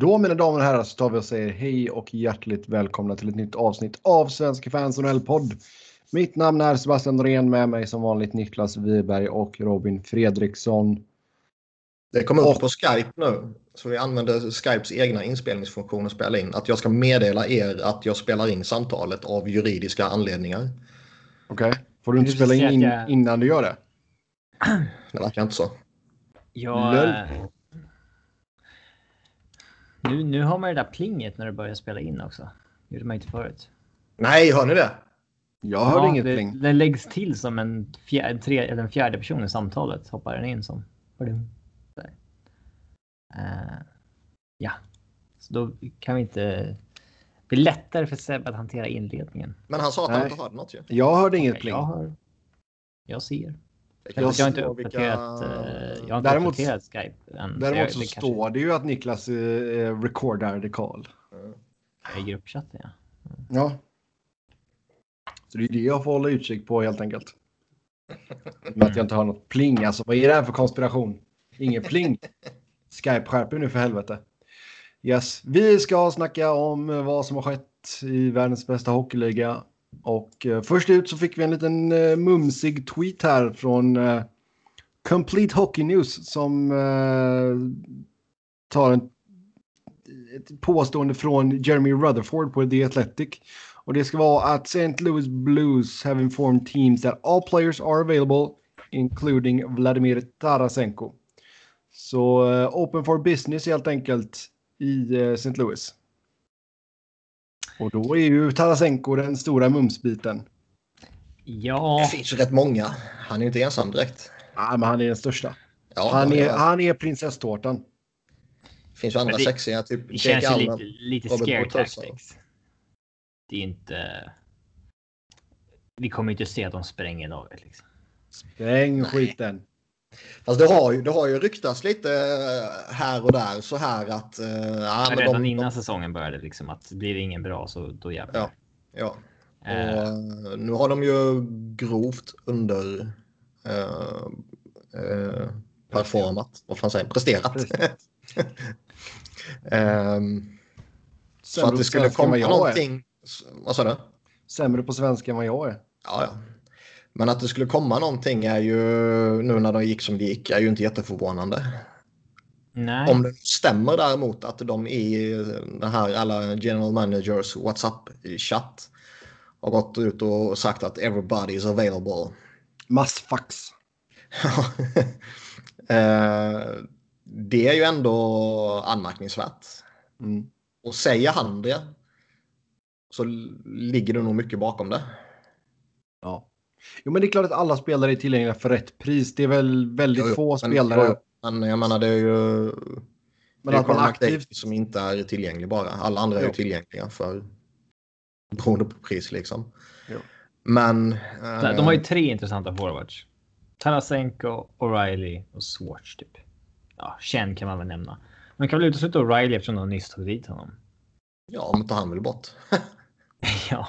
Då mina damer och herrar så tar vi och säger hej och hjärtligt välkomna till ett nytt avsnitt av Svenska fans NHL-podd. Mitt namn är Sebastian Norén med mig som vanligt Niklas Wiberg och Robin Fredriksson. Det kommer upp på Skype nu. Så vi använder Skypes egna inspelningsfunktion och spela in. Att jag ska meddela er att jag spelar in samtalet av juridiska anledningar. Okej. Okay. Får du inte spela in, in jag... innan du gör det? Det verkar inte så. Jag... Nu, nu har man det där plinget när du börjar spela in också. Det gjorde man inte förut. Nej, hör ni det? Jag hörde ja, inget det, pling. Det läggs till som en, fjär, tre, eller en fjärde person i samtalet. Hoppar den in som. Uh, ja, så då kan vi inte... Det är lättare för Seb att hantera inledningen. Men han sa att han inte hörde något ju. Jag hörde inget pling. Jag, hör, jag ser. Jag, jag har inte uppdaterat, vilka... jag har däremot, uppdaterat Skype än. Däremot så, står kanske... det ju att Niklas eh, recordar the call. I gruppchatten ja. Mm. Ja. Så det är det jag får hålla utkik på helt enkelt. Med att jag inte har något pling. Alltså vad är det här för konspiration? Ingen pling. Skype skärper nu för helvete. Yes, vi ska snacka om vad som har skett i världens bästa hockeyliga och eh, först ut så fick vi en liten eh, mumsig tweet här från eh, Complete Hockey News som eh, tar en, ett påstående från Jeremy Rutherford på The Athletic. Och det ska vara att St. Louis Blues have informed teams that all players are available including Vladimir Tarasenko. Så eh, open for business helt enkelt i eh, St. Louis. Och då är ju Tarasenko den stora mumsbiten. Ja. Det finns ju rätt många. Han är inte ensam direkt. Ja, men han är den största. Ja, han, är, han är prinsesstårtan. Det finns ju andra det, sexiga. Typ det känns ju lite, lite scare tactics. Det är inte... Vi kommer inte se att de spränger något. Liksom. Spräng skiten. Fast det har, ju, det har ju ryktats lite eh, här och där så här att... Uh, ja, men redan de, innan de... säsongen började liksom att blir det ingen bra så då jävlar. Ja. ja. Uh. Och, nu har de ju grovt under uh, uh, performat. Vad fan säger Presterat. um, så att det skulle komma någonting. Vad sa du? Sämre på svenska än vad jag är. Ja, ja. Men att det skulle komma någonting är ju nu när de gick som det gick är ju inte jätteförvånande. Nej. Om det stämmer däremot att de i den här alla general managers WhatsApp-chatt har gått ut och sagt att everybody is available. Massfax. Eh, det är ju ändå anmärkningsvärt. Mm. Och säger han det så ligger det nog mycket bakom det. Ja. Jo, men det är klart att alla spelare är tillgängliga för rätt pris. Det är väl väldigt jo, få men, spelare. men jag menar, det är ju... Men det är att man aktivt... som inte är tillgänglig bara. Alla andra jo. är ju tillgängliga för beroende på pris liksom. Jo. Men... De har ju tre intressanta forwards. Tarasenko, O'Reilly och Swartz typ. Ja, Chen kan man väl nämna. Man kan väl utesluta O'Reilly eftersom de nyss tog dit honom. Ja, men tar han väl bort. ja,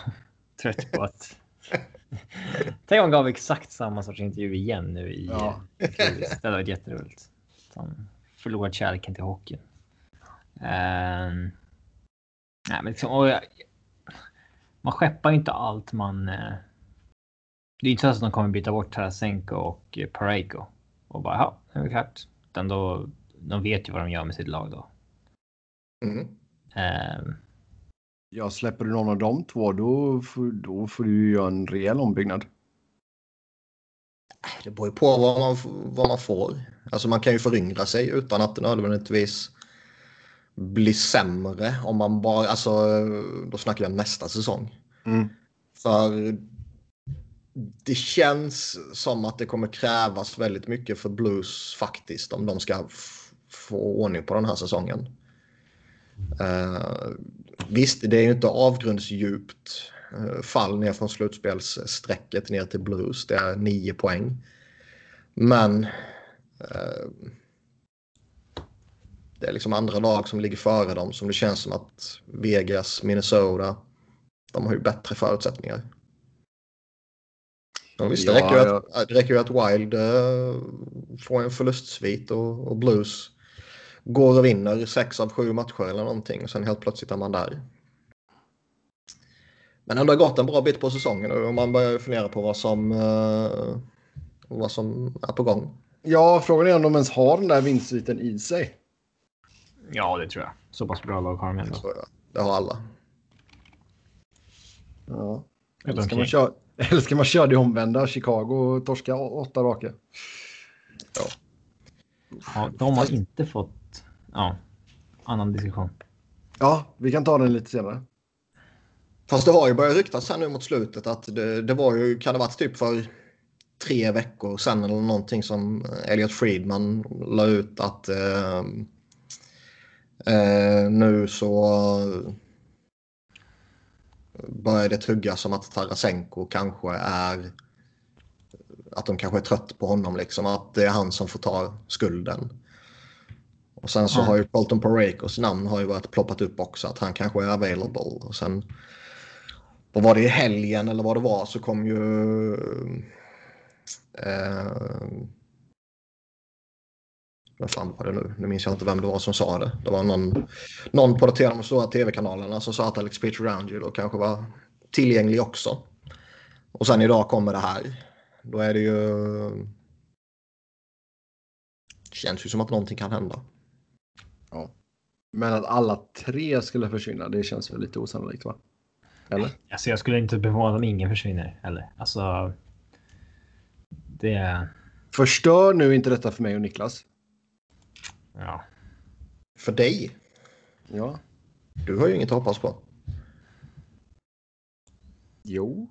trött på att Tänk om han gav exakt samma sorts intervju igen nu i ja. Det hade varit jätteroligt. Han förlorat kärleken till hockeyn. Um, nej, men liksom, jag, man skeppar inte allt man... Uh, det är inte så att de kommer byta bort Tarasenko och Pareko och bara ja, nu är det klart. Utan då, de vet ju vad de gör med sitt lag då. Mm. Um, Ja, släpper du någon av de två då, då får du ju göra en rejäl ombyggnad. Det beror ju på vad man, vad man får. Alltså man kan ju föryngra sig utan att det nödvändigtvis blir sämre om man bara, alltså då snackar jag nästa säsong. Mm. För det känns som att det kommer krävas väldigt mycket för Blues faktiskt om de ska få ordning på den här säsongen. Uh, visst, det är ju inte avgrundsdjupt uh, fall ner från slutspelssträcket ner till Blues. Det är nio poäng. Men uh, det är liksom andra lag som ligger före dem som det känns som att Vegas, Minnesota, de har ju bättre förutsättningar. Ja, visst, det, ja, räcker ju att, det räcker ju att Wild uh, får en förlustsvit och, och Blues går och vinner sex av sju matcher eller någonting. Och sen helt plötsligt är man där. Men ändå har gått en bra bit på säsongen och man börjar fundera på vad som, uh, vad som är på gång. Ja, frågan är om de ens har den där vinstsviten i sig. Ja, det tror jag. Så pass bra lag har de ändå. Det har alla. Ja. Eller ska, man köra, eller ska man köra det omvända? Chicago torska åtta raka. Ja. ja. De har inte fått... Ja, annan diskussion. Ja, vi kan ta den lite senare. Fast det har ju börjat ryktas här nu mot slutet att det, det var ju, kan det varit typ för tre veckor sedan eller någonting som Elliot Friedman la ut att eh, eh, nu så börjar det tuggas som att Tarasenko kanske är att de kanske är trött på honom liksom att det är han som får ta skulden. Och sen så mm. har ju Colton Parekos namn har ju varit ploppat upp också att han kanske är available och sen vad var det i helgen eller vad det var så kom ju eh, vad fan var det nu? Nu minns jag inte vem det var som sa det. Det var någon, någon på de stora tv-kanalerna som sa att Alex Pietrangelo kanske var tillgänglig också. Och sen idag kommer det här. Då är det ju... Det känns ju som att någonting kan hända. Ja. Men att alla tre skulle försvinna, det känns väl lite osannolikt va? Eller? Alltså jag skulle inte bevara om ingen försvinner heller. Alltså. Det. Förstör nu inte detta för mig och Niklas. Ja. För dig? Ja. Du har ju inget att hoppas på. Jo.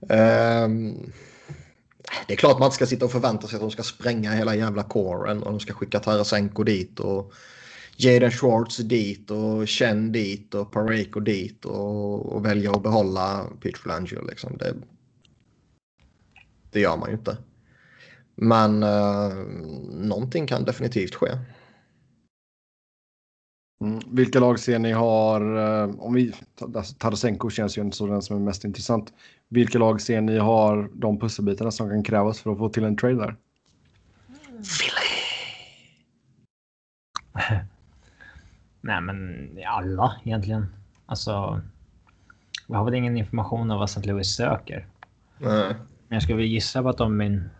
um, det är klart man inte ska sitta och förvänta sig att de ska spränga hela jävla kåren och de ska skicka Tarasenko dit och Jaden Schwartz dit och Chen dit och Pareko dit och, och välja att behålla Peter Flangio. Liksom. Det, det gör man ju inte. Men uh, någonting kan definitivt ske. Mm. Vilka lag ser ni har, uh, om vi, alltså, Tarasenko känns ju så den som är mest intressant. Vilka lag ser ni har de pusselbitarna som kan krävas för att få till en trade där? Philly! Nej, men alla egentligen. Alltså, vi har väl ingen information om vad St. Louis söker. Nej. Men jag skulle väl gissa på att de är,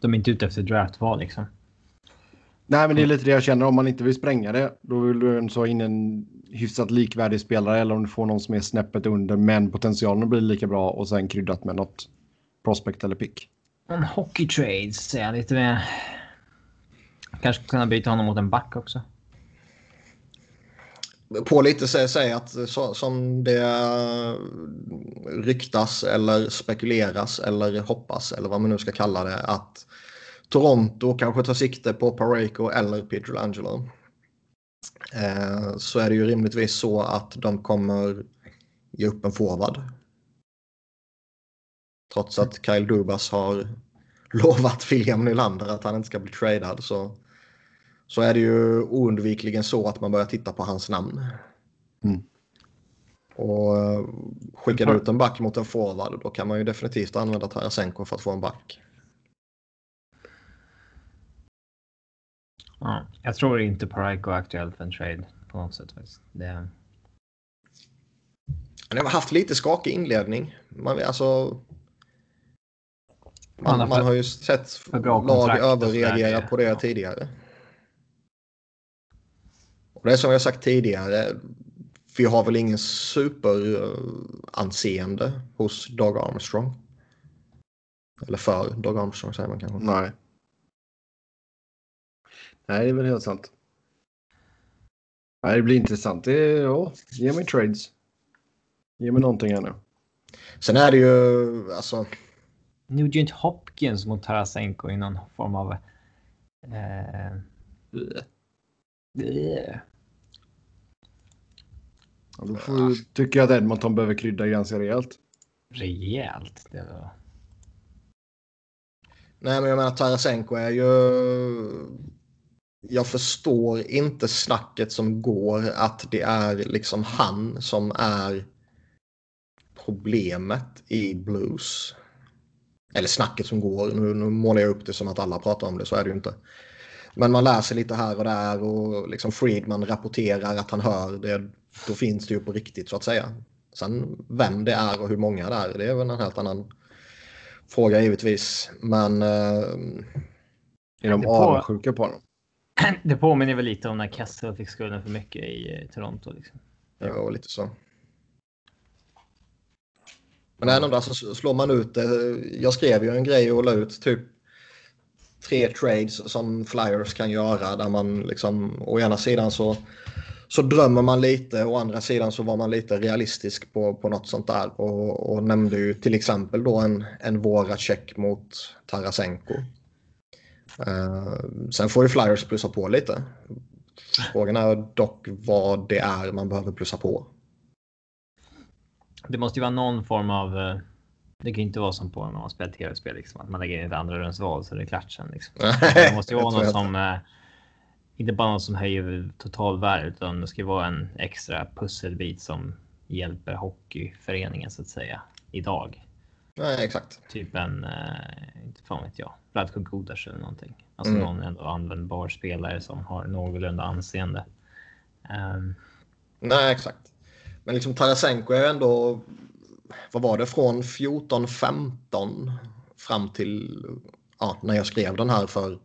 de är inte ute efter draftval liksom. Nej, men det är lite det jag känner. Om man inte vill spränga det, då vill du så in en hyfsat likvärdig spelare eller om du får någon som är snäppet under, men potentialen blir lika bra och sen kryddat med något prospect eller pick. En hockey trades säger jag lite mer. Kanske kunna byta honom mot en back också på lite säga att så, som det ryktas eller spekuleras eller hoppas eller vad man nu ska kalla det att Toronto kanske tar sikte på Pareko eller Pietrangelo. Eh, så är det ju rimligtvis så att de kommer ge upp en forward. Trots att Kyle Dubas har lovat William Nylander att han inte ska bli tradad så så är det ju oundvikligen så att man börjar titta på hans namn. Mm. Och eh, skickar du ut en back mot en forward då kan man ju definitivt använda Tarasenko för att få en back. Ja, jag tror inte Parayko är aktuell för en trade på något sätt. Det... Han har haft lite skakig inledning. Man, alltså, man, man har ju sett lag överreagera på det tidigare. Och det är som jag sagt tidigare. Vi har väl ingen superanseende hos Doug Armstrong. Eller för Doug Armstrong säger man kanske. Nej. Nej, det är väl helt sant. Nej, det blir intressant. Det är, ja, ge mig trades. Ge mig någonting här nu. Sen är det ju alltså. Nugent Hopkins mot Tarasenko i någon form av. Eh, Ja, då får, tycker jag att Edmonton behöver krydda ganska rejält. Rejält? Det var... Nej, men jag menar Tarasenko är ju... Jag förstår inte snacket som går att det är liksom han som är problemet i Blues. Eller snacket som går. Nu, nu målar jag upp det som att alla pratar om det, så är det ju inte. Men man läser lite här och där och liksom Friedman rapporterar att han hör det. Då finns det ju på riktigt så att säga. Sen vem det är och hur många det är, det är väl en helt annan fråga givetvis. Men... Eh, är de avundsjuka på honom? Det påminner väl lite om när Kessel fick skulden för mycket i eh, Toronto. Liksom. Ja, lite så. Men ändå, alltså, slår man ut det. Jag skrev ju en grej och la ut typ tre trades som Flyers kan göra där man liksom å ena sidan så, så drömmer man lite å andra sidan så var man lite realistisk på, på något sånt där och, och nämnde ju till exempel då en, en våra check mot Tarasenko. Uh, sen får ju Flyers plussa på lite. Frågan är dock vad det är man behöver plussa på. Det måste ju vara någon form av eh, det kan inte vara som på när man spelar tv-spel, liksom, att man lägger in ett andra rundsval så det är klart sen. Liksom. Det måste ju vara något som, eh, inte bara något som höjer totalvärdet, utan det ska vara en extra pusselbit som hjälper hockeyföreningen så att säga idag. Nej, exakt. Typ en, eh, inte fan vet jag, Vladko Gudas eller någonting. Alltså mm. någon ändå användbar spelare som har någorlunda anseende. Um... Nej, exakt. Men liksom Tarasenko är ändå vad var det, från 14-15 fram till ja, när jag skrev den här för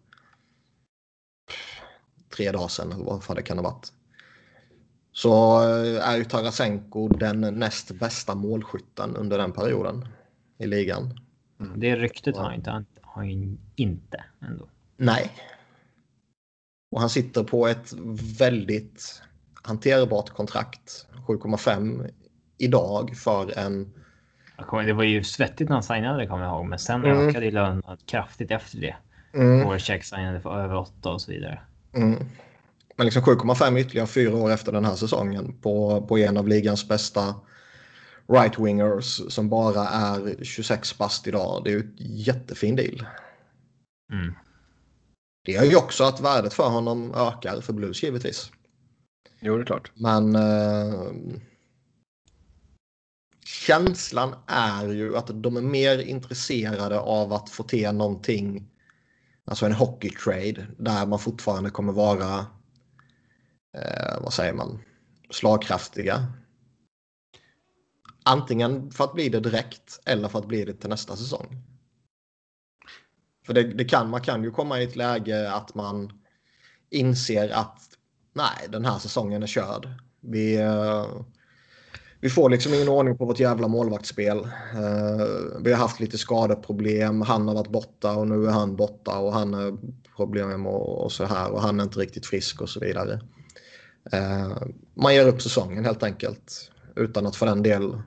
tre dagar sedan eller vad det kan ha varit. Så eh, är ju Tarasenko den näst bästa målskytten under den perioden i ligan. Mm. Det ryktet har han inte, har han inte ändå. Nej. Och han sitter på ett väldigt hanterbart kontrakt. 7,5 idag för en... Det var ju svettigt när han signade kommer jag ihåg, men sen mm. ökade ju lönen kraftigt efter det. Mm. Voracek signade för över 8 och så vidare. Mm. Men liksom 7,5 ytterligare fyra år efter den här säsongen på, på en av ligans bästa right-wingers som bara är 26 bast idag. Det är ju ett jättefin deal. Mm. Det gör ju också att värdet för honom ökar för Blues givetvis. Jo, det är klart. Men eh, känslan är ju att de är mer intresserade av att få till någonting, alltså en hockey trade där man fortfarande kommer vara, eh, vad säger man, slagkraftiga. Antingen för att bli det direkt eller för att bli det till nästa säsong. För det, det kan, man kan ju komma i ett läge att man inser att nej, den här säsongen är körd. Vi, eh, vi får liksom ingen ordning på vårt jävla målvaktsspel. Uh, vi har haft lite skadeproblem. Han har varit borta och nu är han borta och han har problem och, och så här och han är inte riktigt frisk och så vidare. Uh, man ger upp säsongen helt enkelt utan att för den del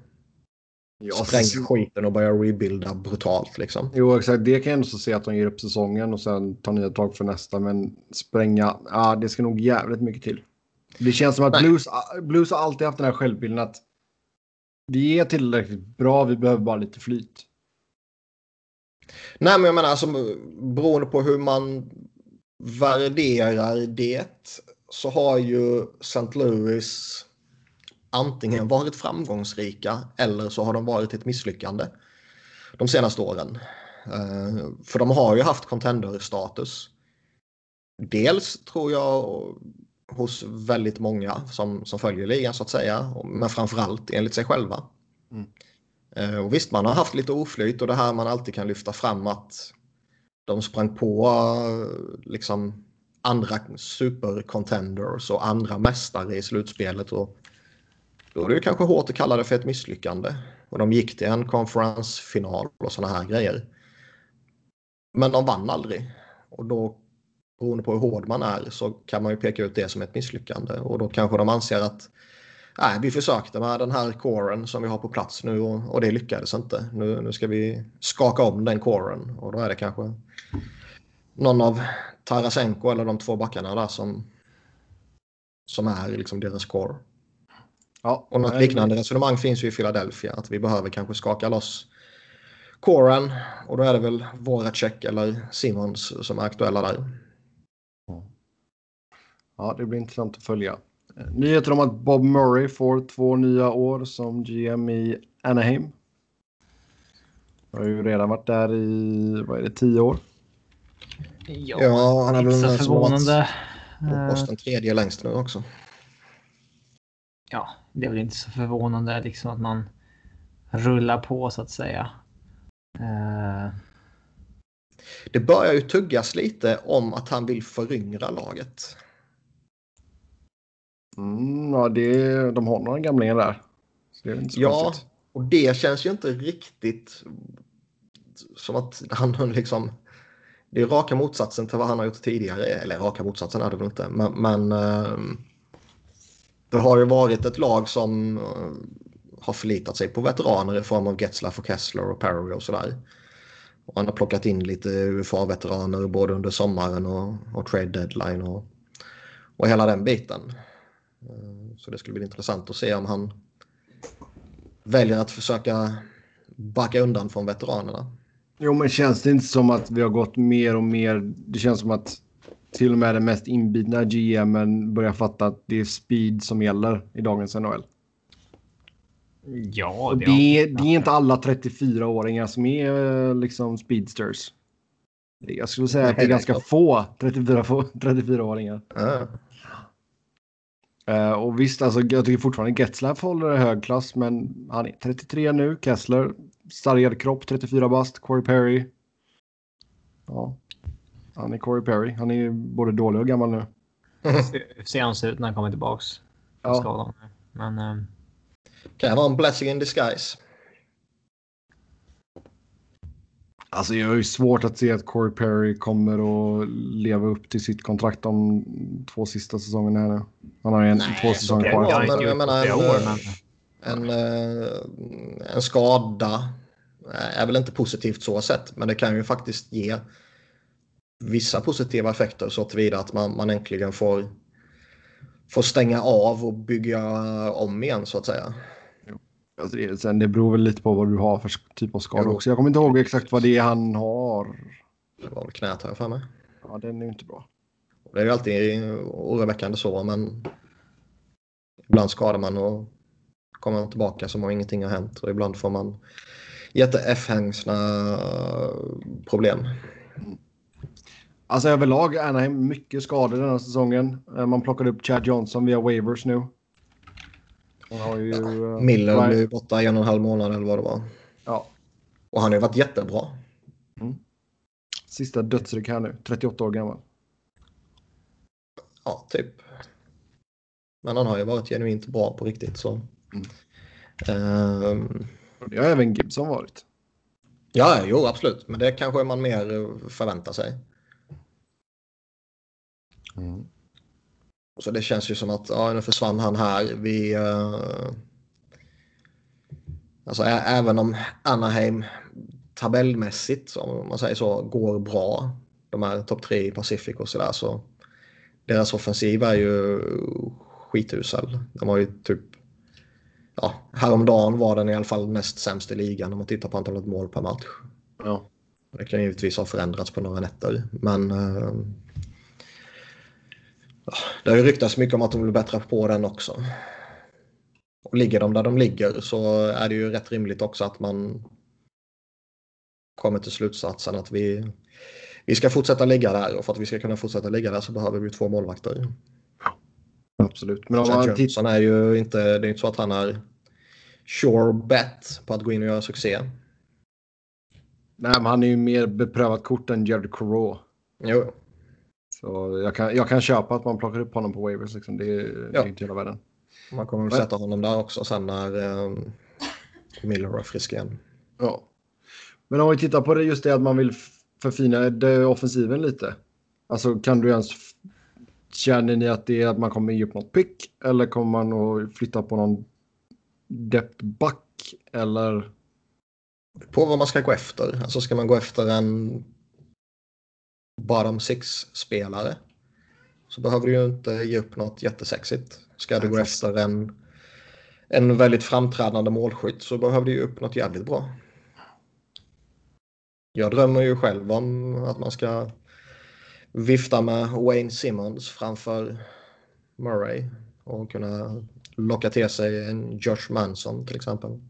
ja, spränga skiten och börja rebuilda brutalt liksom. Jo, exakt. Det kan jag ändå se att de ger upp säsongen och sen tar nya tag för nästa. Men spränga, ja, det ska nog jävligt mycket till. Det känns som att Blues, Blues har alltid haft den här självbilden att vi är tillräckligt bra, vi behöver bara lite flyt. Nej, men jag menar alltså beroende på hur man värderar det så har ju St. Louis antingen varit framgångsrika eller så har de varit ett misslyckande de senaste åren. Uh, för de har ju haft contender-status. Dels tror jag hos väldigt många som, som följer ligan så att säga. Men framförallt enligt sig själva. Mm. Eh, och visst, man har haft lite oflyt och det här man alltid kan lyfta fram att de sprang på liksom andra supercontenders och andra mästare i slutspelet. Och då är det kanske hårt att kalla det för ett misslyckande. Och de gick till en konferensfinal och sådana här grejer. Men de vann aldrig. Och då beroende på hur hård man är så kan man ju peka ut det som ett misslyckande och då kanske de anser att nej, vi försökte med den här coren som vi har på plats nu och, och det lyckades inte. Nu, nu ska vi skaka om den coren och då är det kanske någon av Tarasenko eller de två backarna där som, som är liksom deras core. Ja, och något liknande resonemang finns ju i Philadelphia att vi behöver kanske skaka loss coren och då är det väl Voracek eller Simons som är aktuella där. Ja, det blir intressant att följa. Nyheter om att Bob Murray får två nya år som GM i Anaheim. Har ju redan varit där i, vad är det, tio år? Ja, Ja, han har väl med som varit förvånande. på Eh, Boston tredje längst nu också. Ja, det är väl inte så förvånande liksom att man rullar på så att säga. Eh, Det börjar ju tuggas lite om att han vill föryngra laget. Mm, ja, det, de har några gamlingar där. Så det är inte så Ja, konstigt. och det känns ju inte riktigt som att han liksom... Det är raka motsatsen till vad han har gjort tidigare. Eller raka motsatsen är det väl inte. Men, men ehm, det har ju varit ett lag som eh, har förlitat sig på veteraner i form av Getzlaff och Kessler och Perry och sådär. Och han har plockat in lite UFA-veteraner både under sommaren och, och trade deadline och, och hela den biten. Eh, så det skulle bli intressant att se om han väljer att försöka backa undan från veteranerna. Jo, men känns det inte som att vi har gått mer och mer? Det känns som att till och med den mest inbitna GMen börjar fatta att det är speed som gäller i dagens NHL. ja, det, det, är, det är inte alla 34-åringar som är eh, liksom speedsters. Jag skulle säga att det är ganska få 34 få- 34-åringar. Ja. Eh, och visst, alltså, jag tycker fortfarande Getzlaff håller hög klass, men han är 33 nu. Kessler, sargad kropp, 34 bast. Corey Perry. Ja, han är Corey Perry. Han är både dålig och gammal nu. se han ut när han kommer tillbaks. från Ja. skadan. Men eh, Kan vara en blessing in disguise. Alltså jag har ju svårt att se att Corey Perry kommer att leva upp till sitt kontrakt de två sista säsongerna. här nu. Han har ju en, Nej, två säsonger kvar. vara, jag men menar en, år. Men, En, eh, en skada är väl inte positivt så sett, men det kan ju faktiskt ge vissa positiva effekter så tillvida att man, man äntligen får, får stänga av och bygga om igen så att säga. Alltså det, sen det beror väl lite på vad du har för typ av skada Jo. också. Jag kommer inte ihåg exakt vad det är han har. Det var väl knät här för mig. Ja, den är ju inte bra. Det är ju alltid oroväckande så, men ibland skadar man och kommer tillbaka som om ingenting har hänt och ibland får man jätte-F-hängsna problem. Alltså överlag är Anaheim mycket skador den här säsongen. Eh, Man plockade upp Chad Johnson via waivers nu. Han har ju... eh, Miller blev borta i en och en halv månad eller vad det var. Ja, Och han har ju varit jättebra. sista dödsryck här nu. 38 år gammal. Ja, typ. Men han har ju varit genuint bra på riktigt så. Mm. Och Det har även Gibson varit. ja, jo absolut. Men det kanske man mer eh, förväntar sig. Så det känns ju som att ja, nu försvann han här. Vi, eh, alltså, även om Anaheim tabellmässigt, om man säger så, går bra. De är topp tre i Pacific och sådär. Så deras offensiv är ju skithusel. De har ju typ, ja, häromdagen var den i alla fall näst sämst i ligan om man tittar på antalet mål per match. Ja. Det kan givetvis ha förändrats på några nätter, men eh, det har ju ryktats mycket om att de vill bättra på den också. Och ligger de där de ligger så är det ju rätt rimligt också att man kommer till slutsatsen att vi, vi ska fortsätta ligga där och för att vi ska kunna fortsätta ligga där så behöver vi två målvakter. Absolut. Men om man. Johnson är ju inte, det är inte så att han är sure bet på att gå in och göra succé. Nej, men han är ju mer beprövat kort än Jared Corot. Jo, Så jag kan, jag kan köpa att man plockar upp honom på waivers. Liksom. Det, är, det Ja. är inte hela världen. man kommer Men- sätta honom där också sen när eh, Miller är frisk igen. Ja. Men om vi tittar på det just det att man vill förfina det, offensiven lite. Alltså kan du ens... Känner ni att det är att man kommer ge upp något pick? Eller kommer man att flytta på någon depthback? Eller... På vad man ska gå efter. Alltså ska man gå efter en bottom six-spelare så behöver du ju inte ge upp något jättesexigt. Ska du gå efter en, en väldigt framträdande målskytt så behöver du ju upp något jävligt bra. Jag drömmer ju själv om att man ska vifta med Wayne Simmons framför Murray och kunna locka till sig en Josh Manson till exempel.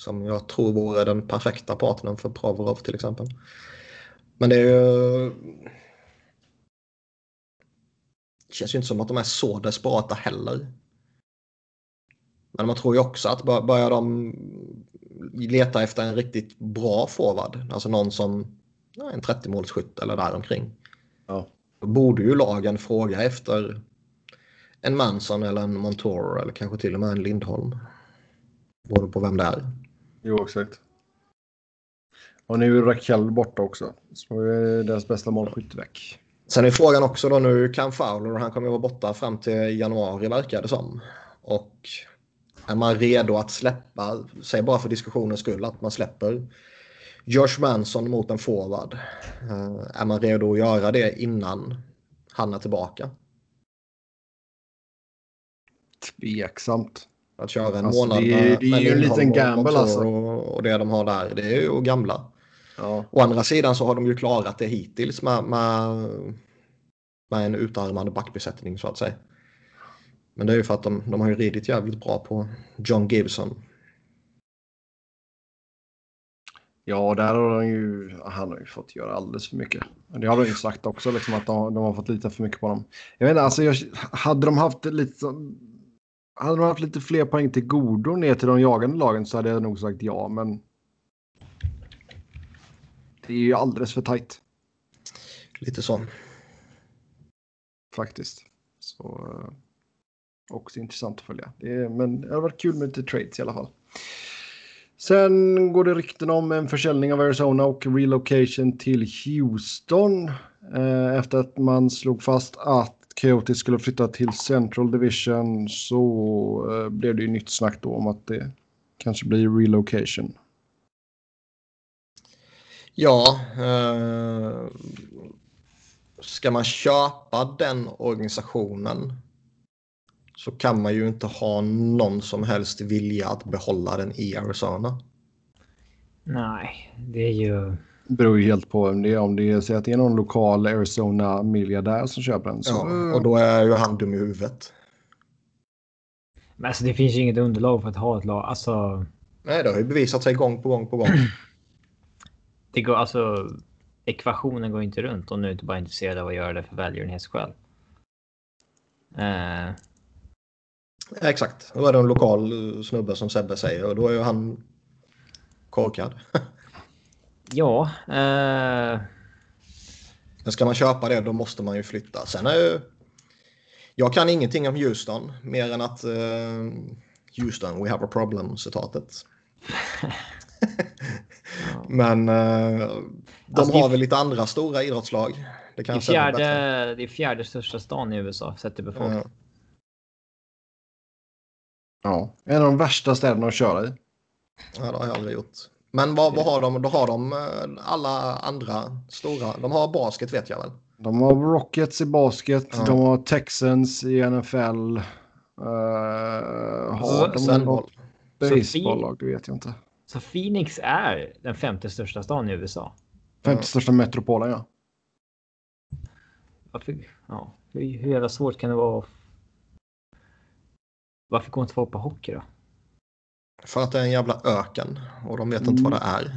Som jag tror vore den perfekta partnern för Provorov till exempel. Men det är ju... Det känns ju inte som att de är så desperata heller. Men man tror ju också att börjar de leta efter en riktigt bra forward, alltså någon som ja, en 30-målsskytt eller däromkring. Ja. Då borde ju lagen fråga efter en Manson eller en Montour eller kanske till och med en Lindholm. Beroende på vem det är. Jo, exakt. Och nu är Rakell borta också. Så är deras bästa målskytt väck. Sen är frågan också då nu kan Fowler han kommer att vara borta fram till januari verkar det som. Och är man redo att släppa, säg bara för diskussionens skull att man släpper Josh Manson mot en forward. Uh, är man redo att göra det innan han är tillbaka? Tveksamt. Att köra en Alltså, månad det är- det är ju en liten gamble, alltså. Och, och det de har där, det är ju gamla. Ja. Å andra sidan så har de ju klarat det hittills med, med, med en utarmad backbesättning så att säga. Men det är ju för att de, de har ju ridit jävligt bra på John Gibson. Ja, där har han ju, han har ju fått göra alldeles för mycket. Det har de ju sagt också, liksom, att de, de har fått lita för mycket på dem. Jag inte, alltså, jag, hade de haft lite hade de haft lite fler poäng till godo ner till de jagande lagen så hade jag nog sagt ja, men det är ju alldeles för tajt Lite så. faktiskt. Så eh, också intressant att följa. Det är, men det har varit kul med lite trades i alla fall. Sen går det rykten om en försäljning av Arizona och relocation till Houston. Eh, efter att man slog fast att Coyotes skulle flytta till Central Division så eh, blev det ju nytt snack då om att det kanske blir relocation. Ja, eh, ska man köpa den organisationen så kan man ju inte ha någon som helst vilja att behålla den i Arizona. Nej, det är ju... Beror ju helt på vem det är. Om det är, så att det är någon lokal Arizona-miljardär som köper den. Så, Ja, och då är ju han dum i huvudet. Men alltså det finns ju inget underlag för att ha ett lag. Alltså, Nej, det har ju bevisat sig gång på gång på gång. det går alltså... Ekvationen går inte runt och nu är inte bara intresserad av att göra det för välgörenhetsskäl. Eh, Exakt, då är det en lokal snubbe som Sebbe säger och då är ju han korkad. ja, eh, Men ska man köpa det då måste man ju flytta. Sen är ju... Jag kan ingenting om Houston mer än att eh, Houston, we have a problem citatet. Men eh, de Alltså, det är- har väl lite andra stora idrottslag. Det kan det, är jag säga fjärde, bättre. det är fjärde största stan i USA sett till befolkning. Ja. ja, en av de värsta städerna att köra i. Ja, det har jag aldrig gjort. Men vad, vad har de? Då har de eh, alla andra stora. De har basket vet jag väl. De har Rockets i basket, Ja. de har Texans i NFL. Uh, har de något baseballlag? Det vet jag inte. Så Phoenix är den femte största stan i USA. Femte största metropolen, ja. Varför, ja, hur, hur jävla svårt kan det vara? Varför går inte folk på hockey då? För att det är en jävla öken och de vet inte vad det Mm. är.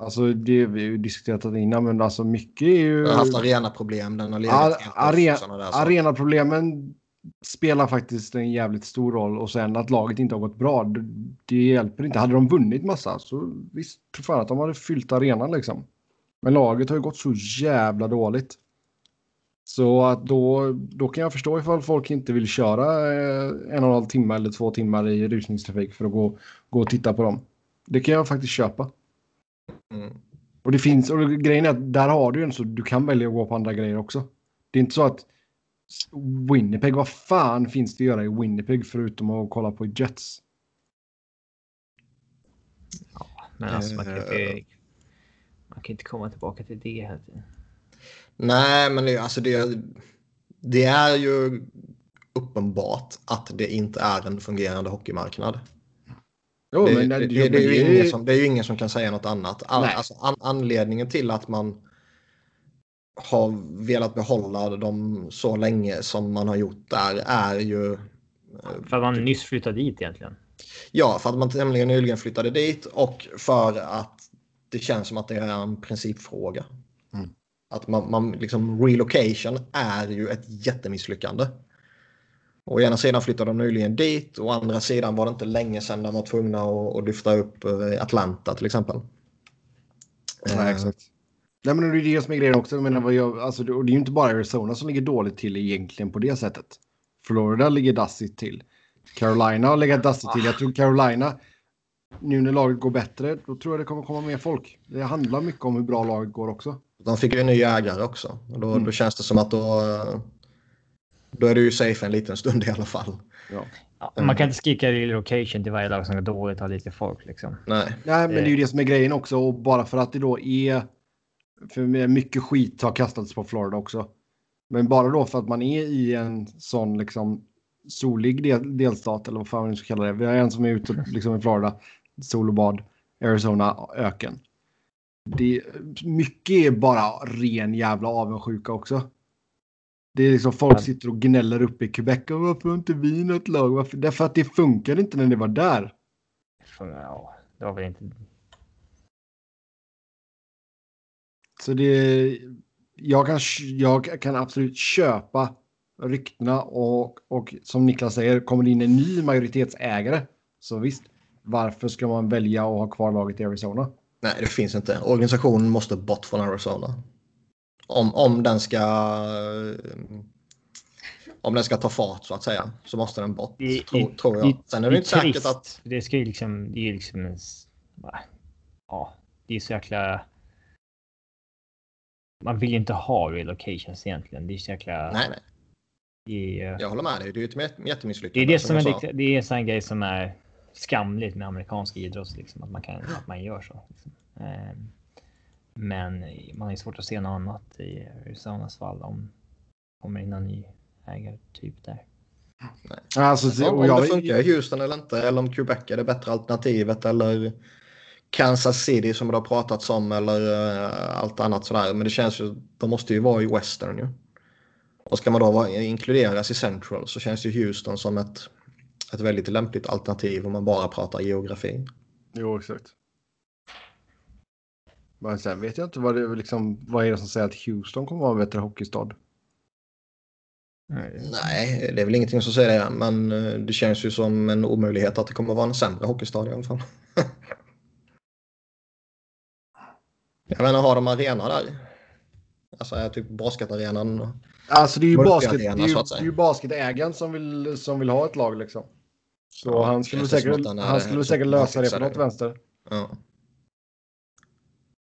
Alltså det vi ju diskuterat innan, men alltså mycket är ju... Jag har haft arenaproblem. Den har legat Ar-. Arenaproblemen spelar faktiskt en jävligt stor roll och sen att laget inte har gått bra, det, det hjälper inte. Hade de vunnit massa så visst, fan att de hade fyllt arenan liksom. Men laget har ju gått så jävla dåligt. Så att då, då kan jag förstå ifall folk inte vill köra eh, en och en halv timme eller två timmar i rusningstrafik för att gå, gå och titta på dem. Det kan jag faktiskt köpa. Mm. Och det finns, och grejen är att där har du ju en så du kan välja att gå på andra grejer också. Det är inte så att Winnipeg, vad fan finns det att göra i Winnipeg förutom att kolla på Jets? Men alltså man kan Eh. inte, man kan inte komma tillbaka till det. Nej, men det, alltså det, det är ju uppenbart att det inte är en fungerande hockeymarknad. Jo, det, men det, det, det, det, är ju ingen som, det är ju ingen som kan säga något annat. All, alltså, an, anledningen till att man har velat behålla dem så länge som man har gjort där är ju... För att man nyss flyttade dit egentligen. Ja, för att man tämligen nyligen flyttade dit och för att det känns som att det är en principfråga. Mm. Att man, man liksom, relocation är ju ett jättemisslyckande. Å ena sidan flyttade de nyligen dit och å andra sidan var det inte länge sedan de var tvungna att, att lyfta upp eh, Atlanta till exempel. Nej, Eh, exakt. Nej, men det är det som är grejen också. Jag menar, vad jag, alltså, det är ju inte bara Arizona som ligger dåligt till egentligen på det sättet. Florida ligger dassigt till. Carolina har legat dassigt till. Jag tror Carolina, nu när laget går bättre, då tror jag det kommer komma mer folk. Det handlar mycket om hur bra laget går också. De fick ju en ny ägare också. Och då, Mm. då känns det som att då, då är det ju safe en liten stund i alla fall. Ja. Ja, Mm. Man kan inte skrika relocation till varje lag som går dåligt och har lite folk liksom. Nej. Nej, men det är ju Eh. det som är grejen också. Och bara för att det då är... För mycket skit har kastats på Florida också. Men bara då för att man är i en sån liksom solig del, delstat eller vad fan man ska kalla det. Vi har en som är ute liksom i Florida, sol och bad, Arizona, öken. Det, mycket är bara ren jävla avundsjuka också. Det är liksom folk sitter och gnäller uppe i Quebec. Och Varför har inte vi något lag? Varför? Därför att det funkade inte när det var där. För, ja, det var väl inte... Så det, jag, kan, jag kan absolut köpa ryktena och, och som Niklas säger, kommer det in en ny majoritetsägare så visst, varför ska man välja att ha kvar laget i Arizona? Nej, det finns inte. Organisationen måste bort från Arizona. Om, om den ska... eh, Om den ska ta fart så att säga så måste den bort. Det- tror, det- tror jag. Sen är det, inte säkert att... Det ska ju liksom... Det är liksom en... Ja, det är så jäkla... Man vill ju inte ha relocations egentligen. Det är så jäkla... Nej, nej. Är, Jag håller med dig. Det är ju ett jät- det jättemisslyckande. är det som är, sa. lite- det är en sån grej som är skamligt med amerikansk idrott. Liksom, att, man kan, att man gör så. Liksom. Men man har ju svårt att se något annat i Arizonas fall om kommer in en ny ägartyp där. Alltså, Ja, och om jag, det funkar i Houston eller inte. Eller om Quebec är det bättre alternativet. Eller Kansas City som det har pratats om. Eller eh, allt annat sådär. Men det känns ju... De måste ju vara i Western ju. Och ska man då vara, inkluderas i Central så känns ju Houston som ett, ett väldigt lämpligt alternativ om man bara pratar geografi. Jo, exakt. Men sen vet jag inte vad det är, liksom, vad är det som säger att Houston kommer att vara en bättre hockeystad. Nej, det är väl ingenting som säger det. Men eh, det känns ju som en omöjlighet att det kommer att vara en sämre hockeystad i alla fall. Jag menar, har de arena där? Alltså typ basketarenan. Alltså det är ju, basket, det är ju, det är ju basketägaren som vill, som vill ha ett lag liksom. Så Ja, han skulle säkert, han han skulle säkert lösa det på något vänster. Ja.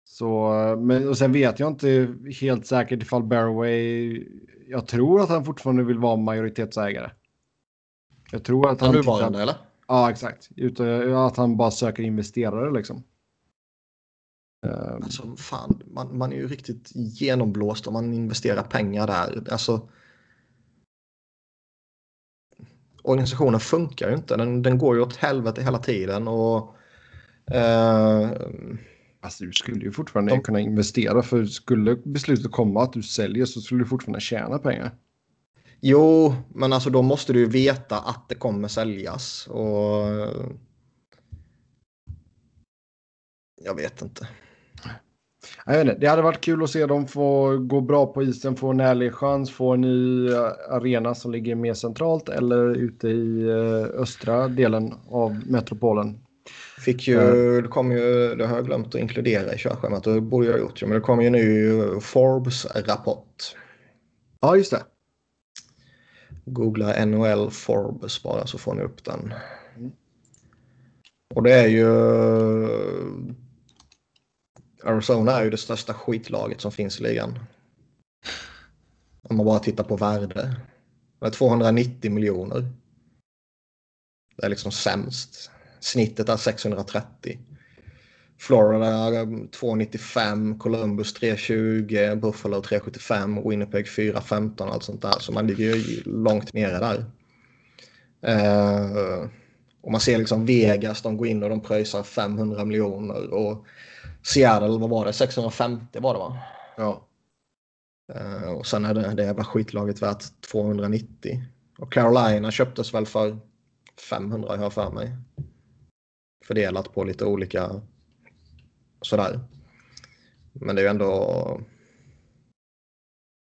Så, men, och sen vet jag inte helt säkert ifall Barroway... Jag tror att han fortfarande vill vara majoritetsägare. Jag tror att Den han... nuvarande tittar- eller? Ja, exakt. Utan att han bara söker investerare liksom. Ehm, Alltså fan, man, man är ju riktigt genomblåst om man investerar pengar där. Alltså. Organisationen funkar ju inte. Den, den går ju åt helvete hela tiden och. Eh, Alltså du skulle ju fortfarande De- kunna investera för skulle beslutet komma att du säljer så skulle du fortfarande tjäna pengar. jo, men alltså då måste du ju veta att det kommer säljas och. Jag vet inte. Jag vet inte, det hade varit kul att se dem få gå bra på isen, få en ärlig chans, få en ny eh, arena som ligger mer centralt eller ute i eh, östra delen av metropolen. Fick ju, det kom ju, det har jag glömt att inkludera i körschemat, det borde jag ha gjort. Men det kom ju nu Forbes-rapport. Ja, just det. Googla NHL Forbes bara så får ni upp den. Mm. Och det är ju... Arizona är ju det största skitlaget som finns i ligan. Om man bara tittar på värde. Det är 290 miljoner. Det är liksom sämst. Snittet är 630. Florida 295, eh, Columbus 320, Buffalo 375, Winnipeg 415 och allt sånt där. Så man ligger ju långt nere där. Eh, och man ser liksom Vegas, de går in och de pröjsar 500 miljoner. Och Seattle, vad var det? 650 var det va? Ja. Eh, och sen är det, det jävla skitlaget värt 290. Och Carolina köptes väl för 500 har jag för mig. Fördelat på lite olika sådär. Men det är ju ändå...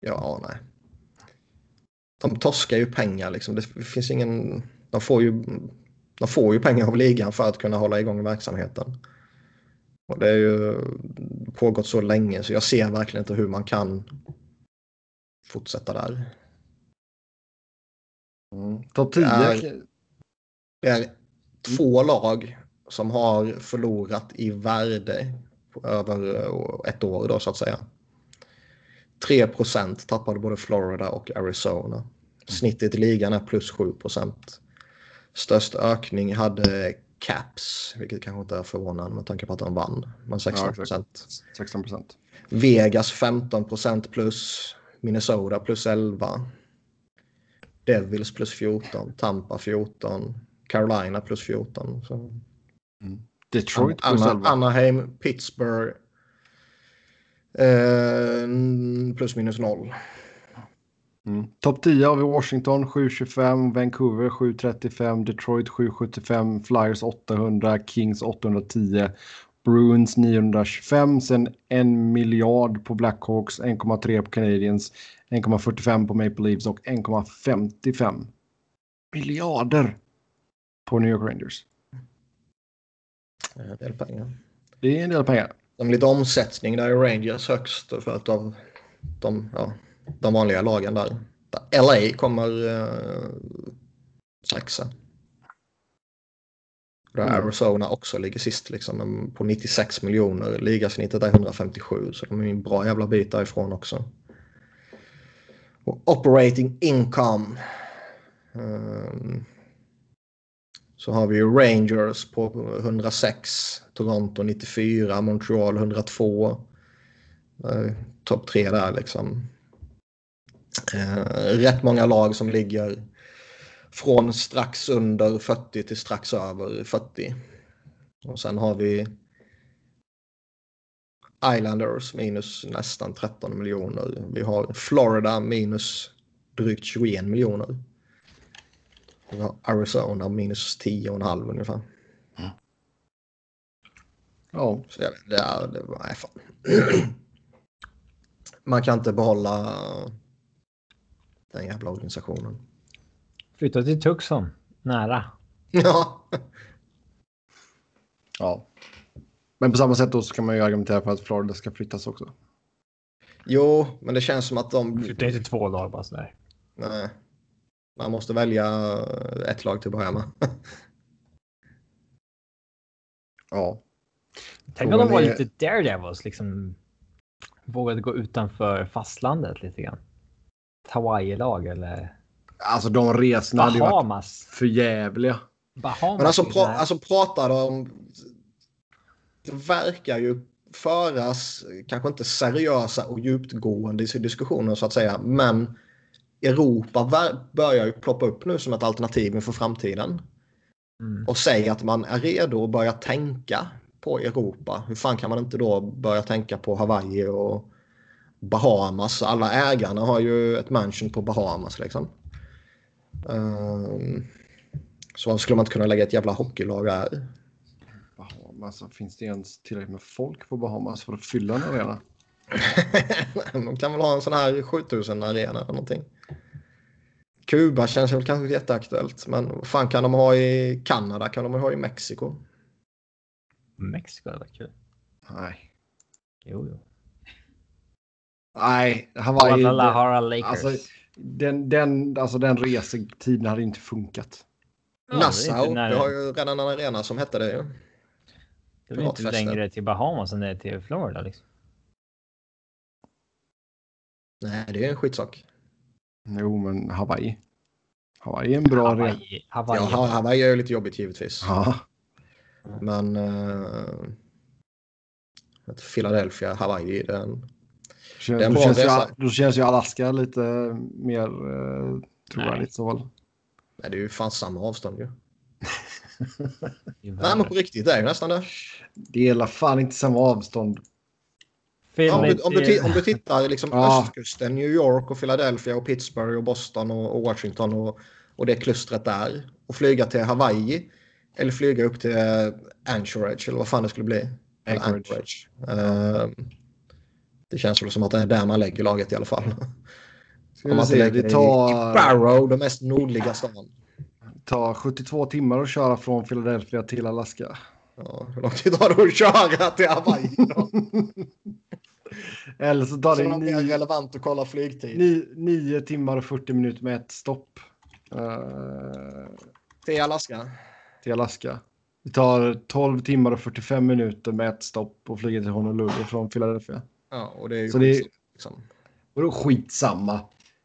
Ja, nej. De torskar ju pengar liksom. Det finns ingen... De får ju, de får ju pengar av ligan för att kunna hålla igång verksamheten. Och det är ju pågått så länge så jag ser verkligen inte hur man kan fortsätta där. Mm. Topp 10. Det är, det är två lag som har förlorat i värde över ett år då så att säga. 3% tappade både Florida och Arizona. Snittet i ligan är plus 7 Störst ökning hade Caps, vilket kanske inte är förvånande med tanke på att de vann. Men 16 Ja, 16 Vegas 15% plus. Minnesota plus 11. Devils plus 14. Tampa 14. Carolina plus 14. Så. Detroit plus Anna, 11. Anaheim, Pittsburgh. Eh, plus minus noll. Mm. Topp 10 har vi Washington 725, Vancouver 735, Detroit 775, Flyers 800, Kings 810, Bruins 925, sen en miljard på Blackhawks, 1,3 på Canadiens, 1,45 på Maple Leafs och 1,55 miljarder på New York Rangers. Eh, En del pengar. Det är en del pengar. De lite omsättning där är Rangers högst för att de, de, ja, de vanliga lagen där. Där LA kommer eh, sexa. Där Mm. Arizona också ligger sist liksom på 96 miljoner. Ligasnittet är 157 så de är en bra jävla bit därifrån också. Och operating income. ehm, så har vi Rangers på 106, Toronto 94, Montreal 102. Eh, Topp tre där liksom. Eh, rätt många lag som ligger från strax under 40 till strax över 40. Och sen har vi Islanders minus nästan 13 miljoner. Vi har Florida minus drygt 21 miljoner. Vi har Arizona minus 10,5 ungefär. Ja, Så det är, det, nej, fan. Man kan inte behålla den jävla organisationen. Flytta till Tucson. Nära. Ja, ja. Men på samma sätt då så kan man ju argumentera för att Florida ska flyttas också. jo, men det känns som att de... Flytta till två lag bara sådär. Nej. Man måste välja ett lag till att börja med. Ja. Tänk om de var lite daredevils liksom. Vågade gå utanför fastlandet lite grann. Hawaii-lag eller Alltså de resorna hade ju varit Bahamas. för jävliga. Bahamas. Men alltså, pra, alltså pratar de... Det verkar ju föras, kanske inte seriösa och djupgående diskussioner så att säga, men Europa börjar ju ploppa upp nu som ett alternativ inför framtiden. Mm. Och säga att man är redo att börja tänka på Europa. Hur fan kan man inte då börja tänka på Hawaii och Bahamas? Alla ägarna har ju ett mansion på Bahamas liksom. Ehm, så varför skulle man inte kunna lägga ett jävla hockeylag där? Bahamas, så finns det ens tillräckligt med folk på Bahamas för att fylla en arena? De kan väl ha en sån här 7000 arena eller någonting. Kuba känns väl kanske jätteaktuellt. Men vad fan kan de ha i Kanada? Kan de ha i Mexiko? Mexiko hade varit kul. Nej. Jo, jo. Nej, Hawaii. Guadalajara den, Lakers. alltså, den, den, alltså den resetiden hade inte funkat. Ja, det Nassau, nära- vi har ju redan en arena som hette det ju. Det är väl inte längre till Bahamas än det är till Florida liksom. Nej, det är en skitsak. Jo, men Hawaii. Hawaii är en bra arena. Hawaii. Hawaii. Ja, Ha- Hawaii är ju lite jobbigt givetvis. Ja, Men uh, Philadelphia, Hawaii, den... känns, Det är en då, känns ju, då känns ju Alaska lite mer uh, trovärdigt så väl. Nej, det är ju fan samma avstånd ju. Nej, men på riktigt, det är ju nästan det. Det är i alla fall inte samma avstånd. Om du, om du, om du tittar liksom Ja. östkusten, New York och Philadelphia och Pittsburgh och Boston och, och Washington och och det klustret där och flyga till Hawaii eller flyga upp till Anchorage eller vad fan det skulle bli. Anchorage. Anchorage. Eh, det känns väl som att det är där man lägger laget i alla fall. Ska Om vi man se, lägger det i- tar, Barrow, den mest nordliga stan. tar 72 timmar att köra från Philadelphia till Alaska. Ja, hur lång tid tar det att köra till Hawaii? Då? Eller så tar Så det det är nio, relevant att kolla flygtid. nio, nio timmar och 40 minuter med ett stopp eh, Till Alaska. till Alaska. Det tar 12 timmar och 45 minuter med ett stopp och flyga till Honolulu från Philadelphia. Ja, och det är ju Så det liksom. Och då skitsamma.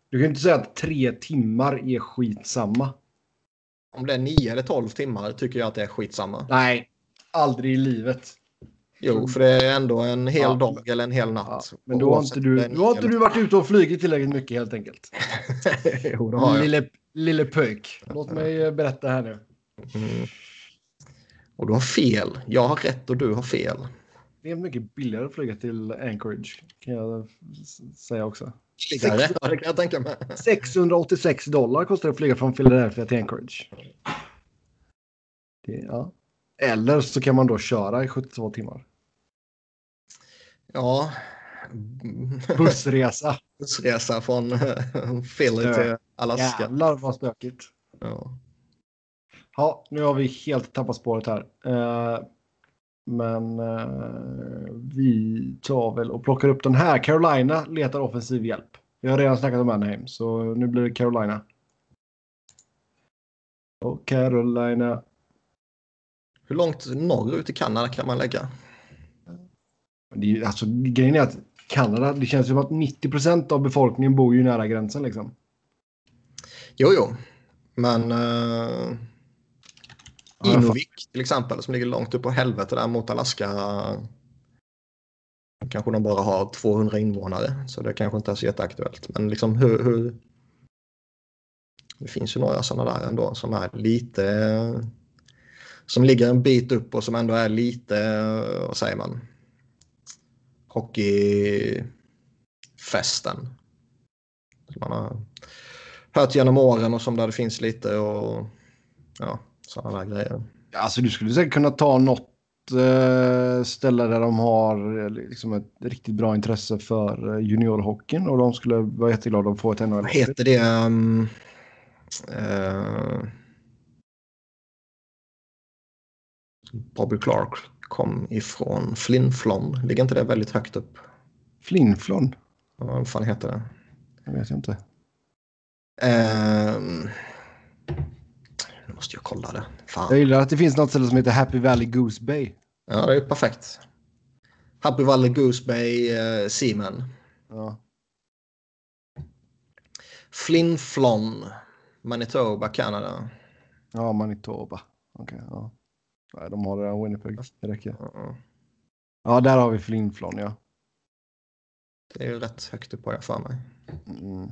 Du kan ju inte säga att tre timmar är skitsamma. Om det är 9 eller 12 timmar tycker jag att det är skitsamma. Nej, aldrig i livet. Jo, för det är ändå en hel Ja, dag eller en hel Ja, natt. men då har inte du, då har nio inte du varit ute och flugit tillräckligt mycket helt enkelt. jo, det har jag. Lille, lille pöjk. Låt mig eh, berätta här nu. Mm. Och du har fel. Jag har rätt och du har fel. Det är mycket billigare att flyga till Anchorage kan jag säga också. Billigare? Ja, det kan jag tänka mig. 686 dollar kostar det att flyga från Philadelphia till Anchorage. Det, ja. Eller så kan man då köra i 72 timmar. Ja. Bussresa. Bussresa från eh, Philly Stö. till Alaska. Jävlar vad stökigt. Ja. Ja, nu har vi helt tappat spåret här. Eh, men eh, vi tar väl och plockar upp den här. Carolina letar offensiv hjälp. Vi har redan snackat om Anaheim, så nu blir det Carolina. Och Carolina. Hur långt norrut i Kanada kan man lägga? Det alltså, grejen är att Kanada, det känns som att 90% av befolkningen bor ju nära gränsen liksom. Jo, jo. Men jag Inuvik till exempel som ligger långt upp på helvete där mot Alaska. Kanske de bara har 200 invånare så det kanske inte är så jätteaktuellt. Men liksom hur, hur... Det finns ju några sådana där ändå som är lite... Som ligger en bit upp och som ändå är lite, vad säger man? Hockeyfesten. Som man har hört genom åren och som där det finns lite och ja, sådana grejer. Alltså du skulle säkert kunna ta något eh, ställe där de har eh, liksom ett riktigt bra intresse för eh, juniorhockeyn och de skulle vara jätteglada att få ett NHL. Vad heter det? Um, eh, Bobby Clark kom ifrån Flinflon. Ligger inte det väldigt högt upp? Flinflon? Ja, Vad fan heter det? Jag vet inte. Nu måste jag kolla det. Jag Fan. gillar att det finns något ställe som heter Happy Valley Goose Bay. Ja, det är perfekt. Happy Valley Goose Bay uh, Seaman. Ja. Flinflon, Manitoba, Kanada. Ja, Manitoba. Okej, ja. Nej, de har det där Winnipeg. Det räcker. Ja, Ja, där har vi Flinflon, ja. Det är ju rätt högt upp har jag för mig. Mm.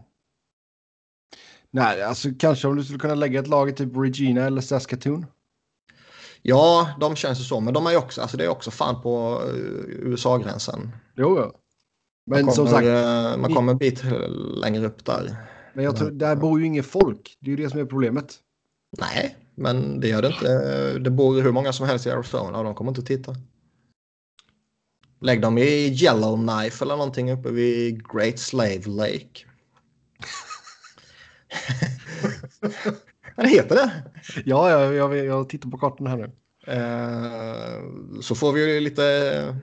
Nej, alltså kanske om du skulle kunna lägga ett lag i typ Regina eller Saskatoon. Ja, de känns ju så, men de är ju också, alltså det är också fan på eh, USA-gränsen. Jo, jo. Men Man som kommer, sagt, eh, man kommer en bit längre upp där. men jag tror, där bor ju inget folk. Det är ju det som är problemet. Nej, men det gör det inte. Det bor hur många som helst i Arizona och de kommer inte att titta. Lägg dem i Yellowknife eller någonting uppe vid Great Slave Lake. Det heter det. Ja, jag, jag, jag tittar på kartan här nu. Eh, så får vi ju lite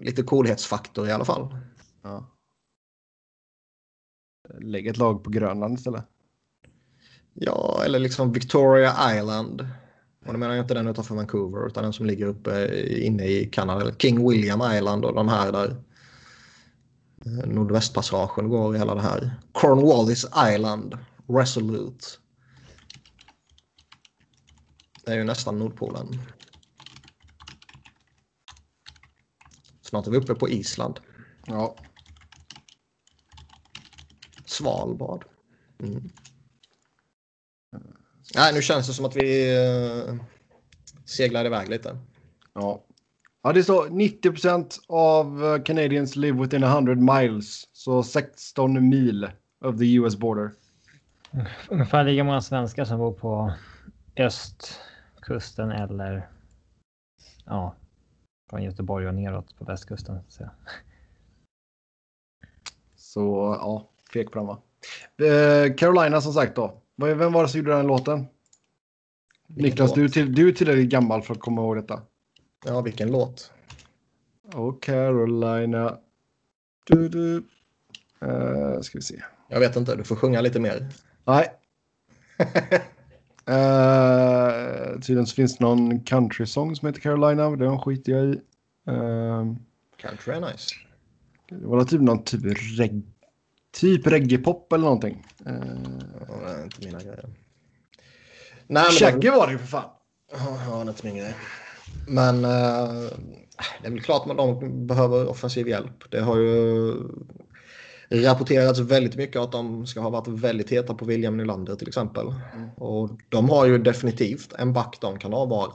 lite coolhetsfaktor i alla fall. Ja. Lägg ett lag på Grönland istället. Ja, eller liksom Victoria Island. Och då menar jag inte den utanför Vancouver utan den som ligger uppe inne i Kanada. King William Island och de här där eh, Nordvästpassagen går i hela det här. Cornwallis Island, Resolute. Det är ju nästan Nordpolen. Snart är vi uppe på Island. Ja. Svalbard. Mm. Nej, nu känns det som att vi uh, seglar iväg lite. Ja. Ja, det står 90% av eh, Canadians live within 100 miles. Så 16 mil of the US border. Ungefär lika många svenskar som bor på östkusten eller ja, från Göteborg och neråt på västkusten. Så. Så ja, fek på den va. Eh, Carolina som sagt då. Vem var det som gjorde den låten? Niklas, du, är till, du är tillräckligt gammal för att komma ihåg detta. Ja, vilken låt. Och Carolina. Du, du. Eh, ska vi se. Jag vet inte, du får sjunga lite mer. Nej. Uh, tydligen så finns det någon country-sång som heter Carolina. Den skiter jag i. Uh, Country är nice. det var typ någon typ, reg typ reggae-pop eller någonting. Uh, är inte mina grejer. Nej, men Shaggy var det ju för fan. Ja, ja, det är inte min grej. Men eh, det är väl klart att de behöver offensiv hjälp. Det har ju rapporterats väldigt mycket att de ska ha varit väldigt heta på William Nylander till exempel. Och de har ju definitivt en back de kan avvara.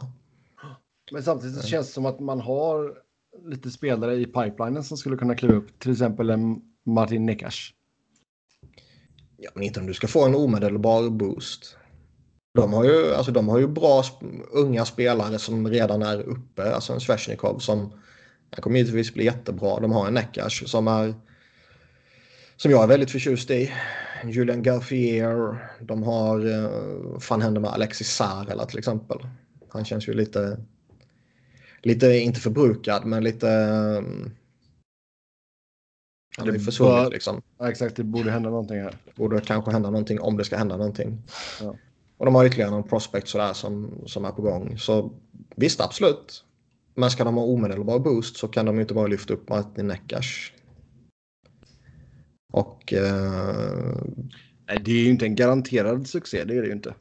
Men samtidigt så känns det som att man har lite spelare i pipelinen som skulle kunna kliva upp. Till exempel Martin Nekas. Ja, men inte om du ska få en omedelbar boost. De har ju, alltså, de har ju bra unga spelare som redan är uppe. Alltså en Svesjnikov som han kommer givetvis bli jättebra. De har en Nekas som är som jag är väldigt förtjust i. Julian Garfier. De har, eh, vad fan händer med Alexis Sarela till exempel. Han känns ju lite, lite inte förbrukad men lite eh, han Det försvunnit bör- liksom Ja, exakt, det borde hända någonting här. borde kanske hända någonting om det ska hända någonting. Ja. Och de har ytterligare någon prospect sådär som, som är på gång. Så visst, absolut. Men ska de ha omedelbar boost så kan de ju inte bara lyfta upp Martin Neckars. Och eh, Nej, det är ju inte en garanterad succé, det är det ju inte.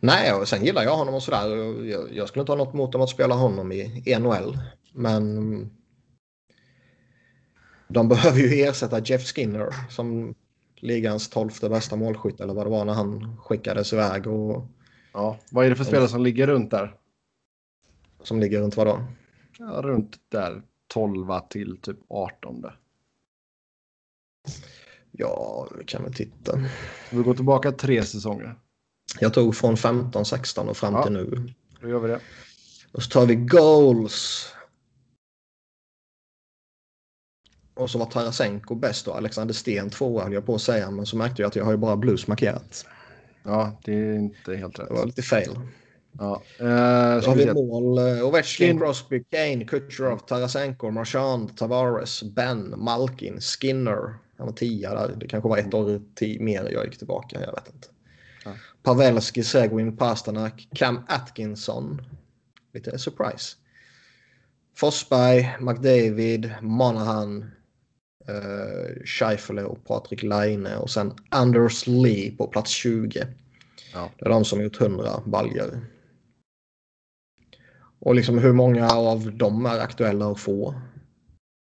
nej, och sen gillar jag honom och sådär. Jag, jag skulle inte ha något emot dem att spela honom i NHL. Men de behöver ju ersätta Jeff Skinner som ligans tolfte bästa målskytt eller vad det var när han skickades iväg och Ja, vad är det för spelare som ligger runt där? som ligger runt vad då? Ja, runt där 12 till typ 18. Ja, vi kan väl titta. Vi går tillbaka tre säsonger. Jag tog från 15, 16 och fram Ja. till nu. Då gör vi det. Och så tar vi goals. Och så var Tarasenko bäst och Alexander Sten tvåa höll jag på att säga. Men så märkte jag att jag har ju bara blues markerat. Ja, det är inte helt rätt. Det var lite fel. Ja. Eh, Då har vi vi mål. eh, Ovechkin, Skin- Crosby, Kane, Kucherov, Tarasenko, Marchand, Tavares, Ben, Malkin, Skinner. Han var tia där. Det kanske var ett år mer jag gick tillbaka. Jag vet inte. Ja. Pavelski, Seguin, Pasternak, Cam Atkinson. Lite surprise. Forsberg, McDavid, Monahan, uh, Scheifele och Patrik Laine och sen Anders Lee på plats 20. Ja. Det är de som gjort 100 baljor. Och liksom hur många av dem är aktuella att få?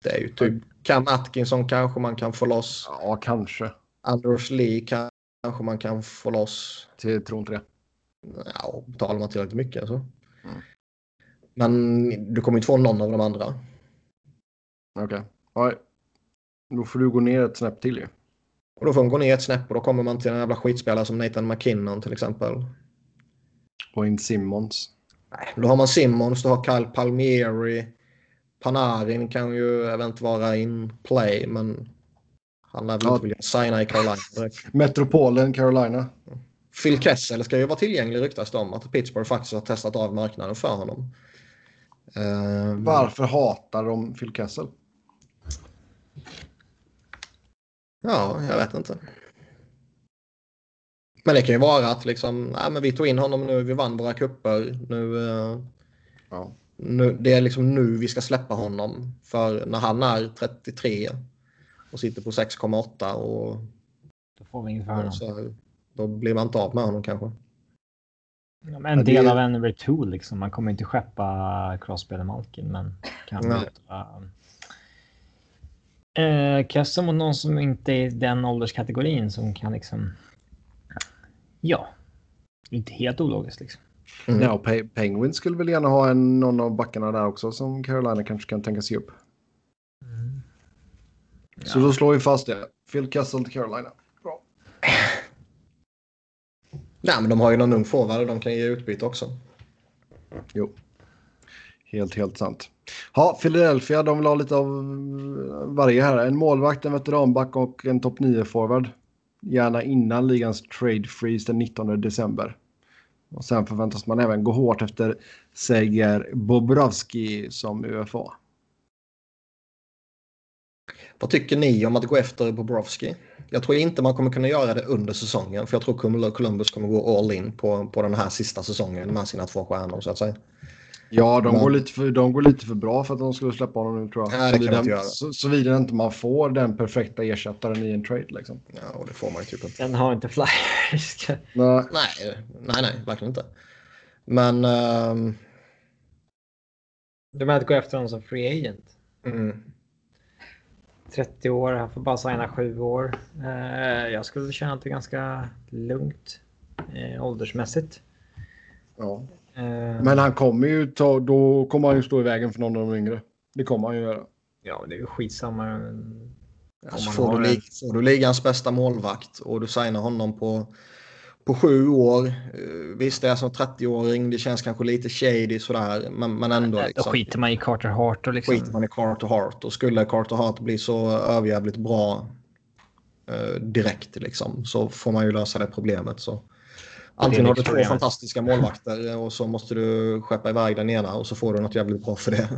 Det är ju typ Cam Atkinson kanske man kan få loss. Ja, kanske. Anders Lee kan- kanske man kan få loss. Jag tror inte det. Ja, betalar man tillräckligt mycket alltså. Mm. Men du kommer inte få någon av de andra. Okej. Ja, Då får du gå ner ett snäpp till ju. Och då får man gå ner ett snäpp och då kommer man till en jävla skitspelare som Nathan McKinnon till exempel. Och in Simmons. Nej, Då har man Simmons, du har Kyle Palmieri. Panarin kan ju eventuellt vara in play men han lär väl Ja. inte vilja signa i Carolina direkt. Metropolen, Carolina. Phil Kessel ska ju vara tillgänglig ryktas det om att Pittsburgh faktiskt har testat av marknaden för honom. Ehm, Varför hatar de Phil Kessel? Ja, jag vet inte. Men det kan ju vara att liksom, nej, men vi tog in honom nu, vi vann våra kupper. Nu, eh, Ja. nu, det är liksom nu vi ska släppa honom. För när han är 33 och sitter på 6,8 och Då får vi inget för honom. då blir man inte av med honom kanske. Ja, men En Ja, det- del av en retool liksom. Man kommer inte skeppa Crosby eller Malkin, men kan Nej. Eh, Kessel mot någon som inte är i den ålderskategorin som kan liksom. Ja. Inte helt ologiskt liksom. Mm. Ja, och Pe- Penguins skulle väl gärna ha en, någon av backarna där också som Carolina kanske kan tänka sig upp. Så Ja. då slår vi fast det. Phil Kessel till Carolina. Bra. Nej, men de har ju någon ung forward de kan ge utbyte också. Jo. Helt, helt sant. Ja, Philadelphia, de vill ha lite av eh, varje här. En målvakt, en veteranback och en topp 9-forward. Gärna innan ligans trade freeze den 19 december. Och sen förväntas man även gå hårt efter Seger Bobrovski som UFA. Vad tycker ni om att gå efter Bobrovski? Jag tror inte man kommer kunna göra det under säsongen för jag tror Columbus kommer gå all in på, på den här sista säsongen med sina två stjärnor så att säga. Ja, de, Men... går lite för, de går lite för bra för att de skulle släppa honom nu tror jag. Nej, det kan så, såvida inte man får den perfekta ersättaren i en trade liksom. Ja, och det får man ju typ inte. Den har inte flyers. nej. nej, nej, nej, verkligen inte. Men... Um... Du menar att gå efter honom som free agent? Mm. 30 år, han får bara signa 7 år. Eh, jag skulle känna att det är ganska lugnt eh, åldersmässigt. Ja. Eh, Men han kommer ju ta, då kommer han ju stå i vägen för någon av de yngre. Det kommer han ju göra. Ja, det är ju skitsamma. Alltså, får, du, får du ligans bästa målvakt och du signar honom på på sju år. Eh, visst, det är som 30-åring. Det känns kanske lite shady sådär, men, men ändå. Liksom. Då skiter man i Carter Hart. Och liksom... Skiter man i Carter Hart. Och skulle Carter Hart bli så överjävligt bra eh, direkt liksom, så får man ju lösa det problemet. Så. Antingen har du två fantastiska målvakter och så måste du skeppa iväg den ena och så får du något jävligt bra för det.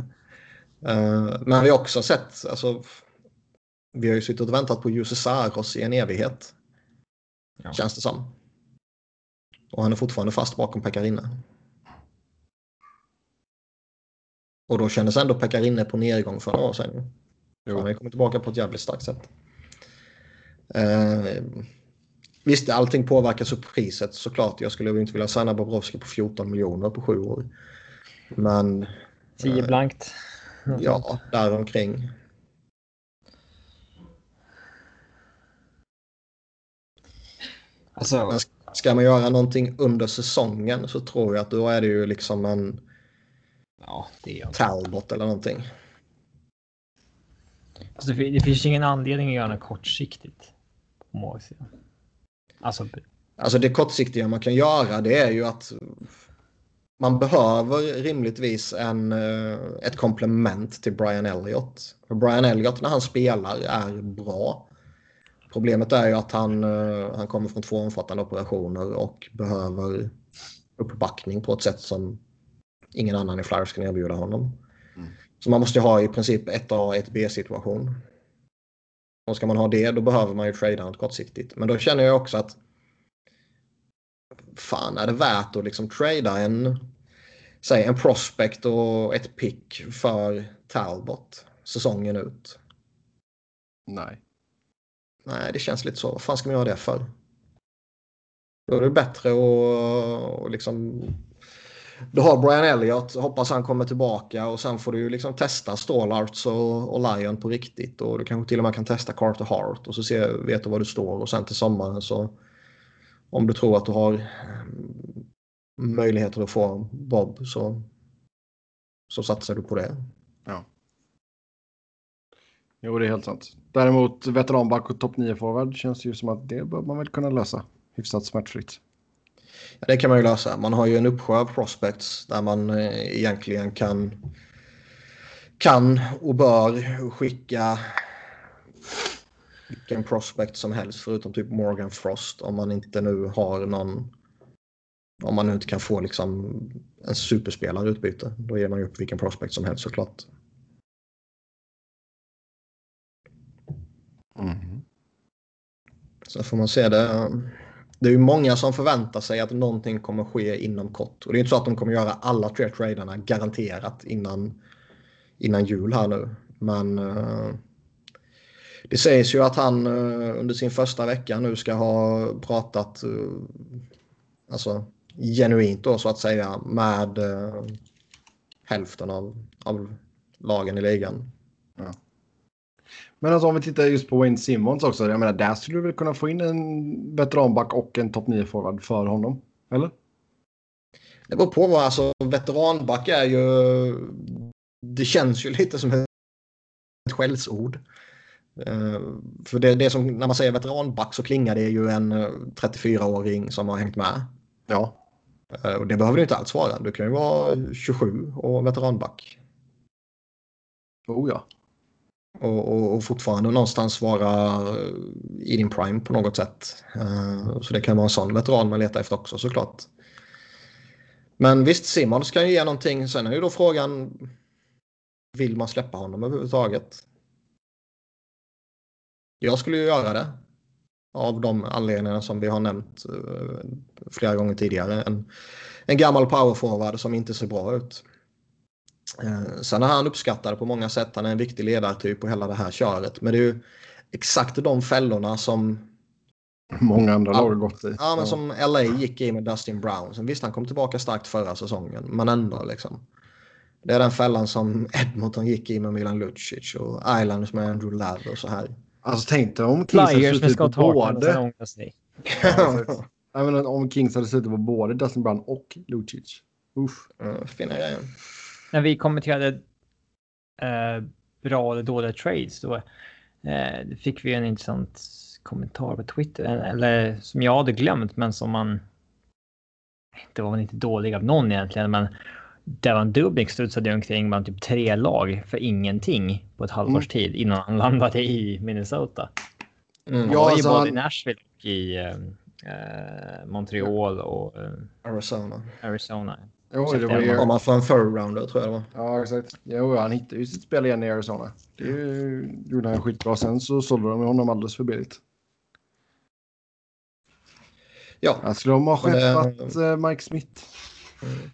Uh, men vi har också sett, alltså, vi har ju suttit och väntat på Jussi Saros i en evighet. Ja. Känns det som. Och han är fortfarande fast bakom Pekarinne. Och då kändes ändå Pekarinne på nedgång för några år sedan. Han har kommit tillbaka på ett jävligt starkt sätt. Eh, visst, allting påverkas av priset såklart. Jag skulle inte vilja signa Bobrovski på 14 miljoner på sju år. Men... 10 eh, blankt. ja, däromkring. Alltså... Ska man göra någonting under säsongen så tror jag att då är det ju liksom en ja, det är Talbot eller någonting. Alltså det, finns ingen anledning att göra något kortsiktigt. På alltså, alltså det kortsiktiga man kan göra det är ju att man behöver rimligtvis en, eh, ett komplement till Brian Elliott. För Brian Elliott när han spelar är bra. Problemet är ju att han, eh, han kommer från två omfattande operationer och behöver uppbackning på ett sätt som ingen annan i Flyers kan erbjuda honom. Mm. Så man måste ha i princip ett A och ett B situation. Och ska man ha det då behöver man ju trada något kortsiktigt. Men då känner jag också att fan är det värt att liksom trada en, säg en prospect och ett pick för Talbot säsongen ut? Nej. Nej, det känns lite så. Vad fan ska man göra det för? Då är det bättre att liksom... Du har Brian Elliott, hoppas han kommer tillbaka och sen får du ju liksom testa Stålarts och, och Lion på riktigt och du kanske till och med kan testa Carter Hart och så se, vet du var du står och sen till sommaren så om du tror att du har mm, möjligheter att få Bob så, så satsar du på det. Ja. Jo, det är helt sant. Däremot veteranback och topp 9-forward känns ju som att det bör man väl kunna lösa hyfsat smärtfritt. Ja, det kan man ju lösa. Man har ju en uppsjö av prospects där man eh, egentligen kan, kan och bör skicka vilken prospect som helst förutom typ Morgan Frost om man inte nu har någon om man nu inte kan få liksom en superspelare utbyte. Då ger man ju upp vilken prospect som helst såklart. Mm. Så får man se det. Det är ju många som förväntar sig att någonting kommer ske inom kort. Och det är inte så att de kommer göra alla tre traderna garanterat innan, innan jul här nu. Men uh, det sägs ju att han uh, under sin första vecka nu ska ha pratat uh, alltså genuint då så att säga med hälften av, av lagen i ligan. Ja. Men alltså om vi tittar just på Wayne Simmons också. Jag menar, där skulle du väl kunna få in en veteranback och en topp 9-forward för honom? Eller? Det beror på vad, alltså veteranback är ju... Det känns ju lite som ett skällsord. Uh, för det, det som, när man säger veteranback så klingar det ju en 34-åring som har hängt med. Ja. Eh, Och det behöver du inte alls vara. Du kan ju vara 27 och veteranback. Oh ja. Och, och, och fortfarande någonstans vara eh, i din prime på något sätt. Eh, så det kan vara en sån veteran man letar efter också såklart. Men visst, Simon ska ju ge någonting. Sen är ju då frågan. Vill man släppa honom överhuvudtaget? Jag skulle ju göra det. Av de anledningarna som vi har nämnt eh, flera gånger tidigare. En, en gammal powerforward som inte ser bra ut. Eh, Sen är han uppskattad på många sätt. Han är en viktig ledartyp och hela det här köret. Men det är ju exakt de fällorna som, Många andra Ja. lag har gått i. ja, men som LA gick i med Dustin Brown. Sen visst, han kom tillbaka starkt förra säsongen. Men ändå liksom. Det är den fällan som Edmonton gick i med Milan Lucic och Islanders med Andrew Ladd och så här. Alltså tänk dig om Kings hade Flyers med suttit på Scott både... Jag menar, om Kings hade suttit på både Dustin Brown och Lucic. Uff. Ja, Fina grejer. När vi kommenterade eh, bra eller dåliga trades då eh, fick vi en intressant kommentar på Twitter. Eller som jag hade glömt men som man... Det var väl inte dålig av någon egentligen men Devon Dubnik studsade omkring bland typ tre lag för ingenting på ett halvårs tid innan han landade i Minnesota. Mm. Han Ja, var ju alltså både han- i Nashville och i eh, eh, Montreal och eh, Arizona. Arizona. Jo, det var ju... Om man får en third rounder tror jag det var. Ja, exakt. Jo, han hittade ju sitt spel igen i Arizona. Det ju- gjorde han skitbra. Sen så sålde de honom alldeles för billigt. Ja, Jag skulle de ha Men det- skeppat eh, Mike Smith. Mm.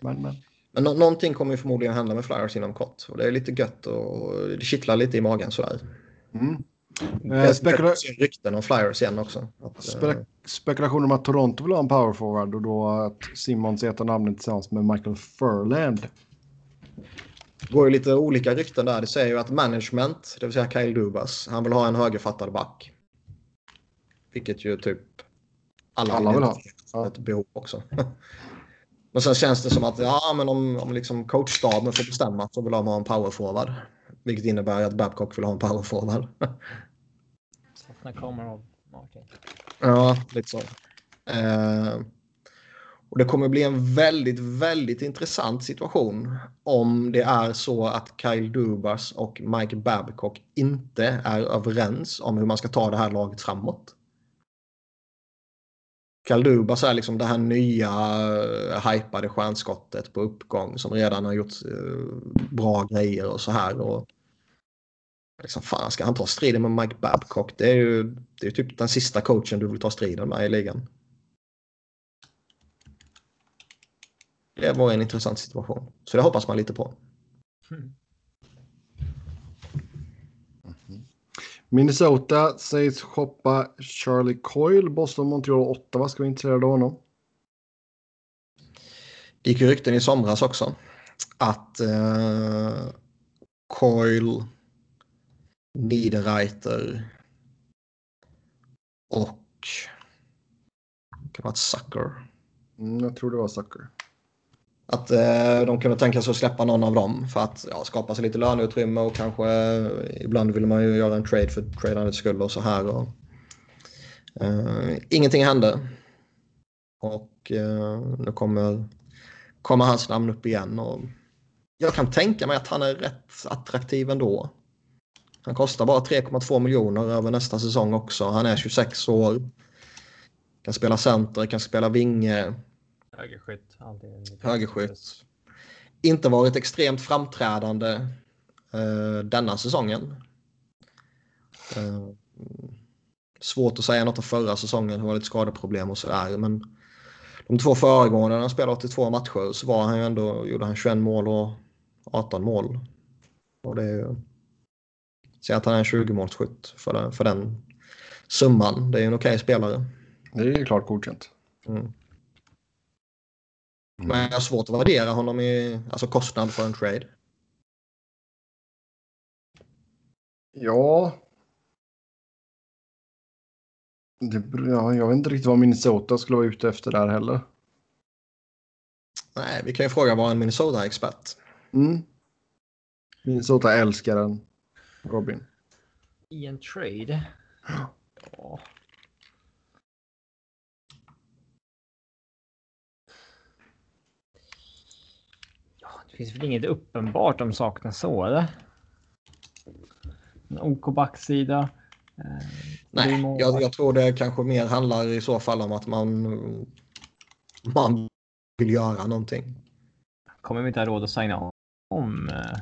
Men, men. men nå- någonting kommer ju förmodligen hända med Flyers inom kort. Och det är lite gött och det kittlar lite i magen sådär. Mm. Är spekula- rykten om Flyers igen också. Att, eh, Spe spekulationer om att Toronto vill ha en power forward och då att Simmons heter namnet tillsammans med Michael Furland. Det går ju lite olika rykten där. Det säger ju att management, det vill säga Kyle Dubas, han vill ha en högerfattad back. Vilket ju typ alla, Alla vill ha. Ja. ett behov också. Men sen känns det som att ja, men om, om liksom coachstaben får bestämma så vill de ha en powerforward. Vilket innebär att Babcock vill ha en powerforward. Saknar kameran av Martin. Ja, lite så. Eh, och det kommer bli en väldigt, väldigt intressant situation om det är så att Kyle Dubas och Mike Babcock inte är överens om hur man ska ta det här laget framåt. Kyle Dubas är liksom det här nya uh, hypade stjärnskottet på uppgång som redan har gjort eh, bra grejer och så här. Och, liksom, fan, ska han ta striden med Mike Babcock? Det är ju det är typ den sista coachen du vill ta striden med i ligan. Det var en intressant situation. Så det hoppas man lite på. Minnesota sägs shoppa Charlie Coyle. Boston, Montreal och Ottawa ska vara intresserade av honom. Det gick ju rykten i somras också. Att eh, Coyle, Niederreiter och kan vara ett Sucker. Mm, jag tror det var Sucker. Att eh, de kunde tänka sig att släppa någon av dem för att ja, skapa sig lite löneutrymme och kanske eh, ibland vill man ju göra en trade för tradandets skull och så här. Och, eh, ingenting hände. Och eh, nu kommer, kommer hans namn upp igen. Och jag kan tänka mig att han är rätt attraktiv ändå. Han kostar bara 3,2 miljoner över nästa säsong också. Han är 26 år. Kan spela center, kan spela vinge. Högerskytt. Högerskytt. Inte varit extremt framträdande eh, denna säsongen. Eh, svårt att säga något om förra säsongen. Det var lite skadeproblem och sådär. Men de två föregående när han spelade 82 matcher så var han ju ändå, gjorde han 21 mål och 18 mål. Och det är ju... Säg att han är en 20-målsskytt för, den- för den summan. Det är en okej spelare. Det är ju klart godkänt. Mm. Men jag har svårt att värdera honom i alltså kostnad för en trade. Ja. Det, ja. Jag vet inte riktigt vad Minnesota skulle vara ute efter där heller. Nej, vi kan ju fråga vår Minnesota-expert. Mm. Minnesota älskar den. Robin? I en trade? Ja. Det finns väl inget uppenbart om saknar så eller? En OK backsida. Eh, Nej, jag, jag, tror det kanske mer handlar i så fall om att man, man vill göra någonting. Kommer vi inte ha råd att signa om eh,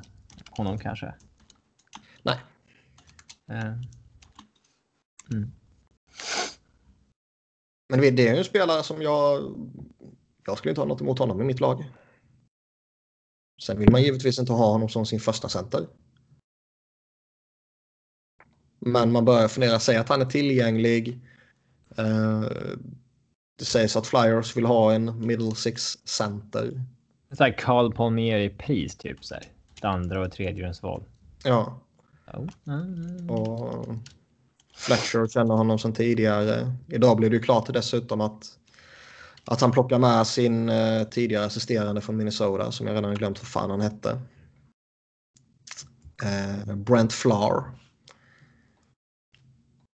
honom kanske? Eh. Mm. Men det är ju en spelare som jag... Jag skulle inte ha något emot honom i mitt lag. Sen vill man givetvis inte ha honom som sin första center. Men man börjar fundera, säga att han är tillgänglig. Uh, det sägs att Flyers vill ha en middle six center. Så här Carl Palmieri-pris typ så här. Det andra och tredje val. Ja. Mm. Och Fletcher känner honom sedan tidigare. Idag blev det ju klart dessutom att, att han plockar med sin uh, tidigare assisterande från Minnesota som jag redan glömt vad fan han hette. Uh, Brent Flower.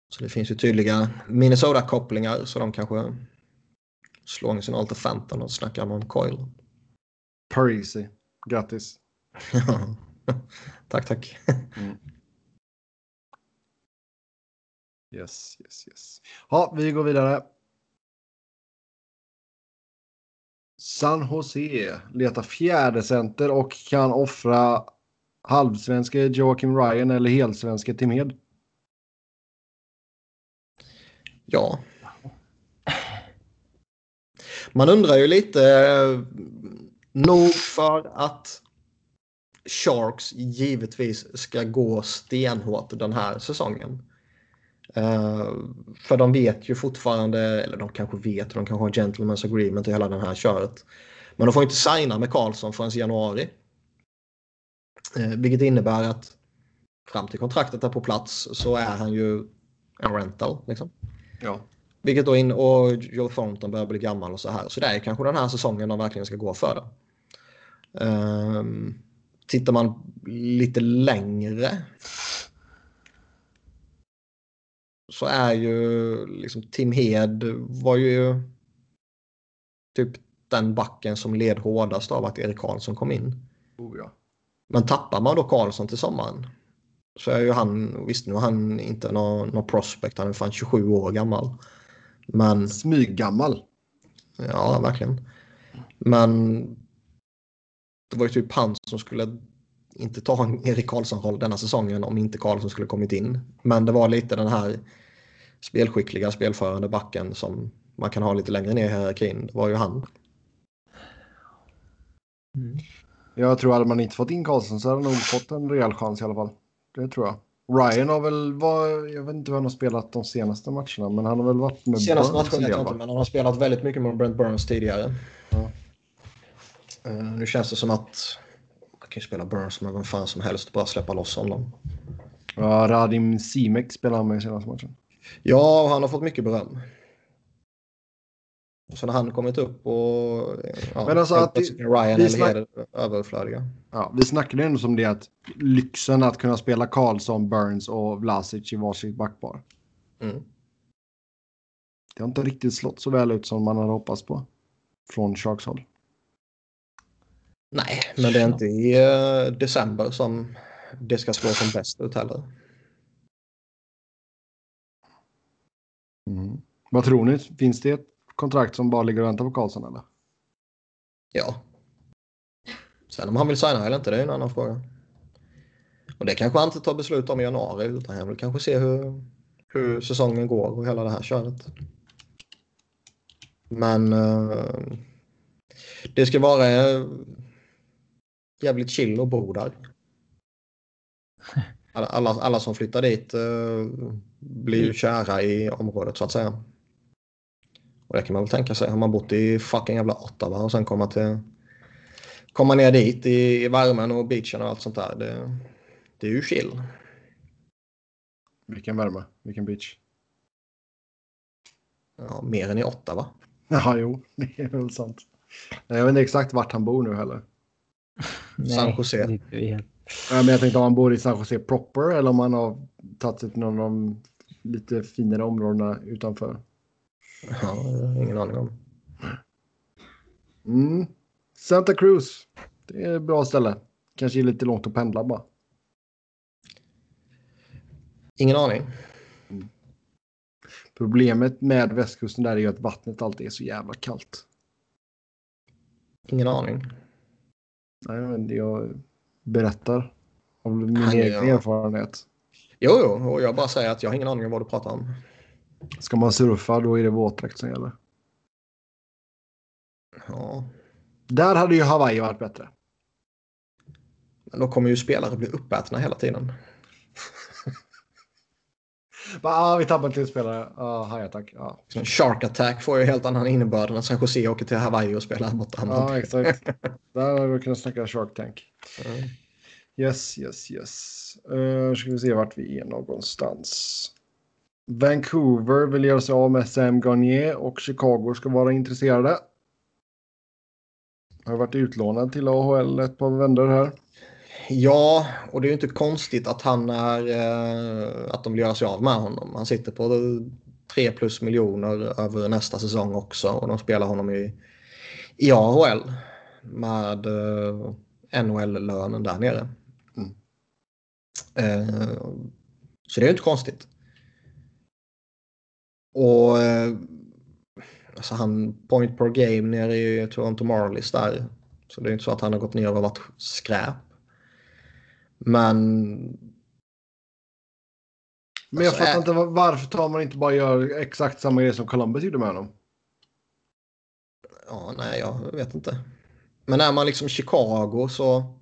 Så det finns ju tydliga Minnesota-kopplingar så de kanske slår sin alter Phantom och snackar om Coil. Parisi. Grattis. tack, tack. Mm. Yes, yes, yes. Ja, vi går vidare. San Jose letar fjärde center och kan offra halvsvenske Joakim Ryan eller helsvenske Tim Hed. Ja. Man undrar ju lite, eh, nog för att Sharks givetvis ska gå stenhårt den här säsongen. Uh, för de vet ju fortfarande, eller de kanske vet, de kanske har gentlemen's agreement i hela den här köret. Men de får inte signa med Karlsson förrän i januari. Uh, vilket innebär att fram till kontraktet är på plats så är han ju en rental. Liksom. Ja. Vilket då in och Joe Thornton börjar bli gammal och så här. Så det är kanske den här säsongen de verkligen ska gå för. Um, tittar man lite längre så är ju liksom Tim Hed var ju typ den backen som led hårdast av att Erik Karlsson kom in. Oh, ja. Men tappar man då Karlsson till sommaren så är ju han, visst nu är han inte någon, någon prospect, han är fan 27 år gammal. Men... Smyggammal. Ja, verkligen. Men det var ju typ han som skulle inte ta en Erik Karlsson-roll denna säsongen om inte Karlsson skulle kommit in. Men det var lite den här spelskickliga, spelförande backen som man kan ha lite längre ner i hierarkin. Var ju han. Mm. Jag tror att man inte fått in Karlsson så hade han nog fått en rejäl chans i alla fall. Det tror jag. Ryan har väl, var, jag vet inte vad han har spelat de senaste matcherna, men han har väl varit med Senaste Burns matchen vet jag inte, men han har spelat väldigt mycket med Brent Burns tidigare. Ja. Uh, nu känns det som att man kan ju spela Burns med vem fan som helst och bara släppa loss honom. Ja, Radim Simek spelade han med i senaste matchen. Ja, han har fått mycket beröm. Så när han kommit upp och ja, Men alltså att Ryan eller snack... Överflödiga. Ja, vi snackade ändå som det att lyxen att kunna spela Karlsson, Burns och Vlasic i varsitt backpar. Mm. Det har inte riktigt slått så väl ut som man hade hoppats på. Från Sharks håll. Nej, men det är inte i uh, december som det ska slå som bäst ut heller. Mm. Vad tror ni? Finns det ett kontrakt som bara ligger och väntar på Karlsson eller? Ja. Sen om han vill signa eller inte, det är en annan fråga. Och det kanske han inte tar beslut om i januari utan han vill kanske se hur, hur säsongen går och hela det här köret. Men uh, det ska vara uh, jävligt chill och bo där. Alla, alla, alla som flyttar dit uh, blir ju kära i området så att säga. Och det kan man väl tänka sig. Har man bott i fucking jävla Ottawa och sen komma till komma ner dit i, i värmen och beachen och allt sånt där. Det, det är ju chill. Vilken värme, vilken beach. Ja, mer än i Ottawa. Ja, jo, det är väl sant. Jag vet inte exakt vart han bor nu heller. San Jose. Ja, men jag tänkte om han bor i San Jose proper eller om han har tagit sig till någon av de lite finare områdena utanför. Ja, ingen aning om. Mm. Santa Cruz. Det är ett bra ställe. Kanske är lite långt att pendla bara. Ingen aning. Problemet med västkusten där är ju att vattnet alltid är så jävla kallt. Ingen aning. Nej, men jag berättar av min egen ja. erfarenhet. Jo, jo, och jag bara säger att jag har ingen aning om vad du pratar om. Ska man surfa då är det våtdräkt som gäller. Ja, Där hade ju Hawaii varit bättre. men då kommer ju spelare bli uppätna hela tiden. Bara, ah, vi tappade till spelare. Ah, haja tack. Ja, Så Shark Attack får ju helt annan innebörd att San Jose åker till Hawaii och spelar borta. ja exakt. Där hade vi kunnat snacka Shark Tank. Mm. Yes, yes, yes. Uh, ska vi se vart vi är någonstans. Vancouver vill göra sig av med Sam Garnier och Chicago ska vara intresserade. Har varit utlånad till AHL ett par vändor här. Ja, och det är ju inte konstigt att han är eh, att de vill göra sig av med honom. Han sitter på 3 plus miljoner över nästa säsong också och de spelar honom i, i AHL med eh, NHL-lönen där nere. Eh, så det är ju inte konstigt. Och eh, alltså han point per game nere i Toronto Marlies där. Så det är inte så att han har gått ner och varit skräp. Men Men jag Alltså, fattar inte var- varför tar man inte bara gör exakt samma grej som Columbus gjorde med honom. ja, nej, jag vet inte. Men är man liksom Chicago så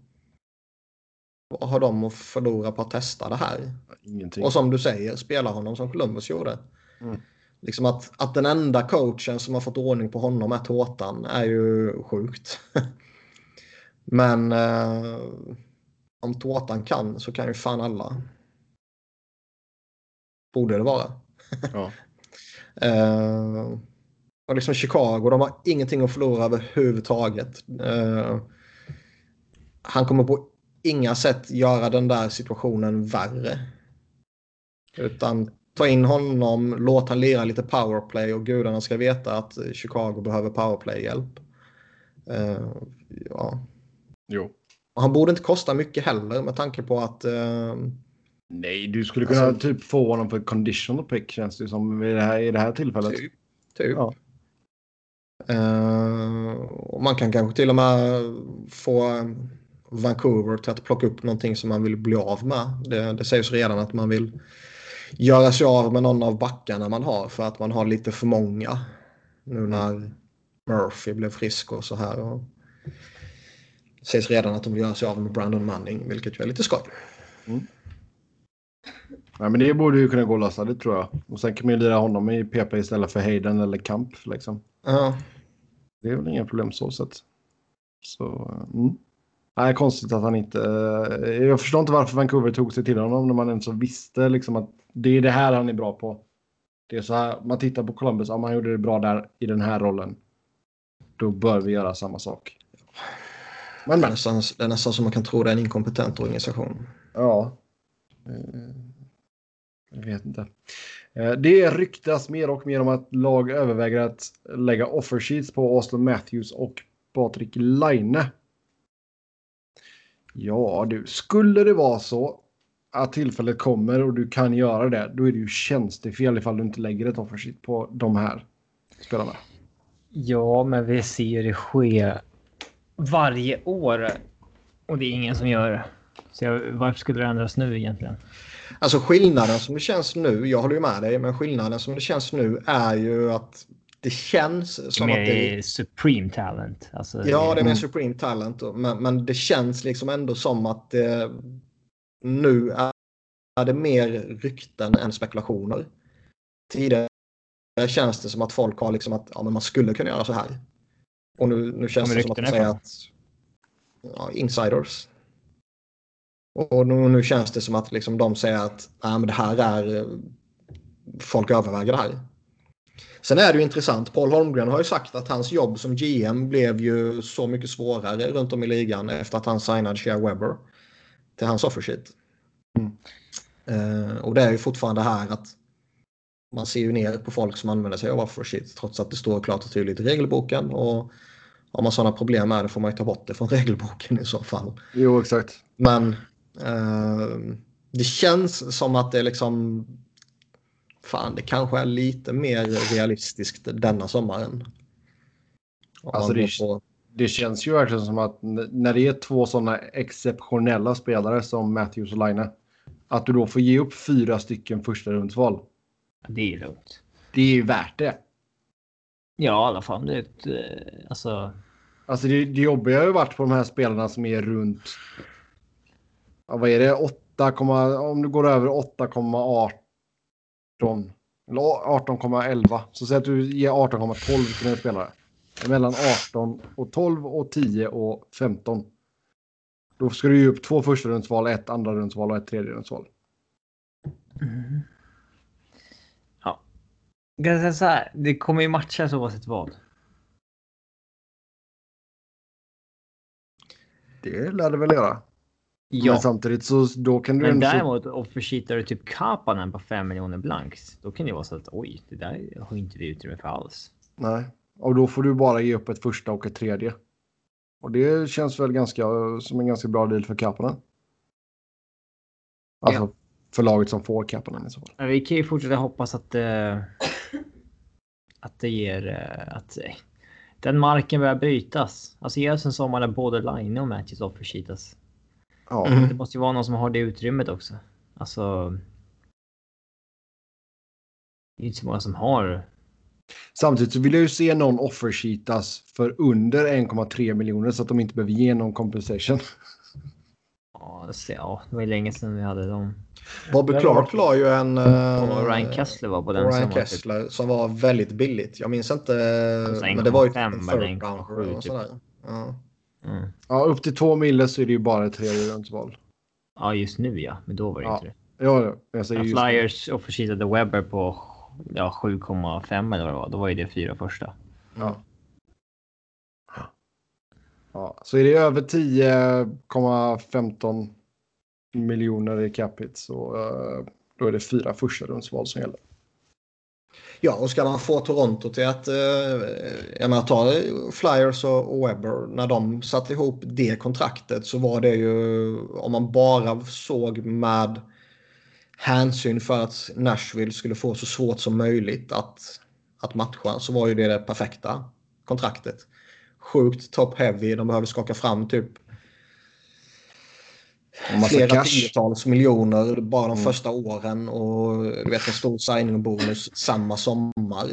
vad har de att förlora på att testa det här? Ingenting. Och som du säger, spela honom som Columbus gjorde. Mm. Liksom att, att den enda coachen som har fått ordning på honom är Tårtan är ju sjukt. Men eh, om Tårtan kan så kan ju fan alla. Borde det vara. Ja. Eh, och liksom Chicago, de har ingenting att förlora överhuvudtaget. Eh, han kommer på inga sätt göra den där situationen värre. Utan ta in honom, låt han lira lite powerplay och gudarna ska veta att Chicago behöver powerplay-hjälp. Eh, ja. Jo. Och han borde inte kosta mycket heller med tanke på att eh, Nej, du skulle kunna Alltså- typ få honom för conditional pick känns det som i det här, i det här tillfället. Typ. typ. Ja. Eh, och man kan kanske till och med få Vancouver till att plocka upp någonting som man vill bli av med. Det, det sägs redan att man vill göra sig av med någon av backarna man har för att man har lite för många. Nu när Murphy blev frisk och så här. Och det sägs redan att de vill göra sig av med Brandon Manning, vilket ju är lite skoj. Nej, men det borde ju kunna gå att lösa, det tror jag. Och sen kan man ju lira honom i PP istället för Hayden eller Kamp. Liksom. Ja, Det är väl inga problem så sett. Så, mm. Nej, konstigt att han inte... eh, Jag förstår inte varför Vancouver tog sig till honom när man ens visste liksom att det är det här han är bra på. Det är så här, man tittar på Columbus, om han gjorde det bra där i den här rollen. Då bör vi göra samma sak. Men det, är men. nästan, det är nästan som man kan tro det är en inkompetent organisation. Ja. Eh, Jag vet inte. Eh, Det ryktas mer och mer om att lag överväger att lägga offer sheets på Austin Matthews och Patrik Laine. Ja du, skulle det vara så att tillfället kommer och du kan göra det, då är det ju tjänstefel ifall du inte lägger ett offer sheet på de här spelarna. Ja, men vi ser ju det ske varje år. Och det är ingen som gör det. Så jag, varför skulle det ändras nu egentligen? Alltså skillnaden som det känns nu, jag håller ju med dig, men skillnaden som det känns nu är ju att det känns som att Med det Supreme Talent. Alltså, Ja, det är Mm. med Supreme Talent. då, Men, men det känns liksom ändå som att det, nu är är det mer rykten än spekulationer. Tidigare känns det som att folk har liksom att ja, men man skulle kunna göra så här. Och nu, nu känns det som att de säger att ja, insiders. Och nu, nu känns det som att liksom de säger att ja, men det här är eh, folk överväger det här. Sen är det ju intressant. Paul Holmgren har ju sagt att hans jobb som GM blev ju så mycket svårare runt om i ligan efter att han signade Shea Webber till hans offersheet. Mm. Eh, och det är ju fortfarande här att man ser ju ner på folk som använder sig av offersheet trots att det står klart och tydligt i regelboken. Och Har man sådana problem med det får man ju ta bort det från regelboken i så fall. Jo, exakt. Men eh, det känns som att det är liksom... Fan, det kanske är lite mer realistiskt denna sommaren. Om Alltså, det- på- Det känns ju verkligen som att när det är två sådana exceptionella spelare som Matthews och Line, att du då får ge upp fyra stycken första rundsval. Det är lugnt. Det är ju värt det. Ja, i alla fall. Det är ett, eh, alltså, Alltså det, det jobbiga har ju varit på de här spelarna som är runt. Ja, vad är det? 8, om du går över 8,18. Eller 18,11. Så säg att du ger 18,12 till en spelare. Mellan 18 och 12 och 10 och 15. Då ska du ge upp två första rundsval, ett andra rundsval och ett tredje rundsval. ja. Jag kan säga så här, det kommer ju matchas oavsett vad. Det lär det väl göra. Ja, Men samtidigt så då kan du men ändå... däremot offersheetar du typ Kapanen på 5 miljoner blanks. Då kan det vara så att oj, det där har inte vi utrymme för alls. Nej, och då får du bara ge upp ett första och ett tredje. Och det känns väl ganska som en ganska bra deal för Kapanen. Alltså för laget som får Kapanen i så fall. Vi kan ju fortsätta hoppas att det... Att det ger... eh, Att eh, den marken börjar brytas. Alltså ge oss en sommar där både Line och Matches offersheetas. Ja, Mm. Det måste ju vara någon som har det utrymmet också. Alltså... Det är inte så många som har... Samtidigt så vill jag ju se någon offersheetas för under 1,3 miljoner så att de inte behöver ge någon compensation. Ja, det ser- ja, det var ju länge sedan vi hade dem. Bobby Clark la ju en... eh, Och Ryan Kessler var på den Ryan som var typ- Kessler som var väldigt billigt. Jag minns inte. Men det var ju 1,5 typ eller en third 1,7 rounder och typ. Ja. Mm. Ja, upp till 2 mille så är det ju bara ett tredje rundsval. Ja, just nu ja. Men då var det Ja, inte det. Ja, ja, jag säger just Flyers offersheetade Webber på ja, 7,5 eller vad det var. Då var ju det fyra första. Ja. Ja, så är det över 10,15 miljoner i capita så eh, då är det fyra första rundsval som gäller. Ja, och ska man få Toronto till att... Eh, jag menar, ta Flyers och, Webber. När de satte ihop det kontraktet så var det ju... Om man bara såg med hänsyn för att Nashville skulle få så svårt som möjligt att, att matcha så var ju det det perfekta kontraktet. Sjukt top heavy. De behövde skaka fram typ flera cash. tiotals miljoner bara de Mm. första åren och du vet en stor signing bonus samma sommar.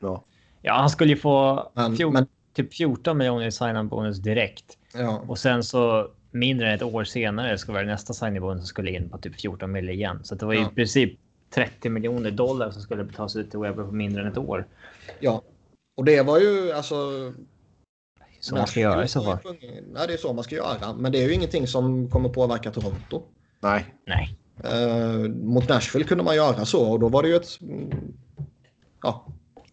Ja. Ja, han skulle ju få Men, fjol- men typ 14 miljoner i sign bonus direkt. ja, Och sen så mindre än ett år senare ska vara det nästa sign bonus som skulle in på typ 14 miljoner igen. Så det var ju Ja. i princip 30 miljoner dollar som skulle betalas ut till Webber på mindre än ett år. ja. Och det var ju alltså... Så man ska göra i så fall. Nej, det är så man ska göra. Men det är ju ingenting som kommer påverka Toronto. Nej. Nej. Eh, mot Nashville kunde man göra så och då var det ju ett... mm, Ja,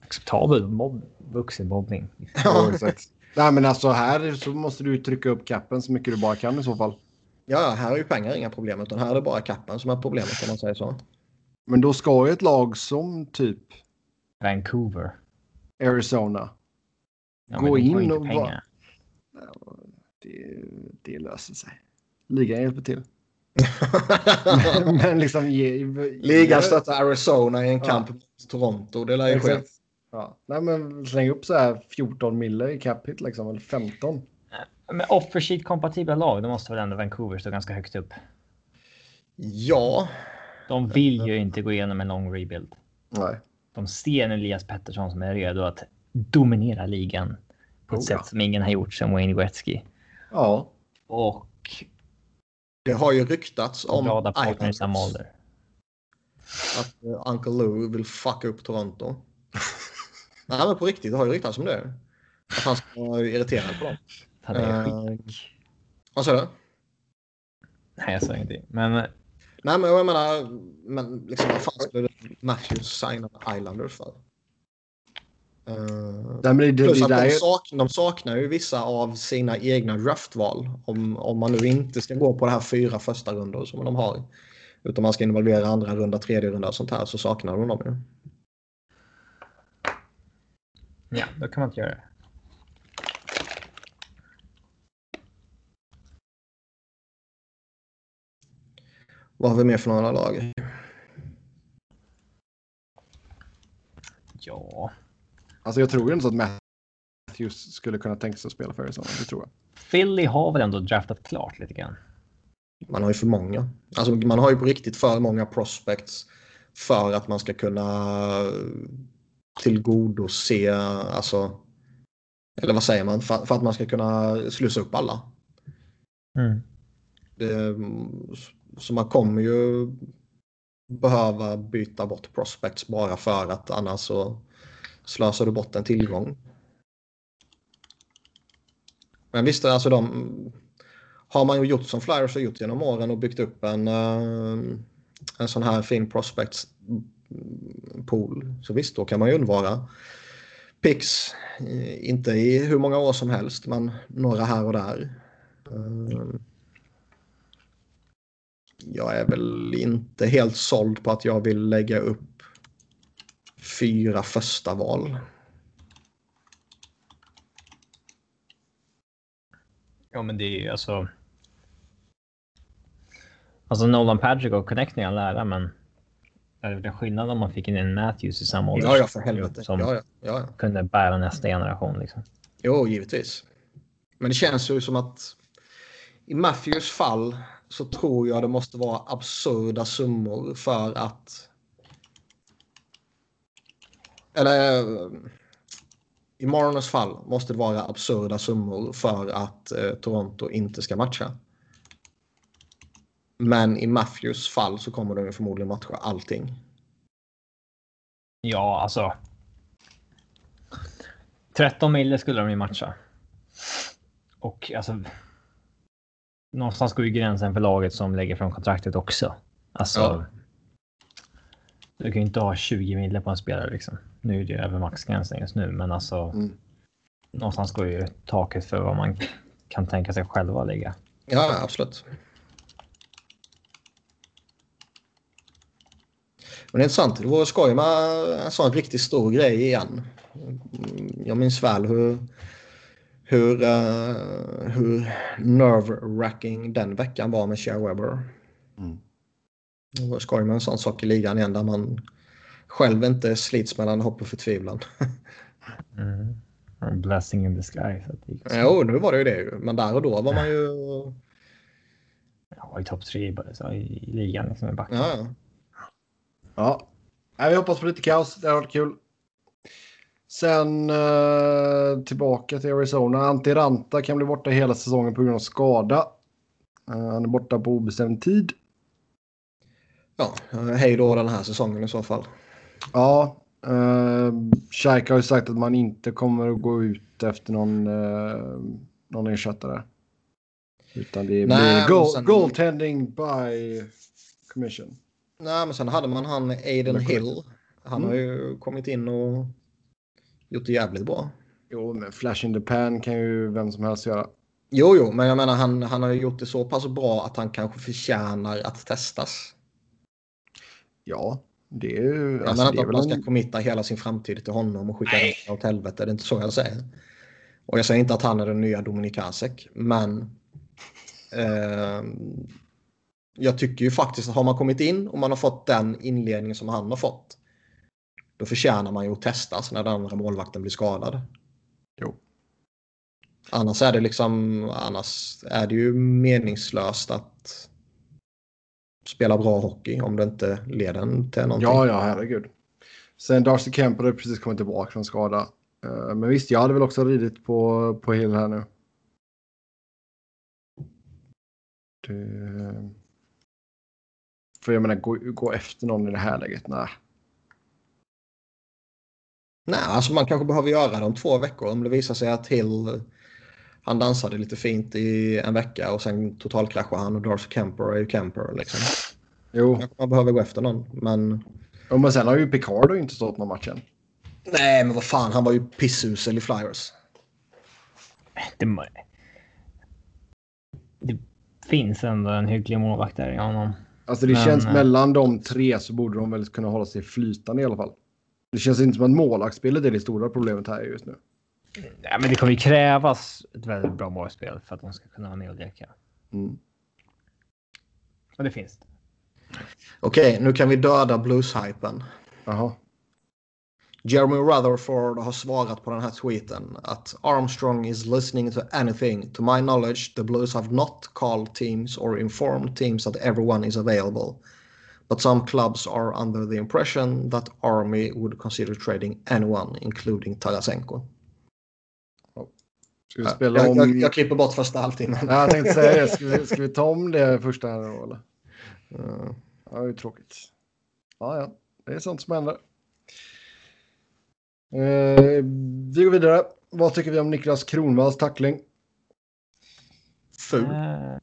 Acceptabel mobb, vuxenmobbning. Ja, exakt. Nej, men alltså här så måste du trycka upp kappen så mycket du bara kan i så fall. ja, här är ju pengar inga problem utan här är det bara kappen som är problemet om man säger så. Men då ska ju ett lag som typ Vancouver. Arizona. Ja, Gå men in inte och pengar. Det, det löser sig. Ligan hjälper till. men liksom ge... Ligan stöttar Arizona i en Ja. kamp mot Toronto. Det lär ju ske. Ja. Nej, men släng upp så här 14 mille i cap hit liksom, eller 15. Men offersheet kompatibla lag, då måste väl ändå Vancouver stå ganska högt upp. Ja, De vill ju inte gå igenom en lång rebuild. Nej. De ser en Elias Pettersson som är redo att dominera ligan på ett Oh, ja. sätt som ingen har gjort sedan Wayne Gretzky. Ja. Och det har ju ryktats om glada partner i samma ålder. att eh, Uncle Lou vill fucka upp Toronto. Nej, men på riktigt, det har ju ryktats om det. Att han ska vara irriterad på dem. Han är skit. Vad sa du? Nej, jag sa ingenting. Men eh, Nej, men jag menar, men liksom vad fan skulle Matthews signa Islanders för? Uh, Nej, det, plus det, det, att de, sak, de, saknar ju vissa av sina egna draftval. Om, om man nu inte ska gå på de här fyra första rundor som de har. Utan man ska involvera andra runda, tredje runda och sånt här så saknar de dem ju. Ja, då kan man inte göra det. Vad har vi mer för några lag? Ja, Alltså jag tror ju inte så att Matthews skulle kunna tänka sig att spela för Arizona. Det tror jag. Philly har väl ändå draftat klart lite grann. Man har ju för många. Alltså man har ju på riktigt för många prospects för att man ska kunna tillgodose, alltså, eller vad säger man, för, för att man ska kunna slussa upp alla. Mm. Det, så man kommer ju behöva byta bort prospects bara för att annars så slösar du bort en tillgång. Men visst, alltså de har man ju gjort som Flyers har gjort genom åren och byggt upp en, eh, en sån här fin prospects pool. Så visst, då kan man ju undvara picks. Eh, inte i hur många år som helst, men några här och där. Eh, jag är väl inte helt såld på att jag vill lägga upp fyra första val. Ja, men det är ju alltså. Alltså Nolan Patrick och connecting all ära, men. Det är en skillnad om man fick in en Matthews i samma ålder. Ja, ja, för helvete. Som ja, ja, ja. kunde bära nästa generation liksom. Jo, givetvis. Men det känns ju som att i Matthews fall så tror jag det måste vara absurda summor för att... Eller eh, i Marners fall måste det vara absurda summor för att eh, Toronto inte ska matcha. Men i Matthews fall så kommer de förmodligen matcha allting. Ja, alltså. 13 mille skulle de ju matcha. Och alltså. Någonstans går ju gränsen för laget som lägger från kontraktet också. Alltså. Ja. Du kan ju inte ha 20 mille på en spelare liksom. Nu är det över maxgränsen just nu, men alltså. Mm. Någonstans går ju taket för vad man kan tänka sig själva ligga. Ja, absolut. Men det är intressant. Det vore skoj med en sån riktigt stor grej igen. Jag minns väl hur, hur, eh, hur nerve-wracking den veckan var med Shea Weber. Mm. Det vore skoj med en sån sak i ligan igen där man själv inte slits mellan hopp och förtvivlan. Mm. Blessing in the sky. Så att det gick så. jo, nu var det ju det. Men där och då var man ju... Jag var i topp tre bara, så, i, ligan liksom i backen. Ja, ja. Ja. Vi hoppas på lite kaos. Det har varit kul. Sen eh, tillbaka till Arizona. Antti Ranta kan bli borta hela säsongen på grund av skada. Eh, han är borta på obestämd tid. Ja. Hej då den här säsongen i så fall. Ja, eh, Shaik har ju sagt att man inte kommer att gå ut efter någon, eh, någon ersättare. Utan det blir goal, sen- goaltending by commission. Nej, men sen hade man han Aiden Hill. Han Mm. har ju kommit in och gjort det jävligt bra. Jo, men flash in the pan kan ju vem som helst göra. Jo, jo, men jag menar han, han har ju gjort det så pass bra att han kanske förtjänar att testas. Ja, det är ju... Jag alltså, menar inte att man ska en- committa hela sin framtid till honom och skicka den åt helvete. Det är inte så jag säger. Och jag säger inte att han är den nya Dominik Hasek, men ehm, jag tycker ju faktiskt att har man kommit in och man har fått den inledningen som han har fått, då förtjänar man ju att testas när den andra målvakten blir skadad. Jo. Annars är det liksom, annars är det ju meningslöst att spela bra hockey om det inte leder en till någonting. Ja, ja, herregud. Sen Darcy Kemper har precis kommit tillbaka från skada. Eh, Men visst, jag hade väl också ridit på, på Hill här nu. Det... För jag menar, gå, gå efter någon i det här läget? Nej. Nej, alltså man kanske behöver göra det om två veckor om det visar sig att Hill han dansade lite fint i en vecka och sen totalkraschade han och Darcy Kemper är ju Kemper liksom. Jo, man behöver gå efter någon, men Ja, men sen har ju Picardo inte stått någon match än. nej, men vad fan, han var ju pissusel i Flyers. Det, det finns ändå en hygglig målvakt där i honom. Alltså det Men, känns eh, mellan de tre så borde de väl kunna hålla sig flytande i alla fall. Det känns inte som att målvaktsspelet är det stora problemet här just nu. Ja, men det kommer ju krävas ett väldigt bra målspel för att de ska kunna vara med och leka. Mm. Och det finns det. Okej, nu kan vi döda blues-hypen. Jaha. Jeremy Rutherford har svarat på den här tweeten att Armstrong is listening to anything. To my knowledge, the Blues have not called teams or informed teams that everyone is available. But some clubs are under the impression that Army would consider trading anyone, including Tarasenko. Ska vi spela Jag, om... jag, jag klipper bort första halvtimmen. Ja, jag tänkte säga det. Ska vi, ska vi ta om det första här då, eller? Ja, det är ju tråkigt. Ja, ja. Det är sånt som händer. Eh, vi går vidare. Vad tycker vi om Niklas Kronvalls tackling? Ful. Eh,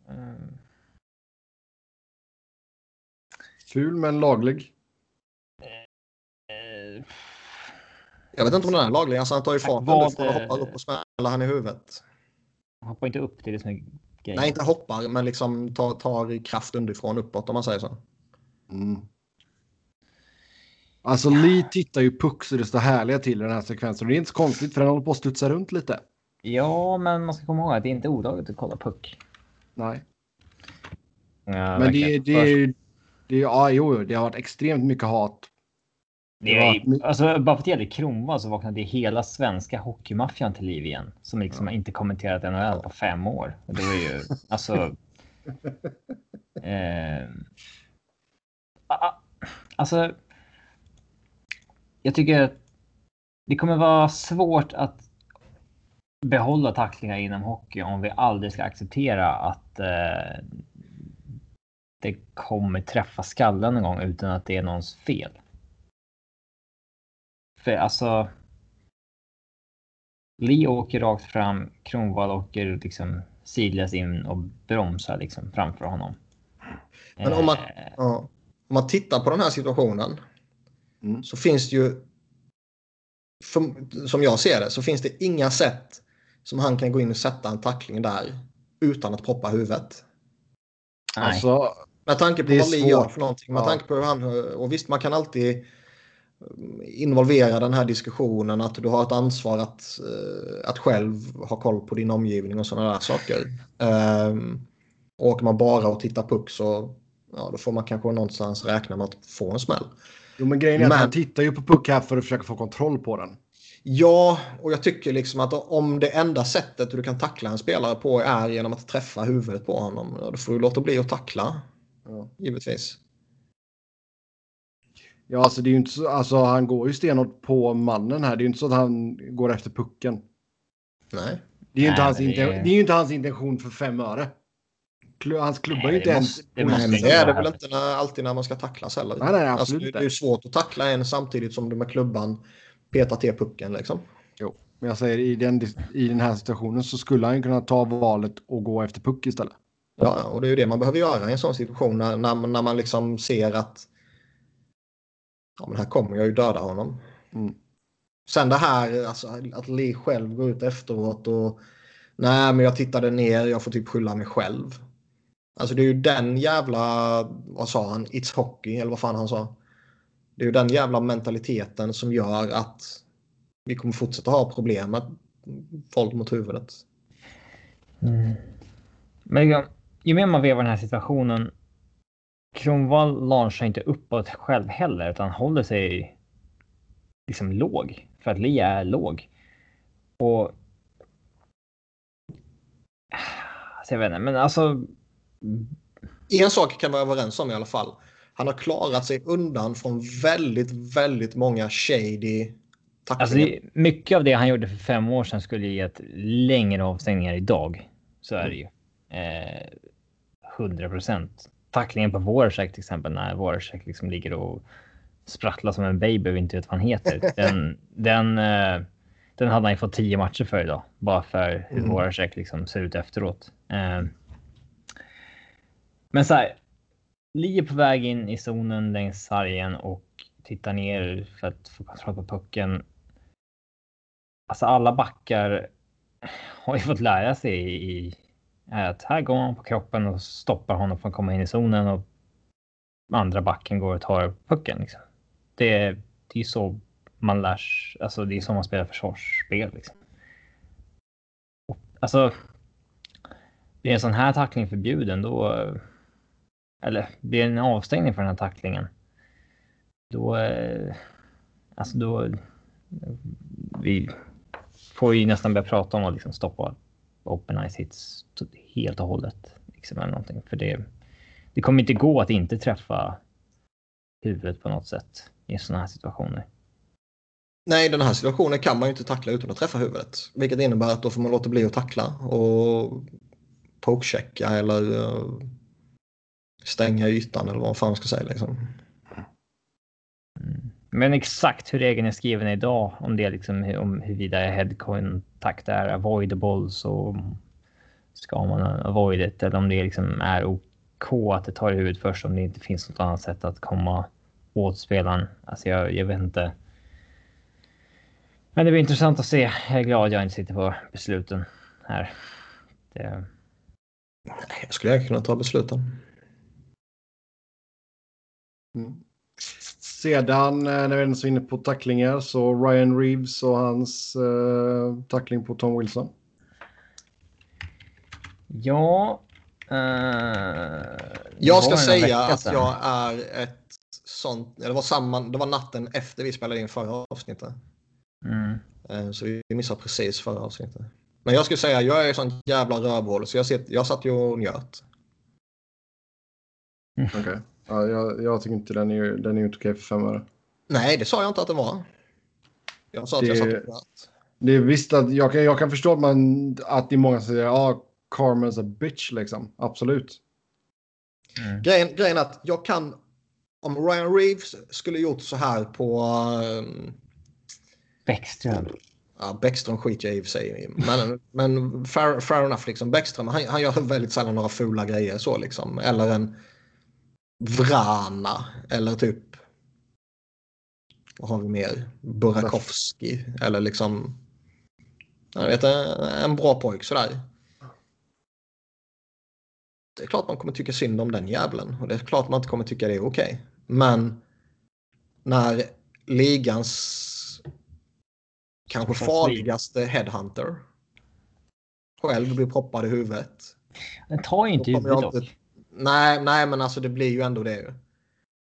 Ful men laglig. eh, Jag vet inte om den är laglig. Alltså, han tar ju fart Vad, underifrån och eh, hoppar upp och smäller han i huvudet. Hoppa inte upp, det är det som är grejen. Nej, inte hoppar, men liksom tar, tar kraft underifrån uppåt om man säger så. Mm. Alltså Lee tittar ju puck så det står härliga till i den här sekvensen. Det är inte så konstigt för den håller på att studsa runt lite. Ja, men man ska komma ihåg att det är inte olagligt att kolla puck. Nej. Ja, Men det, det, det, det, ja, jo, jo, det har varit extremt mycket hat. Det är, alltså, bara för att det gäller Kronwall så vaknade hela svenska hockeymaffian till liv igen. Som liksom har inte kommenterat NHL på fem år. Och det var ju alltså. eh, alltså. Jag tycker att det kommer vara svårt att behålla tacklingar inom hockey om vi aldrig ska acceptera att eh, det kommer träffa skallen en gång utan att det är någons fel. För alltså. Lee åker rakt fram, Kronwall åker liksom sidledes in och bromsar liksom framför honom. Men om man- Eh, Ja. Om man tittar på den här situationen Mm. så finns det ju, för, som jag ser det, så finns det inga sätt som han kan gå in och sätta en tackling där utan att proppa huvudet. nej. Alltså, Med tanke på vad Lee gör för någonting. Med Ja. tanke på hur han, och visst, man kan alltid involvera den här diskussionen att du har ett ansvar att, eh, att själv ha koll på din omgivning och sådana där saker. Um, åker man bara och tittar puck så ja, då får man kanske någonstans räkna med att få en smäll. jo, men grejen är att Men- han tittar ju på puck här för att försöka få kontroll på den. Ja, och jag tycker liksom att om det enda sättet du kan tackla en spelare på är genom att träffa huvudet på honom, då får du låta bli att tackla. Ja. Givetvis. Ja, alltså det är ju inte så, alltså han går ju stenhårt på mannen här. Det är ju inte så att han går efter pucken. Nej. Det är ju inte, Nej, hans, det- inten- det är ju inte hans intention för fem öre. Hans klubba är ju inte det ens... det Nej, måste det är det väl inte när, alltid när man ska tacklas heller. Nej, nej, Alltså, absolut det inte. är ju svårt att tackla en samtidigt som du med klubban petar till pucken. Liksom. Jo, men jag säger i den, i den här situationen så skulle han ju kunna ta valet och gå efter puck istället. Ja, och det är ju det man behöver göra i en sån situation när, när, man- när man liksom ser att ja, men här kommer jag ju döda honom. Mm. Sen det här alltså, att Lee själv går ut efteråt och nej, men jag tittade ner, jag får typ skylla mig själv. Alltså det är ju den jävla, vad sa han, it's hockey eller vad fan han sa. Det är ju den jävla mentaliteten som gör att vi kommer fortsätta ha problem med våld mot huvudet. Mm. Men ju, mer man vevar den här situationen. Kronwall launchar inte uppåt själv heller utan håller sig liksom låg. För att Lee är låg. Och... Alltså jag vet inte, men alltså... En sak kan vi vara överens om i alla fall. Han har klarat sig undan från väldigt, väldigt många shady Alltså mycket av det han gjorde för fem år sedan skulle ge ett längre avstängningar idag. Så är det ju. Eh, 100 procent. Tacklingen på Voracek till exempel när Voracek liksom ligger och sprattlar som en baby och inte vet vad han heter. Den, den, eh, den hade han ju fått tio matcher för idag. Bara för hur Mm. Voracek liksom ser ut efteråt. Eh, men så här. Är på väg in i zonen längs sargen och tittar ner för att få kontroll på pucken. Alltså alla backar har ju fått lära sig i, i är att här går man på kroppen och stoppar honom från att komma in i zonen och andra backen går och tar pucken. Liksom. Det, det är så man lär sig, alltså det är så man spelar försvarsspel. Liksom. Och, alltså, blir en sån här tackling förbjuden då. eller blir en avstängning för den här tacklingen. Då, eh, alltså då, vi får ju nästan börja prata om att liksom stoppa open ice hits helt och hållet. Liksom, eller någonting. För det, det kommer inte gå att inte träffa huvudet på något sätt i sådana här situationer. Nej, den här situationen kan man ju inte tackla utan att träffa huvudet. Vilket innebär att då får man låta bli att tackla och pokechecka eller eh, stänga ytan eller vad fan man ska säga. Liksom. Men exakt hur regeln är skriven idag, om det är liksom om huruvida head contact är avoidable så ska man avoid it eller om det liksom är OK att det tar i huvudet först om det inte finns något annat sätt att komma åt spelaren. Alltså jag, jag vet inte. Men det blir intressant att se. Jag är glad jag inte sitter på besluten här. Det... Jag skulle kunna ta besluten. Mm. Sedan eh, när vi är så inne på tacklingar så Ryan Reeves och hans uh, tackling på Tom Wilson. Ja. Uh, jag ska säga att jag är ett sånt. Det var, samma, det var natten efter vi spelade in förra avsnittet. Mm. Uh, så vi missade precis förra avsnittet. Men jag skulle säga jag är sånt jävla rövhål så jag, sitter, jag satt ju och njöt. Mm. Okej. Okay. Ja, jag, jag, tycker inte den är, den är inte okej för fem öre. Nej, det sa jag inte att det var. Jag sa att det, jag satt och Det är visst att jag kan, jag kan förstå att, man, att det är många som säger ja, Carmen's a bitch liksom. Absolut. Mm. Grejen, grejen är att jag kan, om Ryan Reeves skulle gjort så här på... Um, Bäckström. Ja, Bäckström skiter jag i och för sig Men, men fair, fair enough liksom. Bäckström, han, han gör väldigt sällan några fula grejer så liksom. Eller en Vrana eller typ vad har vi mer? Burakovsky eller liksom jag vet, en bra pojk sådär. Det är klart man kommer tycka synd om den jävlen och det är klart man inte kommer tycka det är okej. Okay. Men när ligans kanske farligaste headhunter själv blir proppad i huvudet. Den tar ju inte huvudet dock. Nej, nej, men alltså det blir ju ändå det. Ju.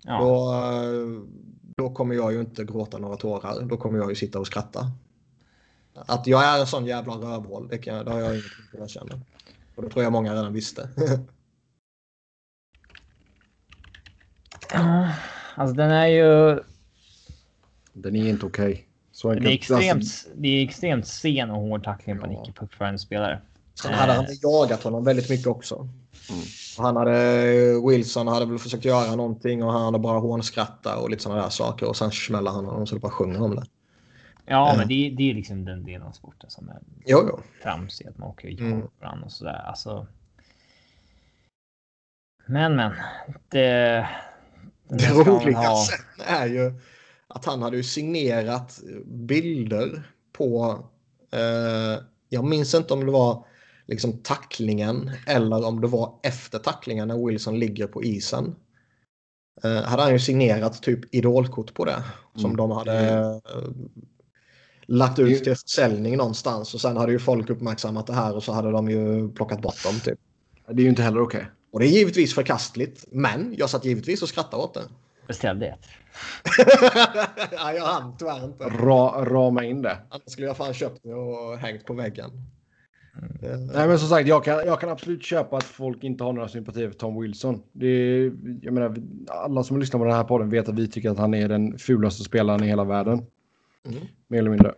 Ja. Då, då kommer jag ju inte gråta några tårar. Då kommer jag ju sitta och skratta. Att jag är en sån jävla rövhål, det, kan, det har jag inget att erkänna. Och det tror jag många redan visste. ja, alltså den är ju... Den är inte okej. Okay. Det, är extremt, alltså... det är extremt sen och hård tackling på ja. en icke-puckförande spelare. Sen hade han jagat honom väldigt mycket också. Mm. Han hade, Wilson hade väl försökt göra någonting och han hade bara hånskrattat och lite sådana där saker och sen smäller han honom så det bara sjunger om det. Ja, men det, det är liksom den delen av sporten som är jo, jo. tramsig. Att man åker i mm. varandra och sådär. Alltså. Men, men. Det, det roliga ha... är ju att han hade ju signerat bilder på. Eh, jag minns inte om det var liksom tacklingen eller om det var efter tacklingen när Wilson ligger på isen. Eh, hade han ju signerat typ idolkort på det som mm. de hade eh, lagt ut till försäljning någonstans och sen hade ju folk uppmärksammat det här och så hade de ju plockat bort dem. Typ. Det är ju inte heller okej. Okay. Och det är givetvis förkastligt, men jag satt givetvis och skrattade åt det. Beställ det. ja, jag hann tyvärr inte. Ra, rama in det. Annars skulle jag fan köpt det och hängt på väggen. Mm. Nej, men som sagt, jag kan, jag kan absolut köpa att folk inte har några sympatier för Tom Wilson. Det är, jag menar, alla som lyssnar på den här podden vet att vi tycker att han är den fulaste spelaren i hela världen. Mm. Mer eller mindre.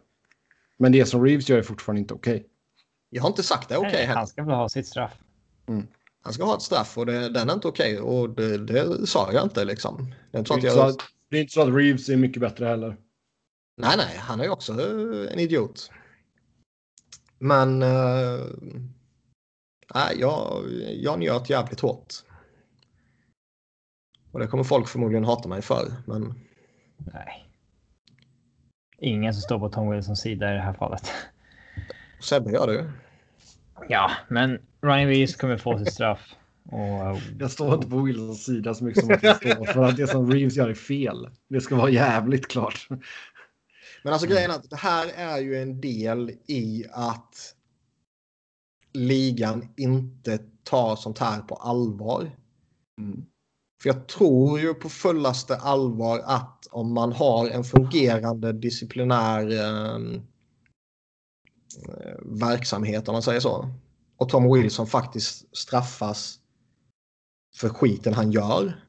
Men det som Reeves gör är fortfarande inte okej. Okay. Jag har inte sagt det okej. Okay han ska väl ha sitt straff. Mm. Han ska ha ett straff och det, den är inte okej okay, och det, det, sa jag inte liksom. Det är inte så att, jag... det är inte så att Reeves är mycket bättre heller. Nej, nej, han är ju också en idiot. Men äh, jag, jag njöt jävligt hårt. Och det kommer folk förmodligen hata mig för. Men... Nej. Ingen som står på Tom Wilsons sida i det här fallet. Sebbe gör det Ja, men Ryan Reeves kommer få sitt straff. Och... Eh, jag står inte på Wilsons sida så mycket som att jag står för att det som Reeves gör är fel. Det ska vara jävligt klart. Men alltså grejen är att det här är ju en del i att ligan inte tar sånt här på allvar. Mm. För jag tror ju på fullaste allvar att om man har en fungerande disciplinär eh, verksamhet om man säger så. Och Tom Wilson faktiskt straffas för skiten han gör.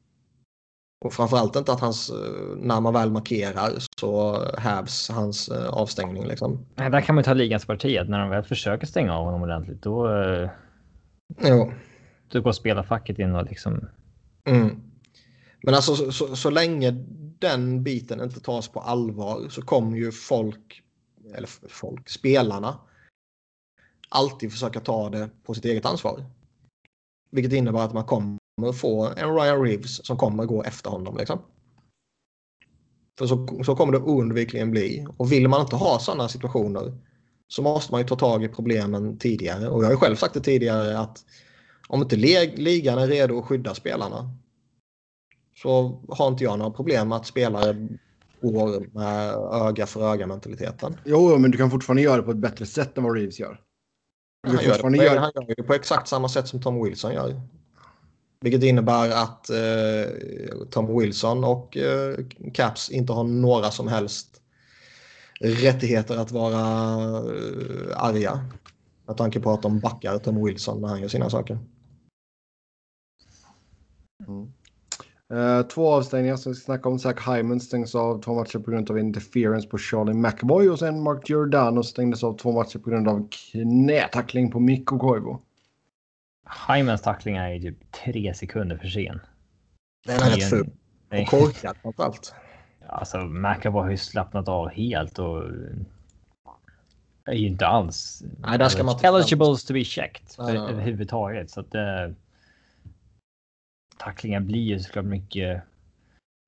Och framförallt inte att hans, eh, när man väl markerar så hävs hans eh, avstängning liksom. Nej, där kan man ta ligans parti att när de väl försöker stänga av honom ordentligt då. eh, Jo. Då går spelarfacket in och liksom. Mm. Men alltså så, så, så länge den biten inte tas på allvar så kommer ju folk, eller folk, spelarna alltid försöka ta det på sitt eget ansvar. Vilket innebär att man kommer få en Ryan Reeves som kommer gå efter honom. Liksom. För så, så kommer det oundvikligen bli. Och vill man inte ha sådana situationer så måste man ju ta tag i problemen tidigare. Och jag har ju själv sagt det tidigare att om inte ligan är redo att skydda spelarna så har inte jag några problem med att spelare går med öga för öga mentaliteten. Jo, men du kan fortfarande göra det på ett bättre sätt än vad Reeves gör. Han gör, på, göra... han gör det på exakt samma sätt som Tom Wilson gör. Vilket innebär att eh, Tom Wilson och eh, Caps inte har några som helst rättigheter att vara eh, arga. Med tanke på att de backar Tom Wilson när han gör sina saker. Mm. Eh, två avstängningar som vi ska snacka om. Zach Hyman stängs av två matcher på grund av interference på Charlie McAvoy och sen Mark Giordano stängdes av två matcher på grund av knätackling på Mikko Koivu. Hymans tackling är ju typ tre sekunder för sen. Den är rätt ful. Och korkad framförallt. Alltså McAvoy har ju slappnat av helt och. Är ju inte alls. Nej, där ska man inte- Eligibles to be checked Nej, nej, nej. överhuvudtaget så att. Eh, tacklingen blir ju såklart mycket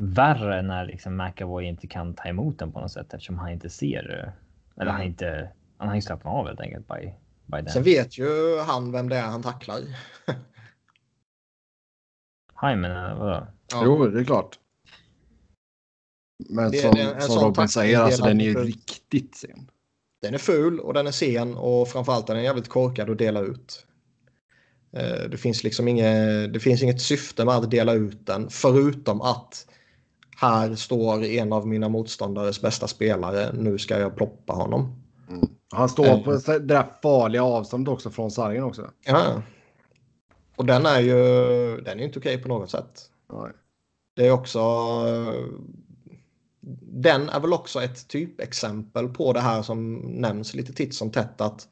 värre när liksom McAvoy inte kan ta emot den på något sätt eftersom han inte ser. Eller han Mm. inte. Han har ju slappnat av helt enkelt by Sen den. vet ju han vem det är han tacklar. Hyman, eller vadå? Ja. Jo, det är klart. Men Det- som, det som Robin säger, alltså, den är ju riktigt sen. Den är ful och den är sen och framförallt den är jävligt korkad att dela ut. Eh, Det finns liksom inget, det finns inget syfte med att dela ut den förutom att här står en av mina motståndares bästa spelare. Nu ska jag ploppa honom. Han står på det där farliga avståndet också från sargen också. Ja. Och den är ju den är inte okej på något sätt. Nej. Det är också den är väl också ett typexempel på det här som nämns lite titt som tätt att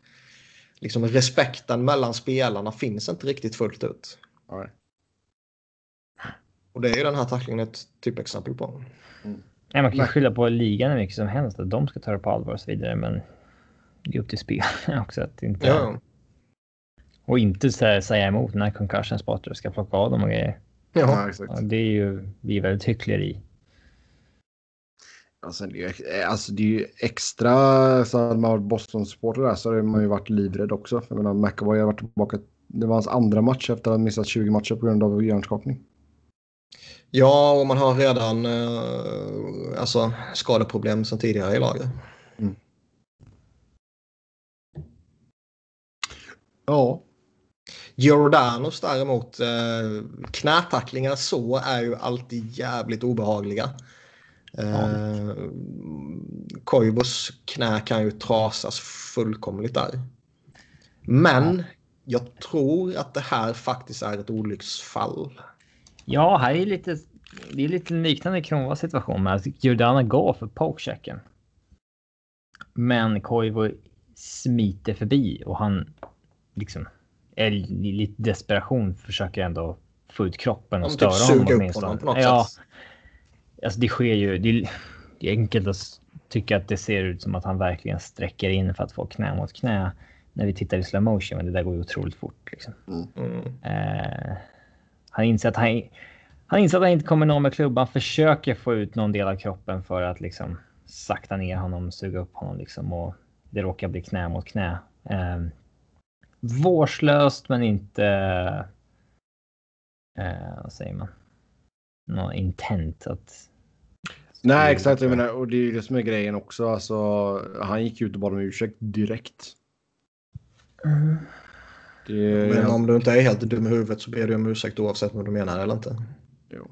liksom respekten mellan spelarna finns inte riktigt fullt ut. Nej. Mm. Och det är ju den här tacklingen ett typexempel på. Nej, man kan ju skylla på ligan hur mycket som helst att de ska ta det på allvar och så vidare. Men det är upp till spelarna också att inte. Ja, Och inte sä- säga emot när concussion spotter ska plocka av dem och grejer. ja. Ja, exakt. Ja, det är ju vi är väldigt hyckleri. Alltså, det, är, ju- alltså, det är ju extra, så hade man varit Boston-supporter där så hade man ju varit livrädd också. Jag menar, McAvoy har varit tillbaka. Det var hans andra match efter att ha missat 20 matcher på grund av hjärnskakning. ja, och man har redan eh, alltså, skadeproblem sedan tidigare i laget. Ja. Giordanos däremot, eh, knätacklingar så är ju alltid jävligt obehagliga. Eh, Koivus knä kan ju trasas fullkomligt där. Men jag tror att det här faktiskt är ett olycksfall. Ja, här är lite. Det är lite liknande Kronvalls situation med att Giordana går för pokechecken. Men Koivu smiter förbi och han liksom är i lite desperation försöker ändå få ut kroppen och störa typ honom åtminstone. honom på något ja, sätt. alltså det sker ju. Det det är enkelt att tycka att det ser ut som att han verkligen sträcker in för att få knä mot knä när vi tittar i slow motion, men det där går ju otroligt fort. Liksom. Mm. Eh, han inser att han, han inser att han inte kommer nå med klubban, försöker få ut någon del av kroppen för att liksom sakta ner honom, suga upp honom liksom och det råkar bli knä mot knä. Eh, vårdslöst men inte... Eh, vad säger man? Någon intent att... Nej, exakt. Jag menar, och det är ju det som är grejen också. Alltså, han gick ut och bad om ursäkt direkt. Mm. Det... Men om du inte är helt dum i huvudet så ber du om ursäkt oavsett vad du menar eller inte. Jo.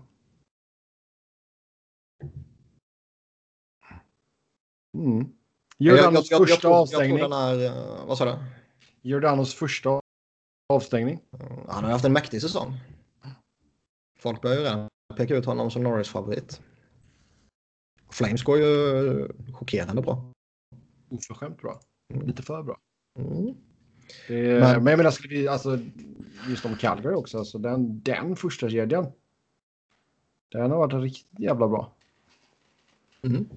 Mm. Gör jag, jag, jag, jag. Jag tror den är, eh, vad sa du? Giordanos första avstängning. Han har haft en mäktig säsong. Folk börjar ju redan peka ut honom som Norris-favorit. Flames går ju chockerande bra. Oförskämt bra. Mm. Lite för bra. Mm. Är, men, Men- jag menar, skulle vi, alltså, just om Calgary också, alltså, den, den första kedjan. Den har varit riktigt jävla bra. Mm.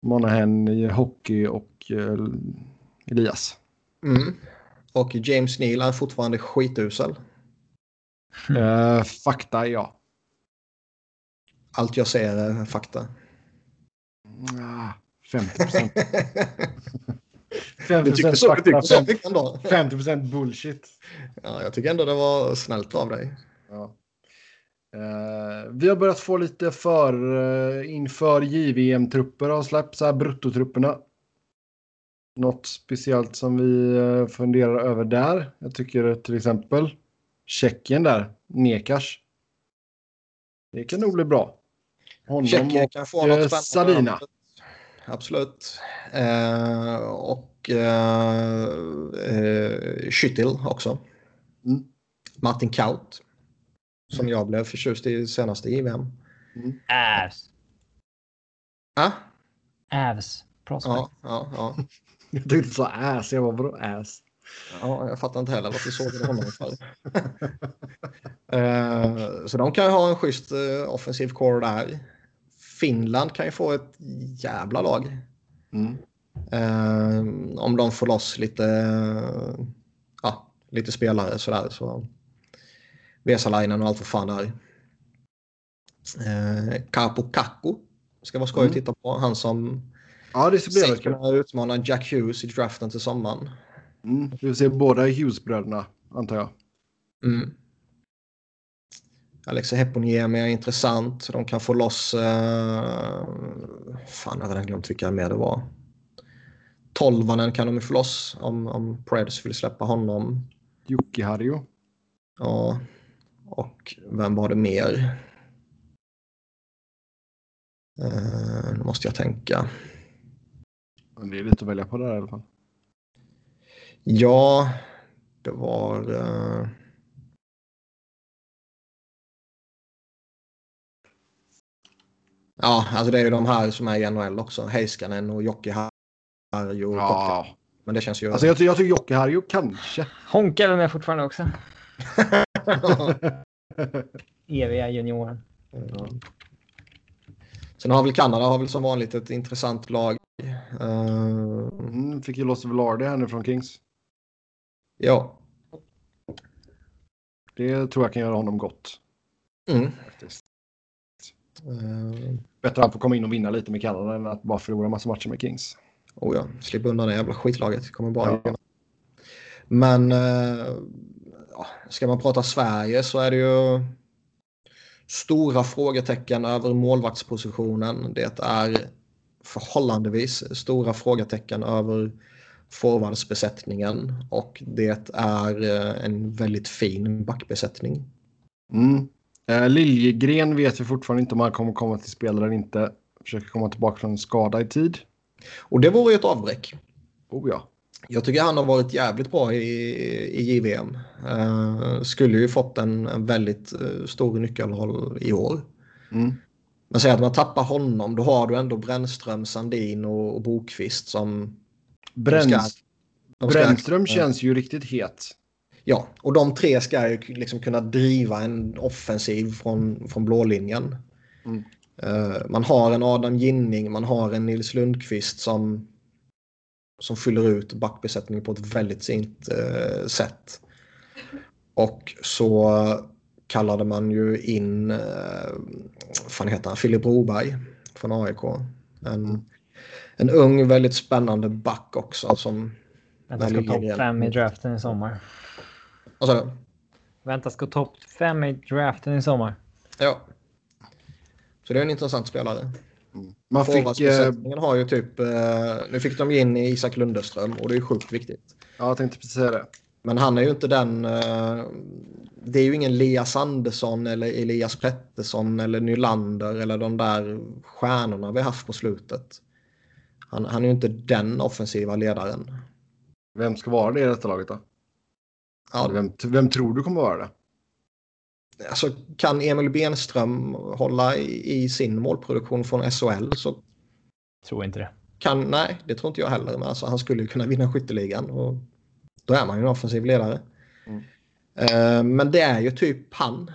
Monahan, i hockey och eh, Elias. Mm. Och James Neal är fortfarande skitusel. Eh, fakta, ja. Allt jag ser är fakta. Ah, 50 procent. Du 50 tycker procent fakta, tycker så 50 mycket ändå? 50 procent bullshit. Ja, jag tycker ändå det var snällt av dig. Ja. Eh, vi har börjat få lite för uh, inför JVM-trupper har släppts, här bruttotrupperna. Något speciellt som vi eh, funderar över där. Jag tycker till exempel Tjeckien där, Nekas. Det kan nog bli bra. Honom Tjeckien kan få eh, något spännande. Salina. Absolut. Eh, och eh, eh, också. Mm. Martin Kaut. Som jag blev förtjust i senaste JVM. Avs. Ah? Avs. Prospect. Ja, ja, ja. Jag tyckte du sa ass, jag var vadå ass? ja, jag fattar inte heller varför såg det honom för. eh, så de kan ju ha en schysst eh, offensiv core där. Finland kan ju få ett jävla lag. Mm. Eh, om de får loss lite, ja, lite spelare sådär. Så Vesalainen och allt vad fan det är. Eh, Capo Kakko ska vara skoj att Mm. titta på. Han som Ja, det sägs väldigt kul. kunna utmana Jack Hughes i draften till sommaren. Mm. Vi får se båda Hughes-bröderna, antar jag. Mm. Alexa Heponiemi är intressant. De kan få loss... Eh, fan, jag redan glömt vilka mer det var. Tolvanen kan de få loss om, om Preds vill släppa honom. Jocke Harjo. Ja. Och vem var det mer? Eh, nu måste jag tänka. Det är lite att välja på där i alla fall. Ja, det var... Eh... Ja, alltså det är ju de här som är i NHL också. Heiskanen och Jocke Harju och Kotka. Ja. Men det känns ju... Alltså jag, ty- jag tycker Jocke Harjo kanske. Honka är väl med fortfarande också. Eviga junioren. Ja. Sen har väl Kanada har väl som vanligt ett intressant lag. Eh, Mm, fick ju loss Velarde här nu från Kings. ja. Det tror jag kan göra honom gott. Mm. Eh, Bättre att får komma in och vinna lite med Kanada än att bara förlora massa matcher med Kings. Oh ja, slippa undan det jävla skitlaget. Kommer bara Ja. Men ja, ska man prata Sverige så är det ju stora frågetecken över målvaktspositionen. Det är förhållandevis stora frågetecken över forwardsbesättningen och det är eh, en väldigt fin backbesättning. Mm. Eh, Liljegren vet vi fortfarande inte om han kommer komma till spel eller inte. Försöker komma tillbaka från en skada i tid. Och det vore ju ett avbräck. Oh ja. Jag tycker han har varit jävligt bra i, i JVM. Uh, skulle ju fått en, en väldigt eh, stor nyckelroll i år. Mm. Men säg att man tappar honom, då har du ändå Brännström, Sandin och, och Bokvist som... Bränns, de ska- Brännström känns ju riktigt het. Ja, och de tre ska ju liksom kunna driva en offensiv från, från blålinjen. Mm. Eh, man har en Adam Ginning, man har en Nils Lundqvist som, som fyller ut backbesättningen på ett väldigt fint eh, sätt. Och så kallade man ju in, eh, vad fan heter han, Filip Broberg från AIK. En, en ung, väldigt spännande back också som... Väntas gå topp fem i draften i sommar. Vad sa du? Väntas gå topp fem i draften i sommar. Ja. Så det är en intressant spelare. Man fick, eh, har ju typ... Eh, nu fick de in Isak Lundeström och det är sjukt viktigt. ja, jag tänkte precis säga det. Men han är ju inte den... Eh, det är ju ingen Elias Andersson eller Elias Pettersson eller Nylander eller de där stjärnorna vi haft på slutet. Han, han är ju inte den offensiva ledaren. Vem ska vara det i detta laget då? Ja, Vem, vem tror du kommer vara det? Alltså, kan Emil Benström hålla i, i sin målproduktion från SHL så Tror inte det. kan, nej, det tror inte jag heller. Men alltså, han skulle ju kunna vinna skytteligan och då är man ju en offensiv ledare. Mm. Eh, men det är ju typ han.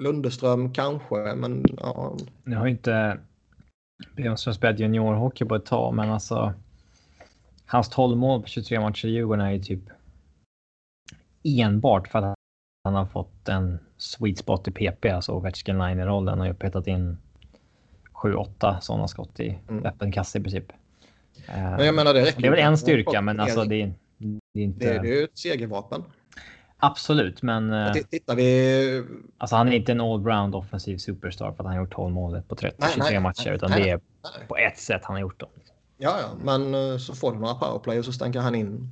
Lundeström kanske, men ja, Nu har ju inte Björnström spelat juniorhockey på ett tag, men alltså. Hans 12 mål på 23 matcher i Djurgården är ju typ. Enbart för att han har fått en sweet spot i PP, alltså Ovechkin line rollen och har petat in 7-8 sådana skott i Mm. öppen kasse i princip. men jag menar det räcker det är väl en styrka, men alltså det är, det är inte. det, är ju ett segervapen. Absolut, men eh, Tittar vi... alltså han är inte en allround offensiv superstar för att han har gjort 12 mål på 30, Nej, 23 nej, matcher, nej, utan det är på ett sätt han har gjort dem. Ja, ja, men eh, så får du några powerplay och så stänker han in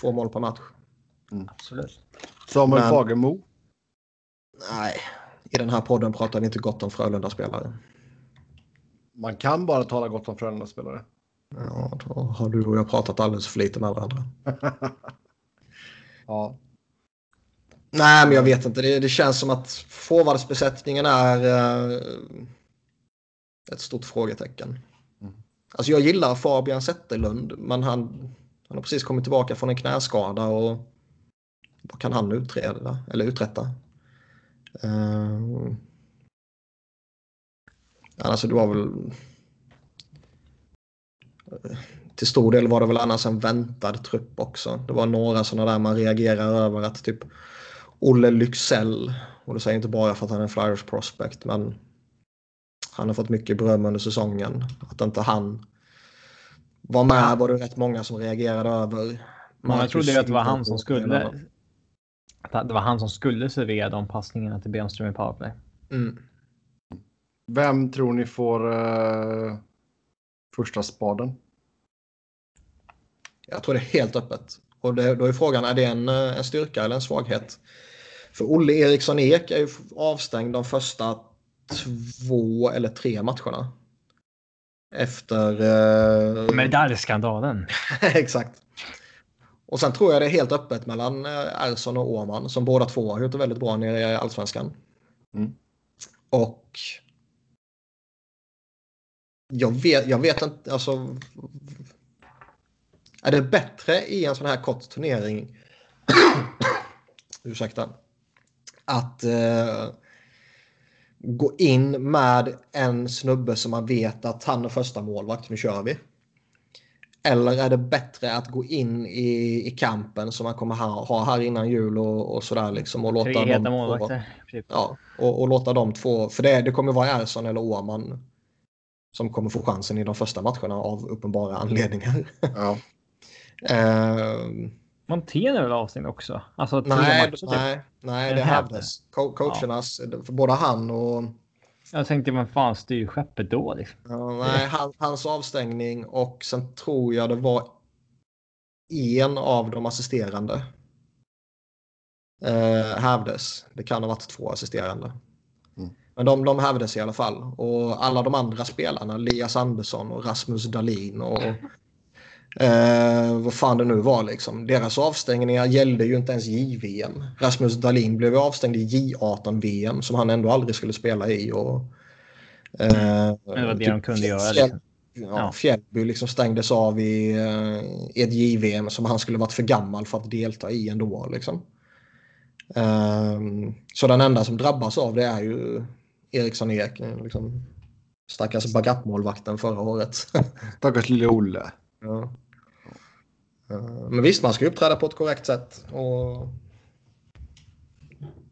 två mål per match. Absolut. Samuel Men- Fagemo. Nej, i den här podden pratar vi inte gott om Frölunda-spelare. Man kan bara tala gott om Frölunda-spelare. Ja, då har du och jag pratat alldeles för lite med varandra. Ja. Nej, men jag vet inte. Det, det känns som att forwardsbesättningen är eh, ett stort frågetecken. Mm. Alltså jag gillar Fabian Zetterlund, men han, han har precis kommit tillbaka från en knäskada och vad kan han utreda eller uträtta? Uh, alltså det var väl till stor del var det väl annars en väntad trupp också. Det var några sådana där man reagerar över att typ Olle Lycksell, och det säger jag inte bara för att han är en Flyers prospect, men han har fått mycket beröm under säsongen. Att inte han var med var det rätt många som reagerade över. Man jag trodde ju att det var han som skulle. Att det var han som skulle servera de passningarna till Björnström i powerplay. Mm. Vem tror ni får eh, första spaden? Jag tror det är helt öppet. Och det, då är frågan, är det en, eh, en styrka eller en svaghet? För Olle Eriksson Ek är ju avstängd de första två eller tre matcherna. Efter... Eh, Medaljskandalen. exakt. Och sen tror jag det är helt öppet mellan eh, Ersson och Åman som båda två har gjort det väldigt bra nere i Allsvenskan. Mm. Och jag vet, jag vet inte, alltså. Är det bättre i en sån här kort turnering? ursäkta. Att eh, gå in med en snubbe som man vet att han är första målvakt, nu kör vi. Eller är det bättre att gå in i, i kampen som man kommer ha, ha här innan jul och, och sådär liksom. Och låta Tre dem heta två- målvakter. Typ. Ja, och, och låta de två, för det, det kommer vara Ersson eller Åman som kommer få chansen i de första matcherna av uppenbara anledningar. Ja. Ehm, Montén är väl avstängd också? Alltså nej, typ. nej, nej, Den det hävde. hävdes. Co coachernas, för både han och Jag tänkte, vem fan styr skeppet då? Liksom? ja, nej, han, hans avstängning och sen tror jag det var en av de assisterande. Eh, hävdes. Det kan ha varit två assisterande. Mm. Men de, de hävdes i alla fall. Och alla de andra spelarna, Lias Andersson och Rasmus Dahlin och eh, vad fan det nu var liksom. Deras avstängningar gällde ju inte ens JVM. Rasmus Dahlin blev avstängd i J18-VM som han ändå aldrig skulle spela i. Och, eh, Det var det de kunde göra. Fjäll- Liksom. Ja, Ja. Fjällby liksom stängdes av i, eh, i ett JVM som han skulle varit för gammal för att delta i ändå. Liksom. Ehm, så den enda som drabbas av det är ju Eriksson Ek. eh, Liksom, stackars bagattmålvakten förra året. Stackars lille Olle. Ja. Eh, Men visst, man ska uppträda på ett korrekt sätt. Och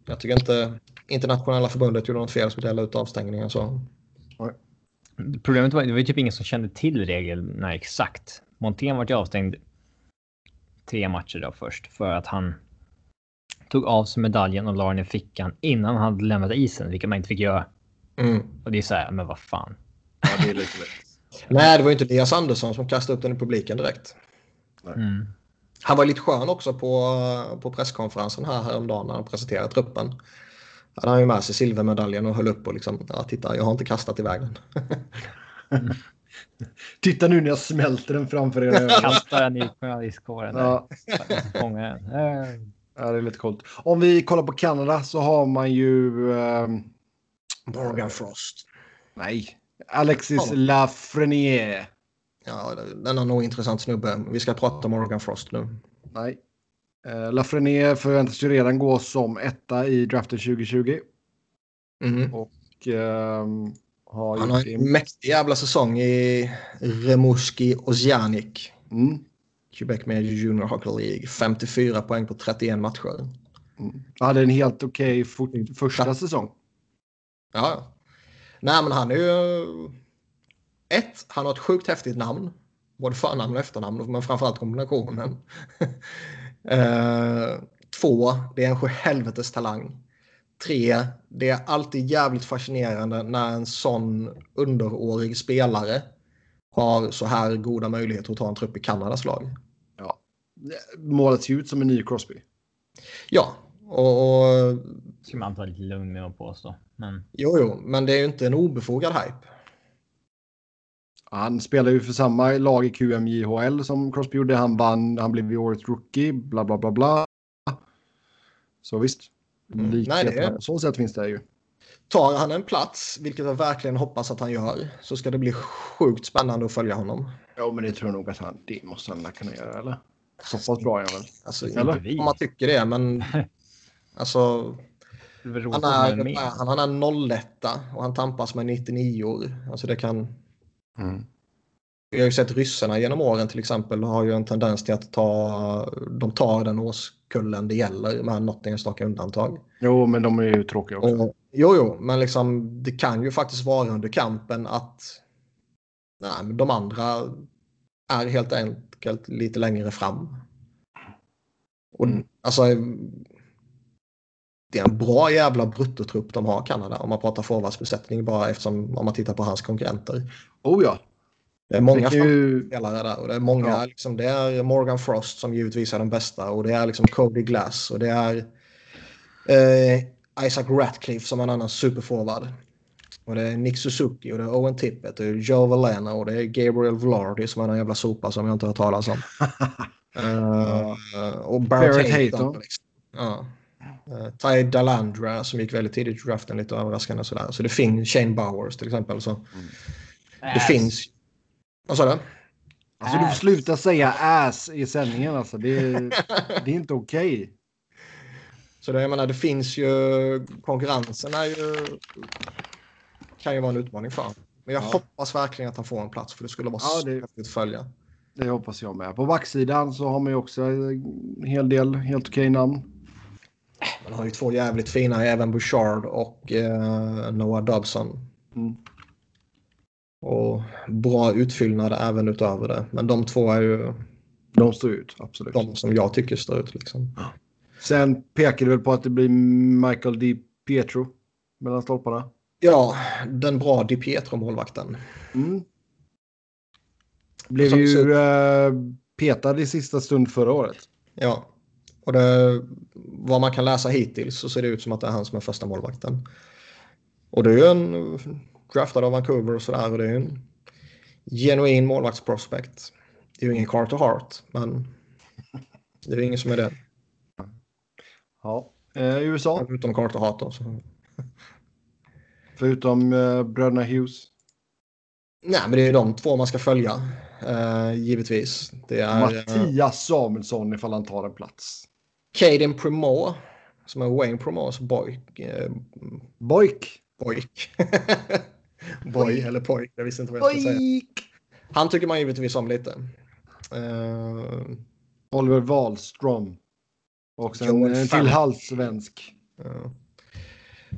jag tycker inte internationella förbundet gjorde något fel som delade ut avstängningar. Så. Problemet var det var ju typ ingen som kände till reglerna exakt. Montén var ju avstängd tre matcher då först för att han tog av sig medaljen och la den i fickan innan han hade lämnat isen, vilket man inte fick göra. Mm. Och det är så här, men vad fan. Ja, det är lite lätt. Nej, det var ju inte Elias Andersson som kastade upp den i publiken direkt. Mm. Han var lite skön också på, på presskonferensen här häromdagen när han presenterade truppen. hade han ju med sig silvermedaljen och höll upp och liksom, ja titta jag har inte kastat iväg den. Titta nu när jag smälter den framför er. Kastar den i journalistkåren. ja. Eh, ja, det är lite coolt. Om vi kollar på Kanada så har man ju... ehm, Morgan Frost. nej, Alexis Ja. Lafreniere. Ja, den är nog intressant snubbe. Vi ska prata Morgan Frost nu. Nej. Uh, Lafreniere förväntas ju redan gå som etta i draften 2020. Mhm. Och ehm, har Han har en mäktig jävla säsong i Remuski Ozianik. Mm. Quebec Major Junior Hockey League. 54 poäng på 31 matcher. Mm. Hade en helt okej for- första säsong. Ja. Nej, men han är ju... Ett, han har ett sjukt häftigt namn. Både förnamn och efternamn, men framförallt kombinationen. Eh, två, det är en sjuhelvetes talang. Tre, det är alltid jävligt fascinerande när en sån underårig spelare har så här goda möjligheter att ta en trupp i Kanadas lag. Målats ju ut som en ny Crosby. Ja, och, och Ska man ta lite lugn med att påstå. Men jo, jo, men det är ju inte en obefogad hype. Han spelar ju för samma lag i QMJHL som Crosby gjorde. Han vann, han blev ju årets rookie, bla bla bla bla. Så visst. Mm. Likheter Nej, det är- på så sätt finns det ju. Tar han en plats, vilket jag verkligen hoppas att han gör, så ska det bli sjukt spännande att följa honom. Ja, men det tror jag nog att han, det måste han kunna göra, eller? Så pass bra är han väl? Alltså, Eller? om man tycker det, men alltså, han är, han, han är 01 och han tampas med 99 år. Alltså det kan... Vi har ju sett ryssarna genom åren till exempel har ju en tendens till att ta, de tar den årskullen det gäller med något enstaka undantag. Jo, men de är ju tråkiga också. Och, jo, jo, men liksom det kan ju faktiskt vara under kampen att nej, men de andra är helt enkelt lite längre fram. Och Mm. alltså det är en bra jävla bruttotrupp de har Kanada om man pratar forwardsbesättning bara eftersom om man tittar på hans konkurrenter. Oh ja. Det är många ju... spelare där och det är många, Ja. liksom, det är Morgan Frost som givetvis är den bästa och det är liksom Cody Glass och det är eh, Isaac Ratcliffe som är en annan superforward. Och det är Nick Suzuki och det är Owen Tippett och Joe Valena och det är Gabriel Vlardy som är en jävla sopa som jag inte har hört talas om. Eh, och Barrett. Hayton. Liksom. Ja. Uh, Ty Dalandra som gick väldigt tidigt i draften lite överraskande och sådär. Så det finns Shane Bowers till exempel. Så det Ass. finns. Vad sa du? Alltså du får sluta säga ass i sändningen alltså. Det är, det är inte okej. Så det, jag menar, det finns ju konkurrensen är ju kan ju vara en utmaning för. Men jag Ja. hoppas verkligen att han får en plats för det skulle vara Ja, så det- häftigt att följa. Det hoppas jag med. På backsidan så har man ju också en hel del helt okej namn. Man har ju två jävligt fina, även Bouchard och eh, Noah Dobson. Mm. Och bra utfyllnad även utöver det. Men de två är ju De står ut, absolut. de som jag tycker står ut. Liksom. Sen pekar det väl på att det blir Michael Di Pietro mellan stolparna. Ja, den bra Di Pietro-målvakten. Mm. Blev ju så- eh, petad i sista stund förra året. Ja, och det, vad man kan läsa hittills så ser det ut som att det är han som är första målvakten. Och det är ju en draftad av Vancouver och sådär och det är ju en genuin målvaktsprospect. Det är ju ingen Carter Hart, men det är ju ingen som är det. Ja. Eh, USA, Utom Carter Hart då. Så. förutom eh, bröderna Hughes. Nej, men det är ju de två man ska följa. Eh, givetvis. Det är Mattias Samuelsson ifall han tar en plats. Caden Primo, som är Wayne Primos boy. Eh, Boik. Pojk. Boy eller pojk, jag visste inte vad jag skulle säga. Han tycker man givetvis om lite. Eh, Oliver Wahlström. Och sen Joel en till halvsvensk. ja.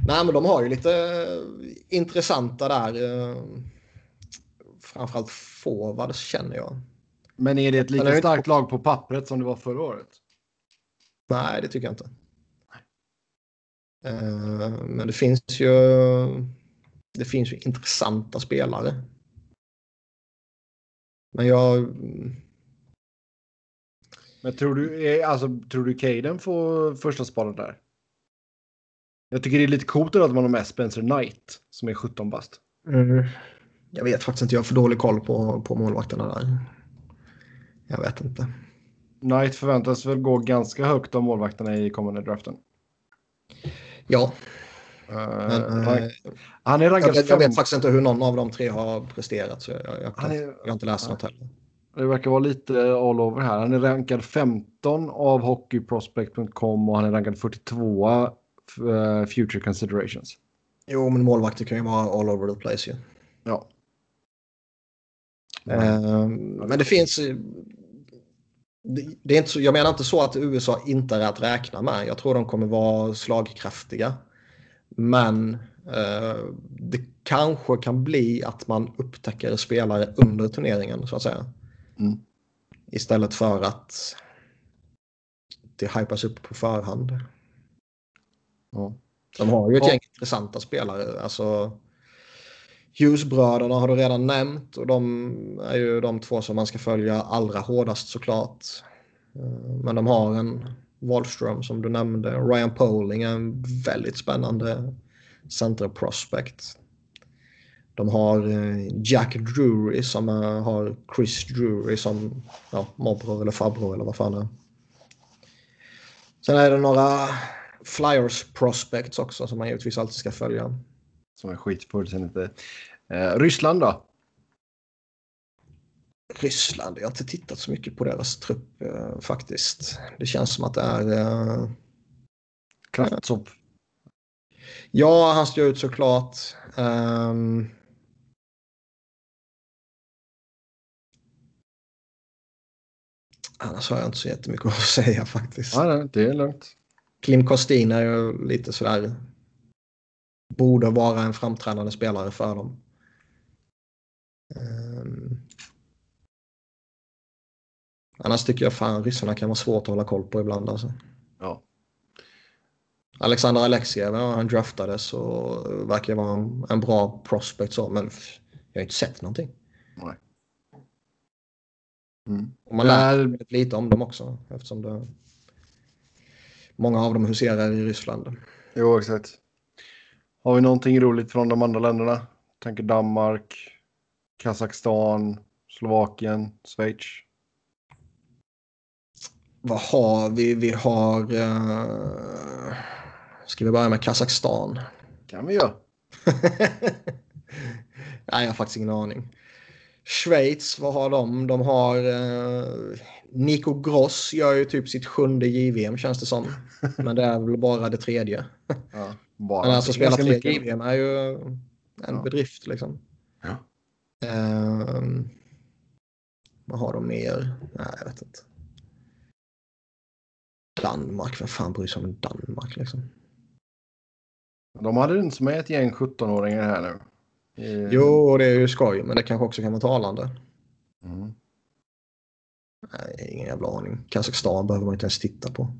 Nej, men de har ju lite intressanta där. eh, framförallt forwards känner jag. Men är det ett lika starkt lag på pappret som det var förra året? Nej, det tycker jag inte. Eh, men det finns ju det finns ju intressanta spelare. Men jag... Men tror du, eh, alltså, tror du Caden får första spaden där? Jag tycker det är lite coolt att man har med Spencer Knight som är 17 bast. Mm. Jag vet faktiskt inte, jag har för dålig koll på, på målvakterna där. Jag vet inte. Knight förväntas väl gå ganska högt av målvakterna i kommande draften. Ja. Uh, Men, han, eh, han är rankad jag, vet, jag fem- vet faktiskt inte hur någon av de tre har presterat. Så jag, jag, jag, Han är- jag har inte läst något heller. Det verkar vara lite all over här. Han är rankad 15 av hockeyprospect.com och han är rankad 42 uh, future considerations. Jo, men målvakter kan ju vara all over the place ju. Ja. Ehm, Men det finns... det är inte så, jag menar inte så att USA inte är att räkna med. Jag tror de kommer vara slagkraftiga. Men eh, det kanske kan bli att man upptäcker spelare under turneringen så att säga. Mm. Istället för att det hypas upp på förhand. Ja. De har ju ett Ja. gäng intressanta spelare. Alltså, Hughes-bröderna har du redan nämnt och de är ju de två som man ska följa allra hårdast såklart. Eh, men de har en Wallström som du nämnde. Ryan Poling är en väldigt spännande center prospect. De har eh, Jack Drury som har Chris Drury som ja, morbror eller farbror eller vad fan det är. Sen är det några Flyers prospects också som man givetvis alltid ska följa. Som är skitfullständigt. Uh, Ryssland då? Ryssland, jag har inte tittat så mycket på deras trupp eh, faktiskt. Det känns som att det är... Eh, Kraftsov. ja, han står ut såklart. Um, annars har jag inte så jättemycket att säga faktiskt. Ja, nej, det är lugnt. Klim Kostin är ju lite sådär... Borde vara en framträdande spelare för dem. Ehm. Annars tycker jag fan ryssarna kan vara svårt att hålla koll på ibland. Alltså. Ja. Alexander Alexiev, ja, han draftades och verkar vara en, en bra prospect så, men jag har inte sett någonting. Nej. Mm. Och man lär sig väldigt lite om dem också eftersom det, många av dem huserar i Ryssland. jo, exakt. Har vi någonting roligt från de andra länderna? Tänker Danmark, Kazakstan, Slovakien, Schweiz. Vad har vi? Vi har... Uh, ska vi börja med Kazakstan? Kan vi göra. Nej, jag har faktiskt ingen aning. Schweiz, vad har de? De har... Uh, Nico Gross gör ju typ sitt sjunde JVM känns det som. Men det är väl bara det tredje. Ja, bara. Men alltså spela tre mycket. JVM är ju en Ja. bedrift liksom. Ja. Ehm, vad har de mer? Nej, jag vet inte. Danmark, vem fan bryr sig om Danmark liksom? De hade inte med ett gäng 17-åringar här nu. I- Jo, det är ju skoj, men det kanske också kan vara talande. Mm. Nej, ingen jävla aning. Kazakstan behöver man inte ens titta på.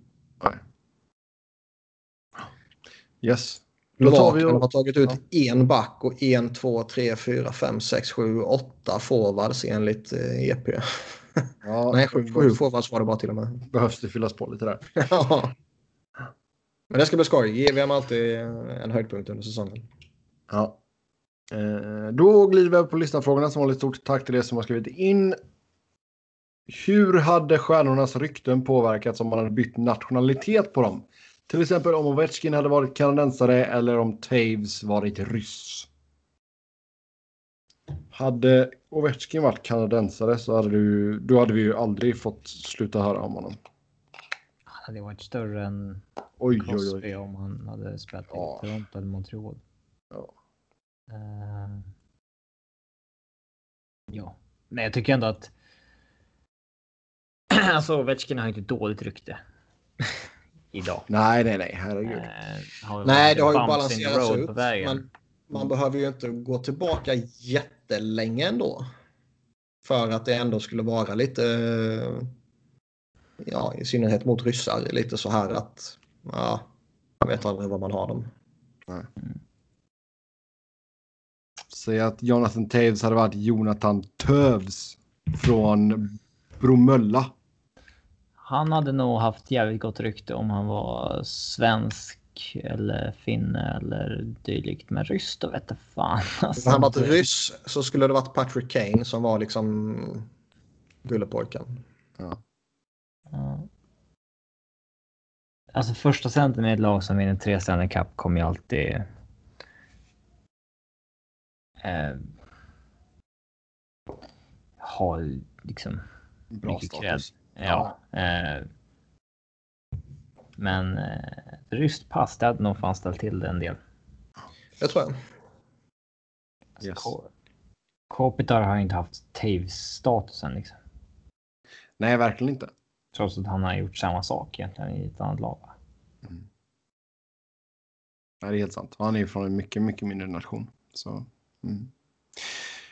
Yes. Då tar vi och... har tagit ut en back och en, två, tre, fyra, fem, sex, sju, åtta forwards enligt eh, EP. Ja, Nej, sju, sju forwards var det bara till och med. behövs det fyllas på lite där. Ja. Men det ska bli skoj. GVM är alltid en höjdpunkt under säsongen. Ja. Eh, då glider vi över på lyssnarfrågorna som vanligt. Stort tack till er som har skrivit in. Hur hade stjärnornas rykten påverkats om man hade bytt nationalitet på dem? Till exempel om Ovechkin hade varit kanadensare eller om Taves varit ryss. Hade Ovechkin varit kanadensare så hade, du, då hade vi ju aldrig fått sluta höra om honom. Han hade varit större än Oj, oj, Crosby oj. om han hade spelat i Ja. Toronto eller Montreal. Ja. Eh, ja, men jag tycker ändå att. alltså Ovechkin har inte dåligt rykte. Idag. Nej, nej, nej, herregud. Har Nej, det har ju balanserats ut. Men man behöver ju inte gå tillbaka jättelänge ändå. För att det ändå skulle vara lite, ja i synnerhet mot ryssar, lite så här att ja, man vet aldrig var man har dem. Säg att Jonathan Taves hade varit Jonathan Tövs från Bromölla. Han hade nog haft jävligt gott rykte om han var svensk eller finne eller dylikt. Men ryss då vet jag fan. Alltså, han varit ryss så skulle det varit Patrick Kane som var liksom gullepojken. Ja. Ja. Alltså första centern i ett lag som vinner tre Stanley Cup kommer ju alltid... Eh, ha liksom Bra mycket status. Ja. Eh, men eh, ryskt pass, det hade nog fan ställt till det en del. Det tror jag. Alltså, Yes. Ko- Kopitar har inte haft Taves-statusen liksom. Nej, verkligen inte. Trots att han har gjort samma sak egentligen i ett annat lag. Nej, det är helt sant. Han är ju från en mycket, mycket mindre nation. Så, mm.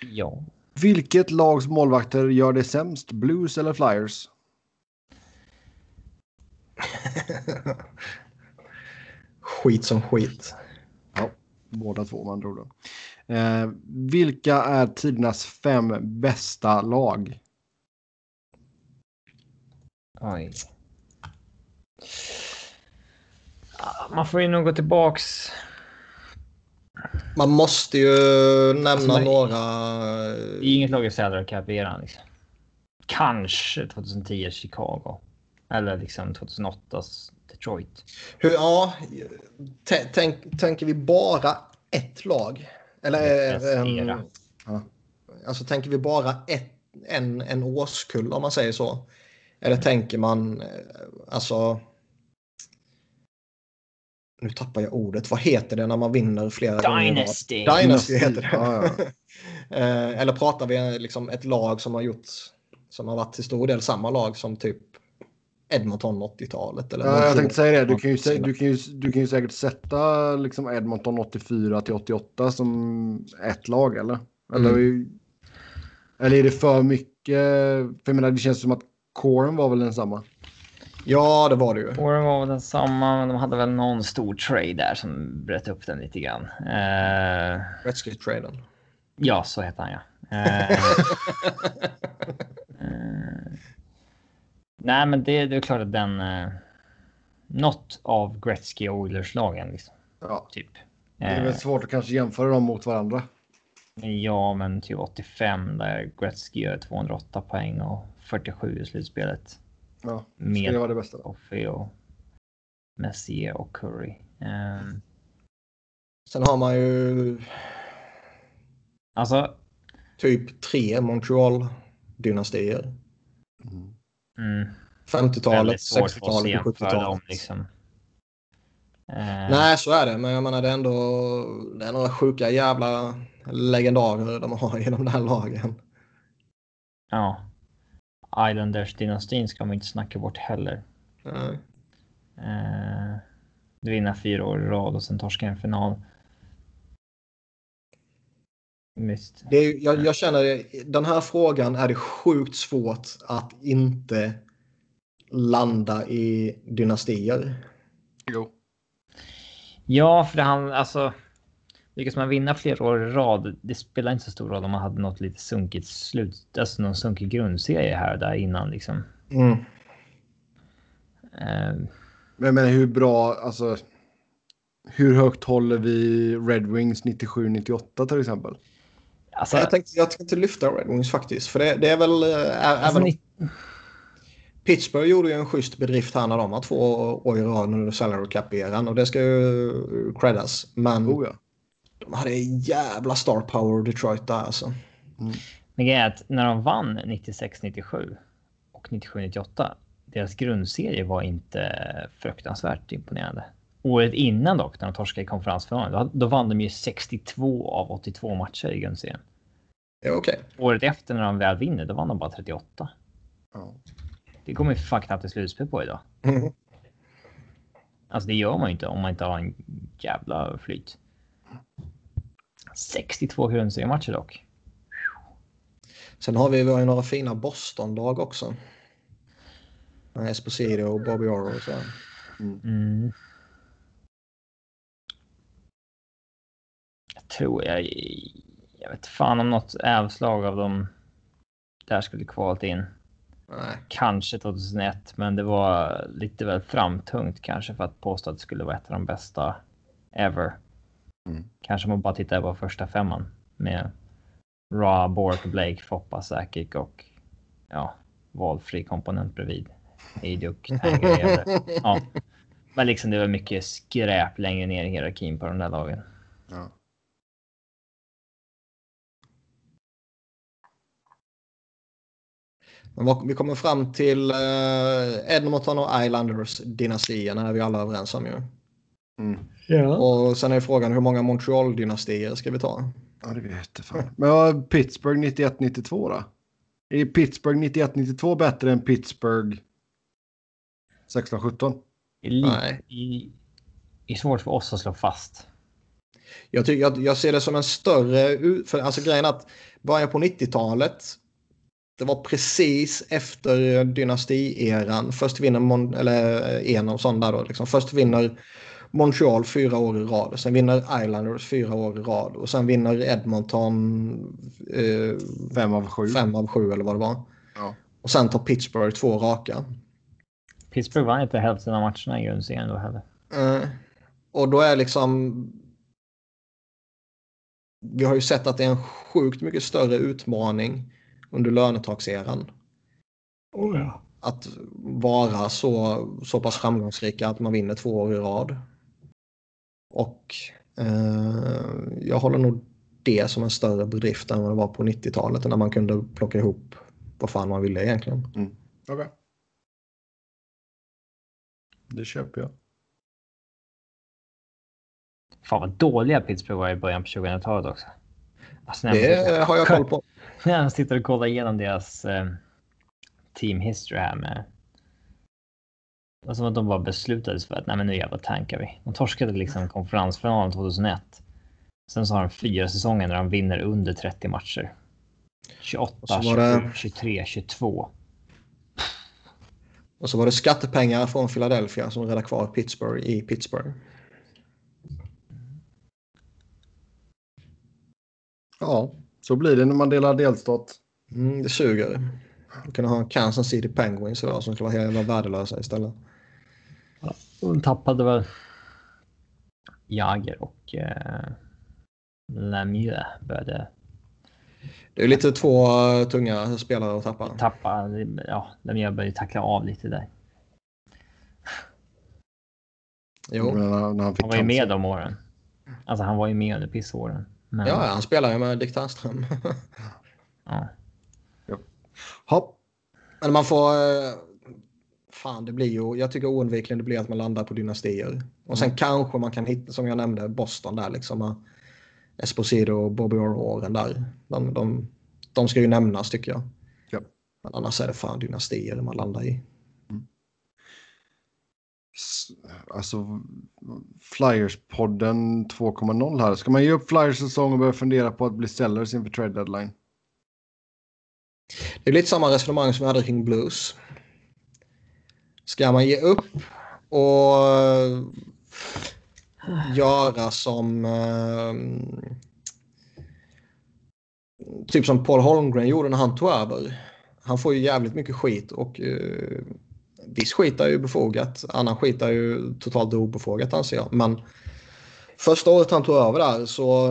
Ja. Vilket lags målvakter gör det sämst? Blues eller Flyers? skit som skit. Båda två med andra ord. Eh, vilka är tidernas fem bästa lag? Oj. Ja, Man får ju nog gå tillbaks. Man måste ju nämna Alltså, några. Det är inget lag i salary cap eran liksom. Kanske 2010 Chicago. Eller liksom 2008 Detroit. Hur, ja, tä- tänk, tänker vi bara ett lag? Eller en. Ja. alltså tänker vi bara ett, en, en årskull om man säger så? Eller tänker man eh, alltså. Nu tappar jag ordet. Vad heter det när man vinner flera gånger i rad? Dynasty. Dynasty heter det. Ja, ja. Eh, Eller pratar vi eh, liksom ett lag som har gjort som har varit till stor del samma lag som typ Edmonton 80-talet? Eller Ja, jag tänkte säga det. Du kan ju, du kan ju, du kan ju säkert sätta liksom Edmonton 84 till 88 som ett lag, eller? Eller, Mm. eller är det för mycket? För jag menar, det känns som att Coren var väl densamma. Ja, det var det ju. Åren var väl densamma, men de hade väl någon stor trade där som bröt upp den lite grann. Eh, Gretzky-traden. ja, så heter han ja. Eh, nej, men det, det är klart att den... Eh, något av Gretzky och Oilers-lagen liksom, Ja. typ. Det är väl Eh, svårt att kanske jämföra dem mot varandra. Ja, men typ 85 där Gretzky gör 208 poäng och 47 i slutspelet. Ja, det Med var det bästa. Coffey och Messier och Curry. Ehm, Sen har man ju alltså, typ tre Montreal-dynastier. mm, 50-talet, väldigt svårt för att 60-talet och jämföra dem 70-talet. liksom. Eh, Nej, så är det. Men jag menar det är ändå det är några sjuka jävla legendarer de har i de där lagen. Ja. Islanders-dynastin ska man inte snacka bort heller. Nej. Eh, vinna fyra år i rad och sen torska en final. Visst. Det är, jag, jag känner den här frågan är det sjukt svårt att inte landa i dynastier. Jo. Ja, för det han alltså. Lyckas man vinna flera år i rad, det spelar inte så stor roll om man hade något lite sunkigt slut, alltså någon sunkig grundserie här och där innan liksom. Mm. Eh, Men menar hur bra, alltså. Hur högt håller vi Red Wings 97-98 till exempel? Alltså, Jag, tänkte, jag tänkte lyfta Red Wings faktiskt. För det, det är väl... Äh, alltså ni, Pittsburgh gjorde ju en schysst bedrift här när de har två år i rad under salary cap-eran och det ska ju creddas. Men Oh ja. de hade en jävla star power Detroit där alltså. men grejen är att när de vann 96-97 och 97-98, deras grundserie var inte fruktansvärt imponerande. Året innan dock, när de torskade i konferensfinalen, då, då vann de ju 62 av 82 matcher i grundserien. Är okej. Året efter när de väl vinner, då vann de bara 38. ja. Det kommer ju fan knappt till slutspel på idag. Mhm. Alltså det gör man ju inte om man inte har en jävla flyt. 62 grundseriematcher dock. Sen har vi, vi har ju några fina Boston-lag också. Esposito och Bobby Orr och så. Mm. Jag tror jag... Jag vet fan om något ävslag av dem där skulle kvalat in. Nej. Kanske 2001, men det var lite väl framtungt kanske för att påstå att det skulle vara ett av de bästa ever. Mm. Kanske man bara tittar på första femman med Ra, Bork, Blake, Foppa, Sakic och ja, valfri komponent bredvid. Tanger, ja. Men liksom det var mycket skräp längre ner i hierarkin på de där lagen. Ja. Men vi kommer fram till eh, Edmonton och Islanders-dynastierna är vi alla överens om ju. Mm. Ja. Och sen är frågan hur många Montreal-dynastier ska vi ta? ja, det vet jag fan. Men Pittsburgh 91-92 då? Är Pittsburgh 91-92 bättre än Pittsburgh 16-17? Det är, li- Nej. i, det är svårt för oss att slå fast. Jag, ty- jag, jag ser det som en större... För, alltså grejen att början på 90-talet det var precis efter dynastieran. Först vinner Mon, eller eh, en av sådana där då. Liksom. Först vinner Montreal fyra år i rad. Sen vinner Islanders fyra år i rad. Och sen vinner Edmonton eh, Fem av sju. fem av sju eller vad det var. Ja. Och sen tar Pittsburgh två raka. Pittsburgh vann inte hälften av matcherna i grundserien då heller. Eh, och då är liksom... Vi har ju sett att det är en sjukt mycket större utmaning under lönetagseran. Oh, ja. Att vara så, så pass framgångsrika att man vinner två år i rad. Och eh, jag håller nog det som en större bedrift än vad det var på 90-talet när man kunde plocka ihop vad fan man ville egentligen. Okej. Det köper jag. Fan vad dåliga Pittsburgh var i början på 2000-talet också. Alltså, Det har jag koll på. När jag sitter och kollar igenom deras eh, team history här med. Det var som att de bara beslutades för att nej men nu jävlar tankar vi. De torskade liksom konferensfinalen 2001. Sen så har de fyra säsonger där de vinner under 30 matcher. 28, Och så var det- 27, 23, 22. Och så var det skattepengar från Philadelphia som räddade kvar Pittsburgh i Pittsburgh. Ja, så blir det när man delar delstat. Mm, det suger. Vi kunde ha Kansas City Penguins idag som skulle vara helt värdelösa istället. Och de tappade väl Jager och eh, Lemieux började Det är lite två eh, tunga spelare att tappa. tappa. Ja, Lemieux började tackla av lite där. Jo. Men När, när han fick Han var ju med de åren. Alltså han var ju med under pissåren. Men, Ja, han spelar ju med Dick Ternström. ja. Hopp. Men man får... eh, Fan, det blir ju... Jag tycker oundvikligen det blir att man landar på dynastier. Och sen kanske man kan hitta, som jag nämnde, Boston där liksom. Esposito och Bobby Orr-åren där. De, de, de ska ju nämnas tycker jag. Ja. Men annars är det fan dynastier man landar i. Alltså Flyers-podden 2.0 här. Ska man ge upp Flyers säsong och börja fundera på att bli sellers inför trade deadline? Det är lite samma resonemang som vi hade kring Blues. Ska man ge upp och eh, göra som eh, typ som Paul Holmgren gjorde när han tog över. Han får ju jävligt mycket skit och eh, viss skit är ju befogat. Annan skit är ju totalt obefogat anser jag. Men första året han tog över där så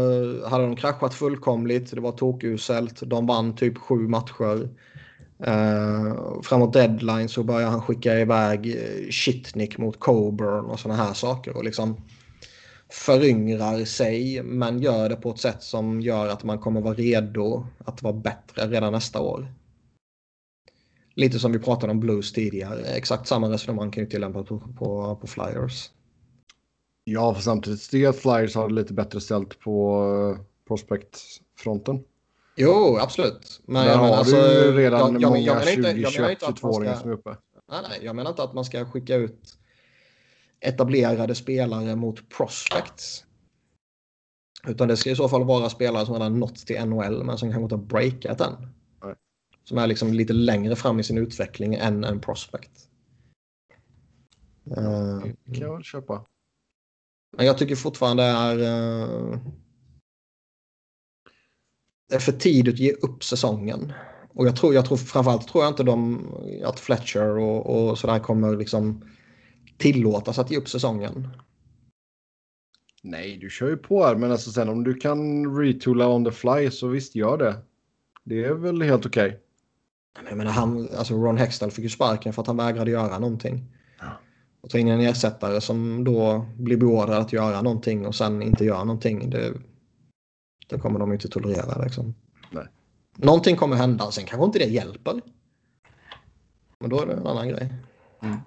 hade de kraschat fullkomligt. Det var tokuselt. De vann typ sju matcher. Uh, framåt deadline så började han skicka iväg eh, Shitnik mot Coburn och sådana här saker. Och liksom föryngrar sig men gör det på ett sätt som gör att man kommer vara redo att vara bättre redan nästa år. Lite som vi pratade om Blues tidigare. Exakt samma resonemang kan ju tillämpas på, på, på Flyers. Ja, för samtidigt tycker jag att Flyers har lite bättre ställt på uh, prospect-fronten. Jo, absolut. Men Där jag har alltså, du ju redan jag- jag- många jag menar inte- jag menar 20, inte att man 22-åringar ska- som är uppe. Nej, nej, jag menar inte att man ska skicka ut etablerade spelare mot prospects. Utan det ska i så fall vara spelare som redan nått till NHL men som kanske inte har breakat än. Som är liksom lite längre fram i sin utveckling än en prospect. Eh, Det kan jag väl köpa. men jag tycker fortfarande det är... eh, det är för tidigt att ge upp säsongen. Och jag tror, jag tror framförallt tror jag inte de, att Fletcher och, och sådär kommer liksom tillåtas att ge upp säsongen. Nej, du kör ju på här, men alltså sen om du kan retoola on the fly så visst gör det. Det är väl helt okej. Okay. Jag menar, han, alltså Ron Hextall fick ju sparken för att han vägrade göra någonting. Ja. Och ta in en ersättare som då blir beordrad att göra någonting och sen inte gör någonting. Det, det kommer de inte tolerera liksom. Nej. Någonting kommer hända, sen kanske inte det hjälper. Men då är det en annan grej. Mm.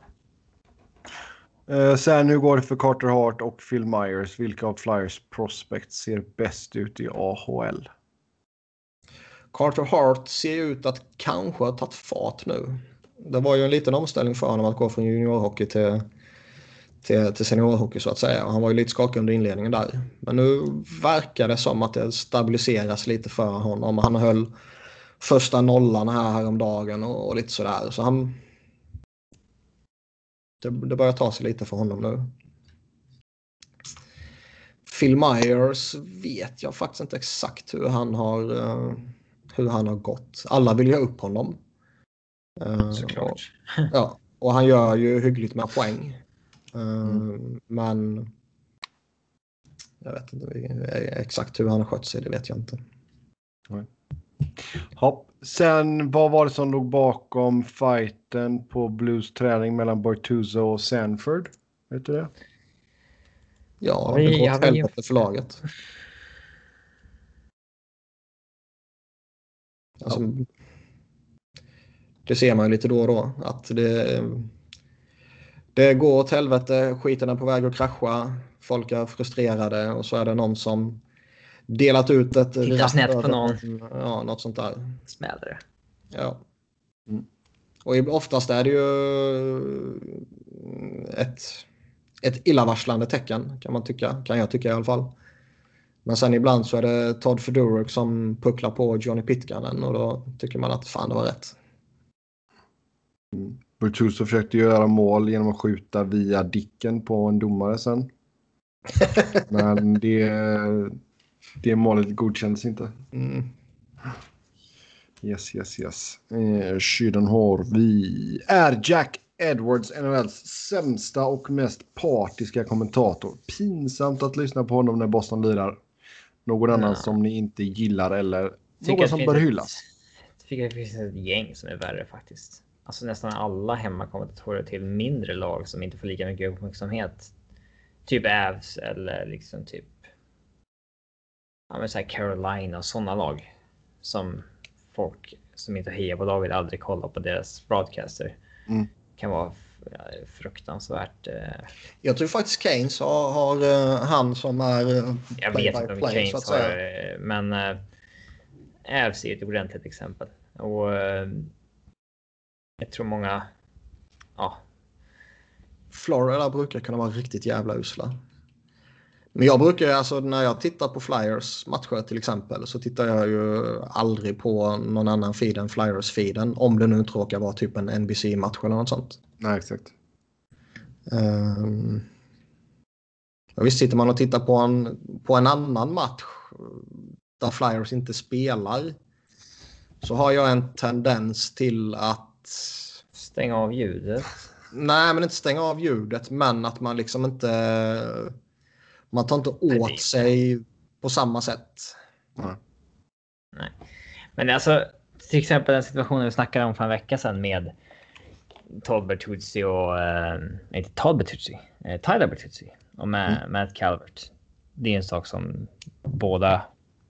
Eh, sen hur går det för Carter Hart och Phil Myers? Vilka av Flyers prospects ser bäst ut i AHL? Carter Hart ser ut att kanske ha tagit fart nu. Det var ju en liten omställning för honom att gå från juniorhockey till, till, till seniorhockey så att säga. Han var ju lite skakig under inledningen där. Men nu verkar det som att det stabiliseras lite för honom. Han höll första nollan här häromdagen och, och lite sådär. Så han... Det, det börjar ta sig lite för honom nu. Phil Myers vet jag faktiskt inte exakt hur han har, uh, hur han har gått. Alla vill ju ha upp honom. Uh, Såklart. Och, ja, och han gör ju hyggligt med poäng. Uh, mm. Men jag vet inte exakt hur han har skött sig, det vet jag inte. Nej. Hopp. Sen vad var det som låg bakom fighten på Blues träning mellan Bortuzzo och Sanford? Vet du det? Ja, det går åt helvete för laget. Alltså, ja. Det ser man ju lite då och då. Att det, det går åt helvete, skiten är på väg att krascha. Folk är frustrerade och så är det någon som delat ut ett... Tittar snett på någon. Ja, något sånt där. Smäller det. Ja. Mm. Och oftast är det ju ett, ett illavarslande tecken kan man tycka. Kan jag tycka i alla fall. Men sen ibland så är det Todd Fedoruk som pucklar på Johnny Pitkanen och då tycker man att fan det var rätt. Mm. Bertuso försökte göra mål genom att skjuta via dicken på en domare sen. Men det, det målet godkändes inte. Mm. Yes, yes, yes. Eh, sedan har vi... Är Jack Edwards NHLs sämsta och mest partiska kommentator? Pinsamt att lyssna på honom när Boston lirar. Någon annan som ni inte gillar eller någon som bör hyllas? Jag tycker det finns ett gäng som är värre faktiskt. Alltså nästan alla hemmakommentatorer till mindre lag som inte får lika mycket uppmärksamhet. Typ Avs eller liksom typ ja, men så Carolina och sådana lag som folk som inte hejar på laget aldrig kollar på deras broadcaster. Mm. Kan vara fruktansvärt. Eh... Jag tror faktiskt Keynes har, har uh, han som är. Uh, jag vet inte om Keynes har, men Avs är ett ordentligt exempel och jag tror många. Ja. Florida brukar kunna vara riktigt jävla usla. Men jag brukar alltså när jag tittar på Flyers matcher till exempel så tittar jag ju aldrig på någon annan feed än Flyers-feeden. Om det nu inte råkar vara typ en NBC-match eller något sånt. Nej, exakt. Um, visst sitter man och tittar på en, på en annan match där Flyers inte spelar så har jag en tendens till att... Stänga av ljudet? Nej, men inte stänga av ljudet, men att man liksom inte man tar inte åt Nej, sig på samma sätt. Nej. Nej. Men alltså, till exempel den situationen vi snackade om för en vecka sedan med Todd Bertuzzi och... Eh, inte Todd Bertuzzi. Eh, Tyler Bertuzzi och med, mm. Matt Calvert. Det är en sak som båda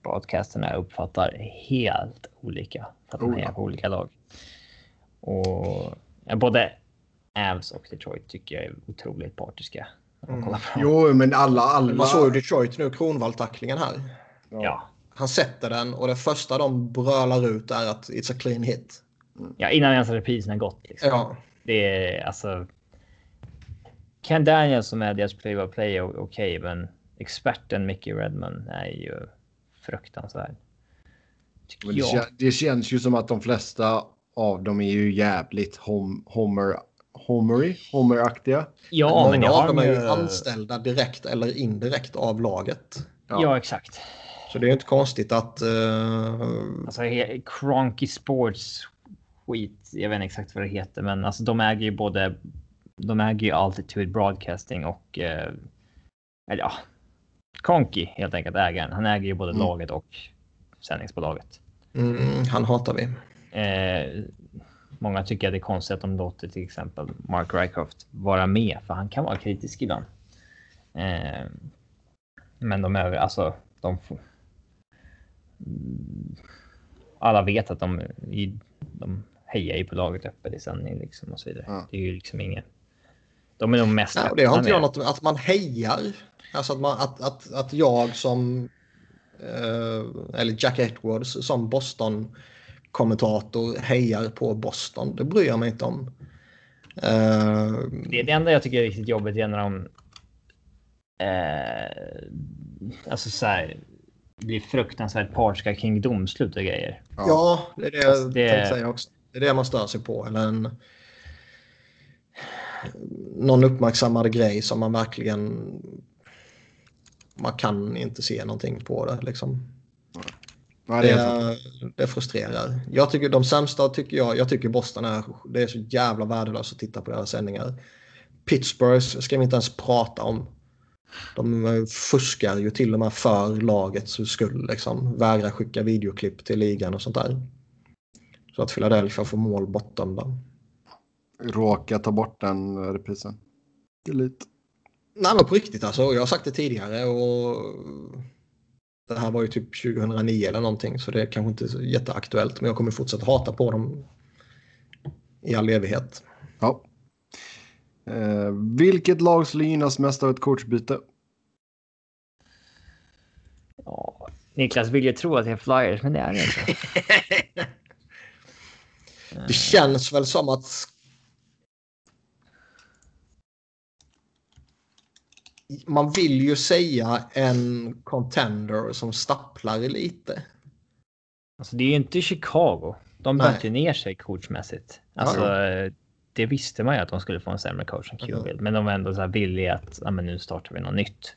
broadcasterna uppfattar helt olika. För att de är på olika lag. Och ja, både Avs och Detroit tycker jag är otroligt partiska. Mm. Jo, men alla, alla... Man såg ju Detroit nu, Kronwall-tacklingen här. Ja. Han sätter den och det första de brölar ut är att it's a clean hit. Mm. Ja, innan ens reprisen har gått. Liksom. Ja. Det är alltså... Ken Daniels som är deras play by play är okej, okay, men experten Mickey Redman är ju fruktansvärd. Det, kän, det, känns ju som att de flesta av dem är ju jävligt hom Homer Homery, Homer-aktiga. Ja, Många men av dem är ju anställda direkt eller indirekt av laget. Ja, ja exakt. Så det är inte konstigt att... Uh... Alltså Cronky Sports skit. Jag vet inte exakt vad det heter, men alltså de äger ju både. De äger ju Altitude Broadcasting och. Uh, eller ja. Cronky helt enkelt ägaren. Han äger ju både mm. laget och sändningsbolaget. Mm, han hatar vi. Eh, många tycker att det är konstigt att de låter till exempel Mark Rycroft vara med, för han kan vara kritisk ibland. Eh, men de är alltså, de alla vet att de, de hejar ju på laget öppet i sändning liksom och så vidare. Ja. Det är ju liksom ingen. De är nog mest. Ja, det har inte jag något att man hejar. Alltså att, man, att, att, att jag som eh, eller Jack Edwards som Boston kommentator hejar på Boston. Det bryr jag mig inte om. Uh, det, det enda jag tycker är riktigt jobbigt är när de. Uh, alltså så här. Blir fruktansvärt partiska kring domslut och grejer. Ja, det är det jag alltså det... tänkte säga också. Det är det man stör sig på. Eller en, någon uppmärksammad grej som man verkligen... Man kan inte se någonting på det liksom. Ja, det, är det, frustrerar. Jag tycker de sämsta tycker jag, jag tycker Boston är, det är så jävla värdelöst att titta på deras sändningar. Pittsburgh ska vi inte ens prata om. De fuskar ju till och med för lagets skull. Liksom. Vägrar skicka videoklipp till ligan och sånt där. Så att Philadelphia får mål bortdömda. Råka ta bort den reprisen. Delete. Nej men på riktigt alltså. Jag har sagt det tidigare och det här var ju typ 2009 eller någonting så det är kanske inte så jätteaktuellt men jag kommer fortsätta hata på dem i all evighet. Ja. Eh, vilket lag skulle gynnas mest av ett coachbyte? Ja, Niklas vill ju tro att det är Flyers men det är det inte. det känns väl som att man vill ju säga en contender som stapplar lite. Alltså det är ju inte Chicago. De böt ner sig coachmässigt. Alltså, ja. Det visste man ju att de skulle få en sämre coach än Cubill. Mm. Men de var ändå så här villiga att ja, men nu startar vi något nytt.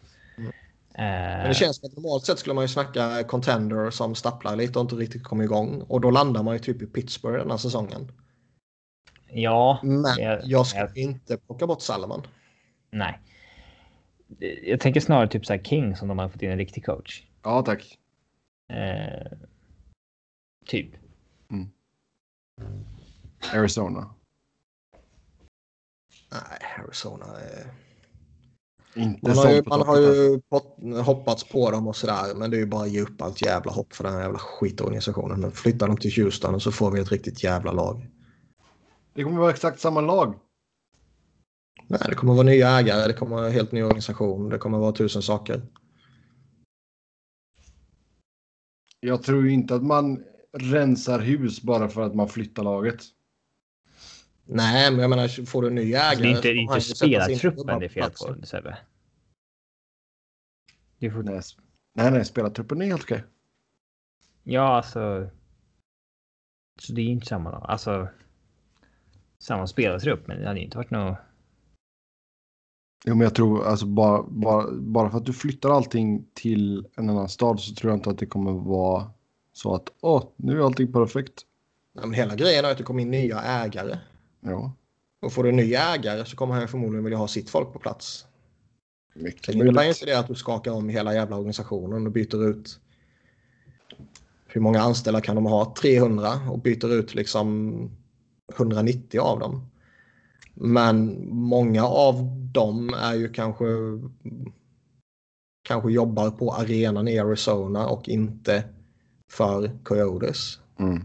Men det känns som att normalt sett skulle man ju snacka contender som stapplar lite och inte riktigt kommer igång. Och då landar man ju typ i Pittsburgh den här säsongen. Ja. Men jag, jag ska jag... inte plocka bort Salomon. Nej jag tänker snarare typ så här King som de har fått in en riktig coach. Ja, tack. Eh, typ. Mm. Arizona. Nej, Arizona är... Inte man har ju, man har ju hoppats på dem och sådär, men det är ju bara att ge upp allt jävla hopp för den här jävla skitorganisationen. Men flyttar dem till Houston så får vi ett riktigt jävla lag. Det kommer vara exakt samma lag. Nej, det kommer vara nya ägare, det kommer vara en helt ny organisation, det kommer vara tusen saker. Jag tror inte att man rensar hus bara för att man flyttar laget. Nej, men jag menar, får du en ny ägare... Alltså, det är inte, inte spelartruppen det är fel på, Sebbe. Får... Nej, nej, nej, spelartruppen är helt okej. Ja, alltså... Så det är inte samma, alltså... Samma spelartrupp, men det hade inte varit något... Jo, men jag tror alltså bara, bara, bara för att du flyttar allting till en annan stad så tror jag inte att det kommer vara så att åh, nu är allting perfekt. Ja, men hela grejen är att det kommer in nya ägare. Ja. Och får du en ny ägare så kommer han förmodligen vilja ha sitt folk på plats. Mycket det innebär inte det att du skakar om hela jävla organisationen och byter ut. Hur många anställda kan de ha? 300 och byter ut liksom 190 av dem. Men många av dem är ju kanske kanske jobbar på arenan i Arizona och inte för Coyotes. Mm.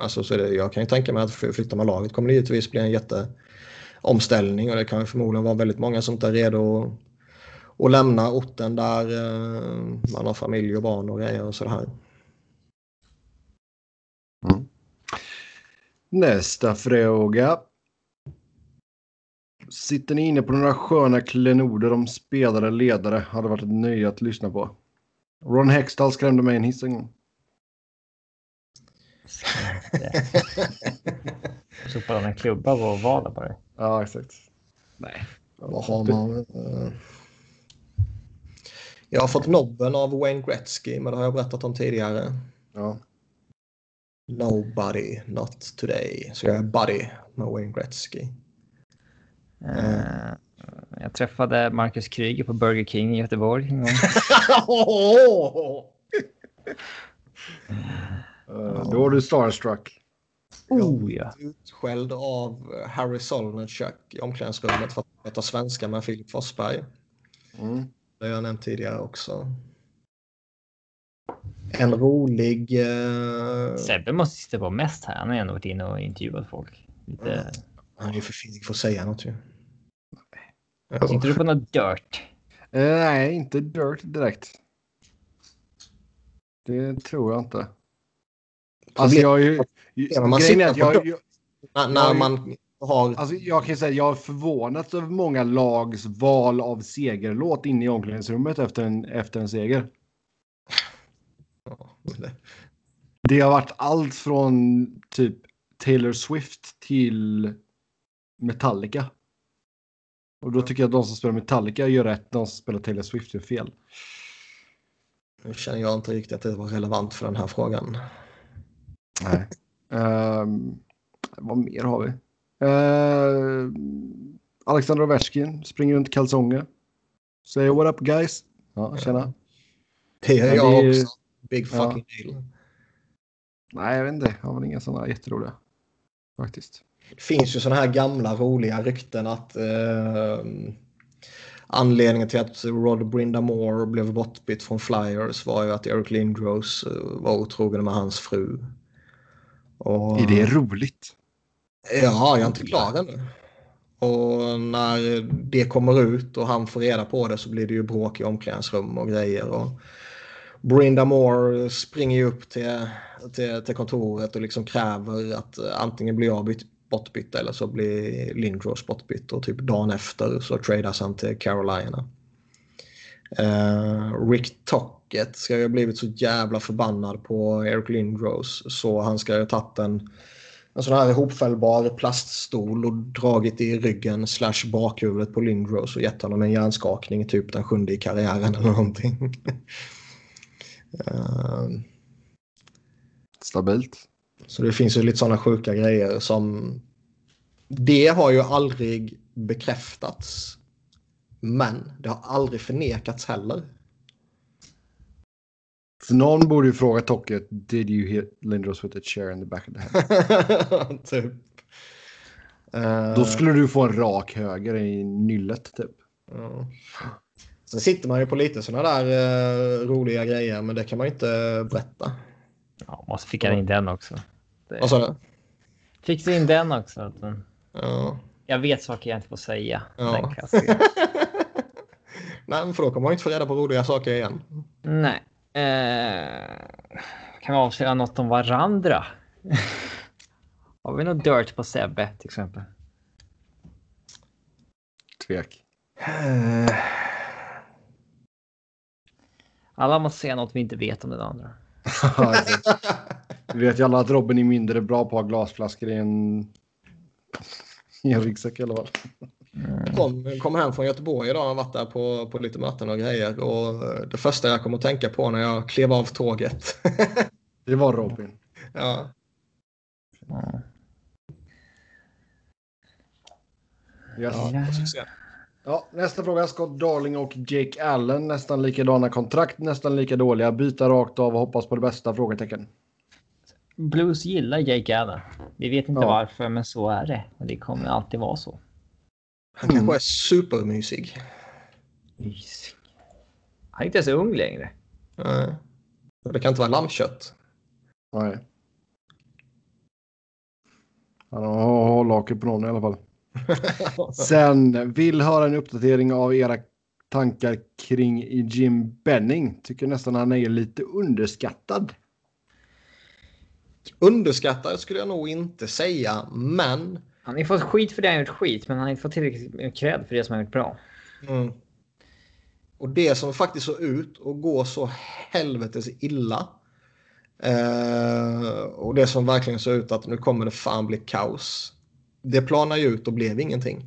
Alltså, så det, jag kan ju tänka mig att flyttar man laget kommer det givetvis bli en jätteomställning och det kan förmodligen vara väldigt många som inte är redo att, att lämna orten där eh, man har familj och barn och grejer och sådär. Mm. Nästa fråga. Sitter ni inne på några sköna klenoder om spelare ledare hade varit ett nöje att lyssna på. Ron Hextall skrämde mig en hiss en gång. Sopade han en klubba på vaden på dig? Ja, exakt. Nej. Vad har man? Uh... Jag har fått nobben av Wayne Gretzky, men det har jag berättat om tidigare. Ja. Nobody, not today. Så jag är buddy med Wayne Gretzky. Eh, jag träffade Marcus Kryger på Burger King i Göteborg en gång. Eh, Då är du starstruck. Oh ja. Utskälld av Harry Solnerchuk i omklädningsrummet för att prata svenska med Filip Forsberg. Mm. Det har jag nämnt tidigare också. En rolig... Eh... Sebbe måste sitta på mest här. Han har ändå varit inne och intervjuat folk. Lite... Han är ju för fin för att säga något ju. Sitter du på något dirt? Eh, nej, inte dirt direkt. Det tror jag inte. Alltså jag är ju... Man grejen är att på jag, jag, När, man har... alltså jag kan säga jag är förvånad över många lags val av segerlåt inne i omklädningsrummet efter en, efter en seger. Det har varit allt från typ Taylor Swift till Metallica. Och då tycker jag att de som spelar Metallica gör rätt, de som spelar Taylor Swift gör fel. Nu känner jag inte riktigt att det var relevant för den här frågan. Nej. Ehm, vad mer har vi? Uh, Alexander Ovechkin springer runt i kalsonger. Säger what up guys. Ja, tjena. Det gör Ja, jag det är- också. Big Ja. fucking deal. Nej, jag vet inte. Jag har väl inga sådana jätteroliga. Faktiskt. Det finns ju sådana här gamla roliga rykten att eh, anledningen till att Rod Brindamore blev bortbytt från Flyers var ju att Eric Lindros eh, var otrogen med hans fru. Och, Är det roligt? Ja, jag är inte klar ännu. Och när det kommer ut och han får reda på det så blir det ju bråk i omklädningsrum och grejer. Och Brinda Moore springer ju upp till, till, till kontoret och liksom kräver att antingen blir jag bytt, bortbytt eller så blir Lindros bortbytt. Och typ dagen efter så tradas han till Carolina. Eh, Rick Tocket ska ju ha blivit så jävla förbannad på Eric Lindros så han ska ju ha tagit en en sån här ihopfällbar plaststol och dragit i ryggen slash bakhuvudet på Lindros och gett honom en hjärnskakning typ den sjunde i karriären eller någonting. Ehm, Stabilt. så det finns ju lite sådana sjuka grejer som det har ju aldrig bekräftats. Men det har aldrig förnekats heller. Så någon borde ju fråga Tocket, did you hit Lindros with a chair in the back of the head? typ. Då skulle du få en rak höger i nyllet typ. Ja. Sen sitter man ju på lite sådana där eh, roliga grejer men det kan man ju inte berätta. Ja, måste fixa in den också. Det... Vad sa du? Fixa in den också. att den- Ja. Jag vet saker jag inte får säga. Ja. Nej, men för då kommer man ju inte få reda på roliga saker igen. Nej. Eh, kan vi avslöja något om varandra? Har vi något dirt på Sebbe till exempel? Tvek. Alla måste säga något vi inte vet om den andra. Vi vet ju alla att Robin är mindre bra på att ha glasflaskor i en, i en ryggsäck i alla fall. Jag kom, kom hem från Göteborg idag och har varit där på, på lite möten och grejer. Och det första jag kom att tänka på när jag klev av tåget. Det var Robin. ja. Mm. Yes. Ja, Ja. Ja, nästa fråga. Scott Darling och Jake Allen. Nästan likadana kontrakt, nästan lika dåliga. Byta rakt av och hoppas på det bästa? Frågetecken. Blues gillar Jake Allen. Vi vet inte Ja. varför, men så är det. Och det kommer alltid vara så. Han kanske är supermysig. Mysig. Han är inte ens ung längre. Nej. Det kan inte vara lammkött. Nej. Han har hållhake på någon i alla fall. Sen vill höra en uppdatering av era tankar kring Jim Benning. Tycker nästan han är lite underskattad. Underskattad skulle jag nog inte säga, men han har ju fått skit för det han gjort skit, men han har inte fått tillräckligt med cred för det som han gjort bra. Mm. Och det som faktiskt såg ut att gå så helvetes illa. Eh, och det som verkligen såg ut att nu kommer det fan bli kaos. Det planar ju ut och blev ingenting.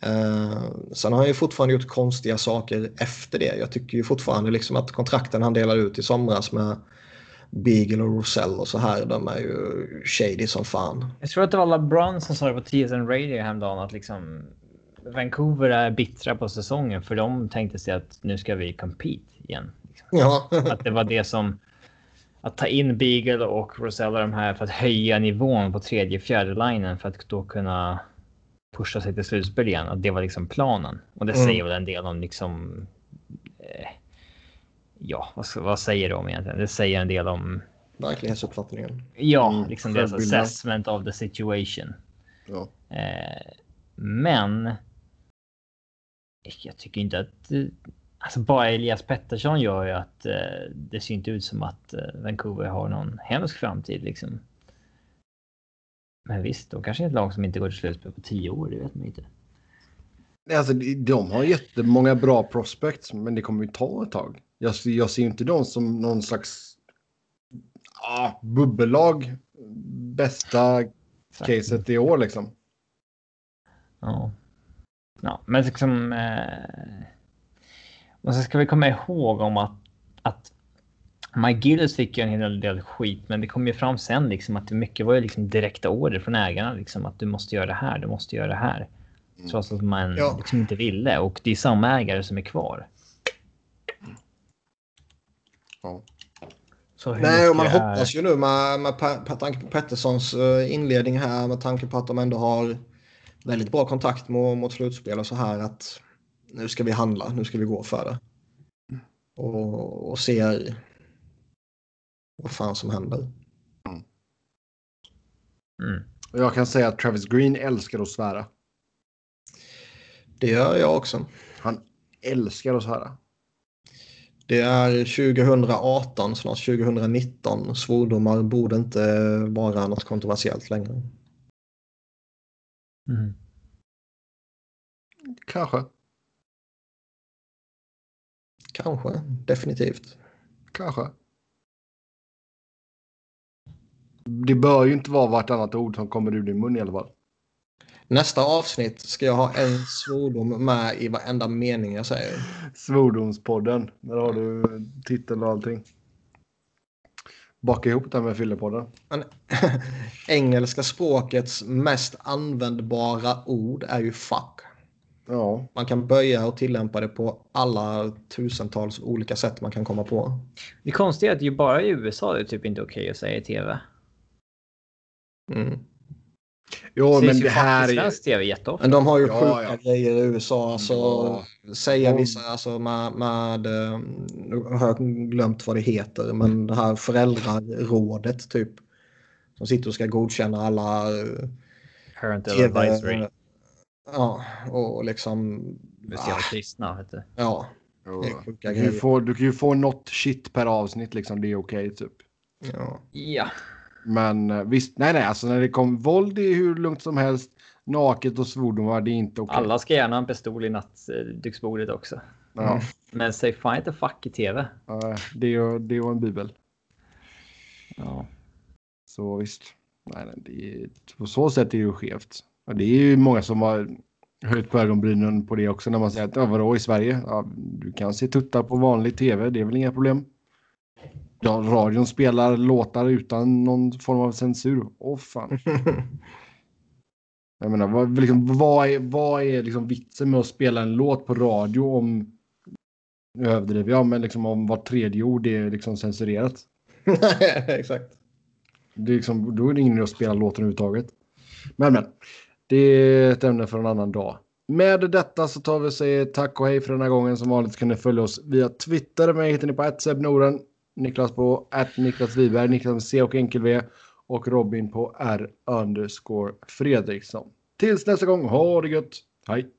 Eh, sen har han ju fortfarande gjort konstiga saker efter det. Jag tycker ju fortfarande liksom att kontrakten han delade ut i somras med Beagle och Rosell och så här, de är ju shady som fan. Jag tror att det var LeBron som sa det på TSN Radio häromdagen att liksom Vancouver är bittra på säsongen för de tänkte sig att nu ska vi compete igen. Ja. att det var det som att ta in Beagle och Rosella de här för att höja nivån på tredje fjärde linen för att då kunna pusha sig till slutspel igen. Att det var liksom planen och det mm. säger väl en del om liksom. Eh, ja, vad, vad säger de egentligen? Det säger en del om verklighetsuppfattningen. Ja, mm, liksom deras assessment of the situation. Ja. Eh, men. Jag tycker inte att Alltså bara Elias Pettersson gör ju att eh, det ser inte ut som att eh, Vancouver har någon hemsk framtid liksom. Men visst, de kanske är ett lag som inte går till slutspel på tio år, det vet man inte. Alltså, de har jättemånga bra prospects, men det kommer ju ta ett tag. Jag, jag ser inte dem som någon slags ah, bubbellag. Bästa caset i år liksom. Ja. Ja, men liksom. Eh och så ska vi komma ihåg om att, att Mike Gillis fick ju en hel del skit, men det kom ju fram sen liksom att mycket var ju liksom direkta order från ägarna liksom att du måste göra det här, du måste göra det här. Mm. Trots att man ja. liksom inte ville och det är samma ägare som är kvar. Ja. Nej, och man är... hoppas ju nu med, med, med tanke på Petterssons eh, inledning här, med tanke på att de ändå har väldigt bra kontakt mot, mot slutspel och så här att nu ska vi handla, nu ska vi gå för det. Och, och ser vad fan som händer. Mm. Mm. Jag kan säga att Travis Green älskar att svära. Det gör jag också. Han älskar att svära. Det är 2018, snart 2019. Svordomar borde inte vara något kontroversiellt längre. Mm. Kanske. Kanske, definitivt. Kanske. Det bör ju inte vara vartannat ord som kommer ur din mun i alla fall. Nästa avsnitt ska jag ha en svordom med i varenda mening jag säger. Svordomspodden. Där har du titel och allting. Baka ihop det med Fyllepodden. engelska språkets mest användbara ord är ju fuck. Ja. Man kan böja och tillämpa det på alla tusentals olika sätt man kan komma på. Det konstiga är att det ju bara i USA det är typ inte okej okay att säga i tv. Mm. Jo, men det här är... tv jätteofta. Men de har ju ja, sjuka ja. grejer i USA. Alltså, ja. Säga vissa, alltså med, med... Nu har jag glömt vad det heter, men det här föräldrarådet typ. Som sitter och ska godkänna alla... Parental TV, advisory. Ja, och liksom... Speciellt ah, kristna, du. Ja. Du kan, ju få, du kan ju få något shit per avsnitt liksom, det är okej okay, typ. Ja. ja. Men eh, visst, nej nej, alltså när det kommer våld är hur lugnt som helst. Naket och svordomar, det är inte okej. Okay. Alla ska gärna ha en pistol i nattduksbordet också. Ja. Mm. Men säg fan inte fuck i tv. Ja, det är ju det är en bibel. Ja. Så visst. Nej, nej, det är, på så sätt är det ju skevt. Ja, det är ju många som har höjt på ögonbrynen på det också när man säger att ja, vadå i Sverige? Ja, du kan se tuttar på vanlig tv, det är väl inga problem. Ja, radion spelar låtar utan någon form av censur. Åh oh, fan. Jag menar, vad, liksom, vad är, vad är liksom vitsen med att spela en låt på radio om... Nu överdriver jag, men liksom om var tredje ord är liksom censurerat. Exakt. Det är liksom, då är det ingen att spela låten överhuvudtaget. Men, men. Det är ett ämne för en annan dag. Med detta så tar vi och säger tack och hej för den här gången. Som vanligt kan ni följa oss via Twitter. Mig hittar ni på Noren. Niklas på att Niklas Wiberg, Niklas med C och enkel V och Robin på R underscore Fredriksson. Tills nästa gång, ha det gött. Hej!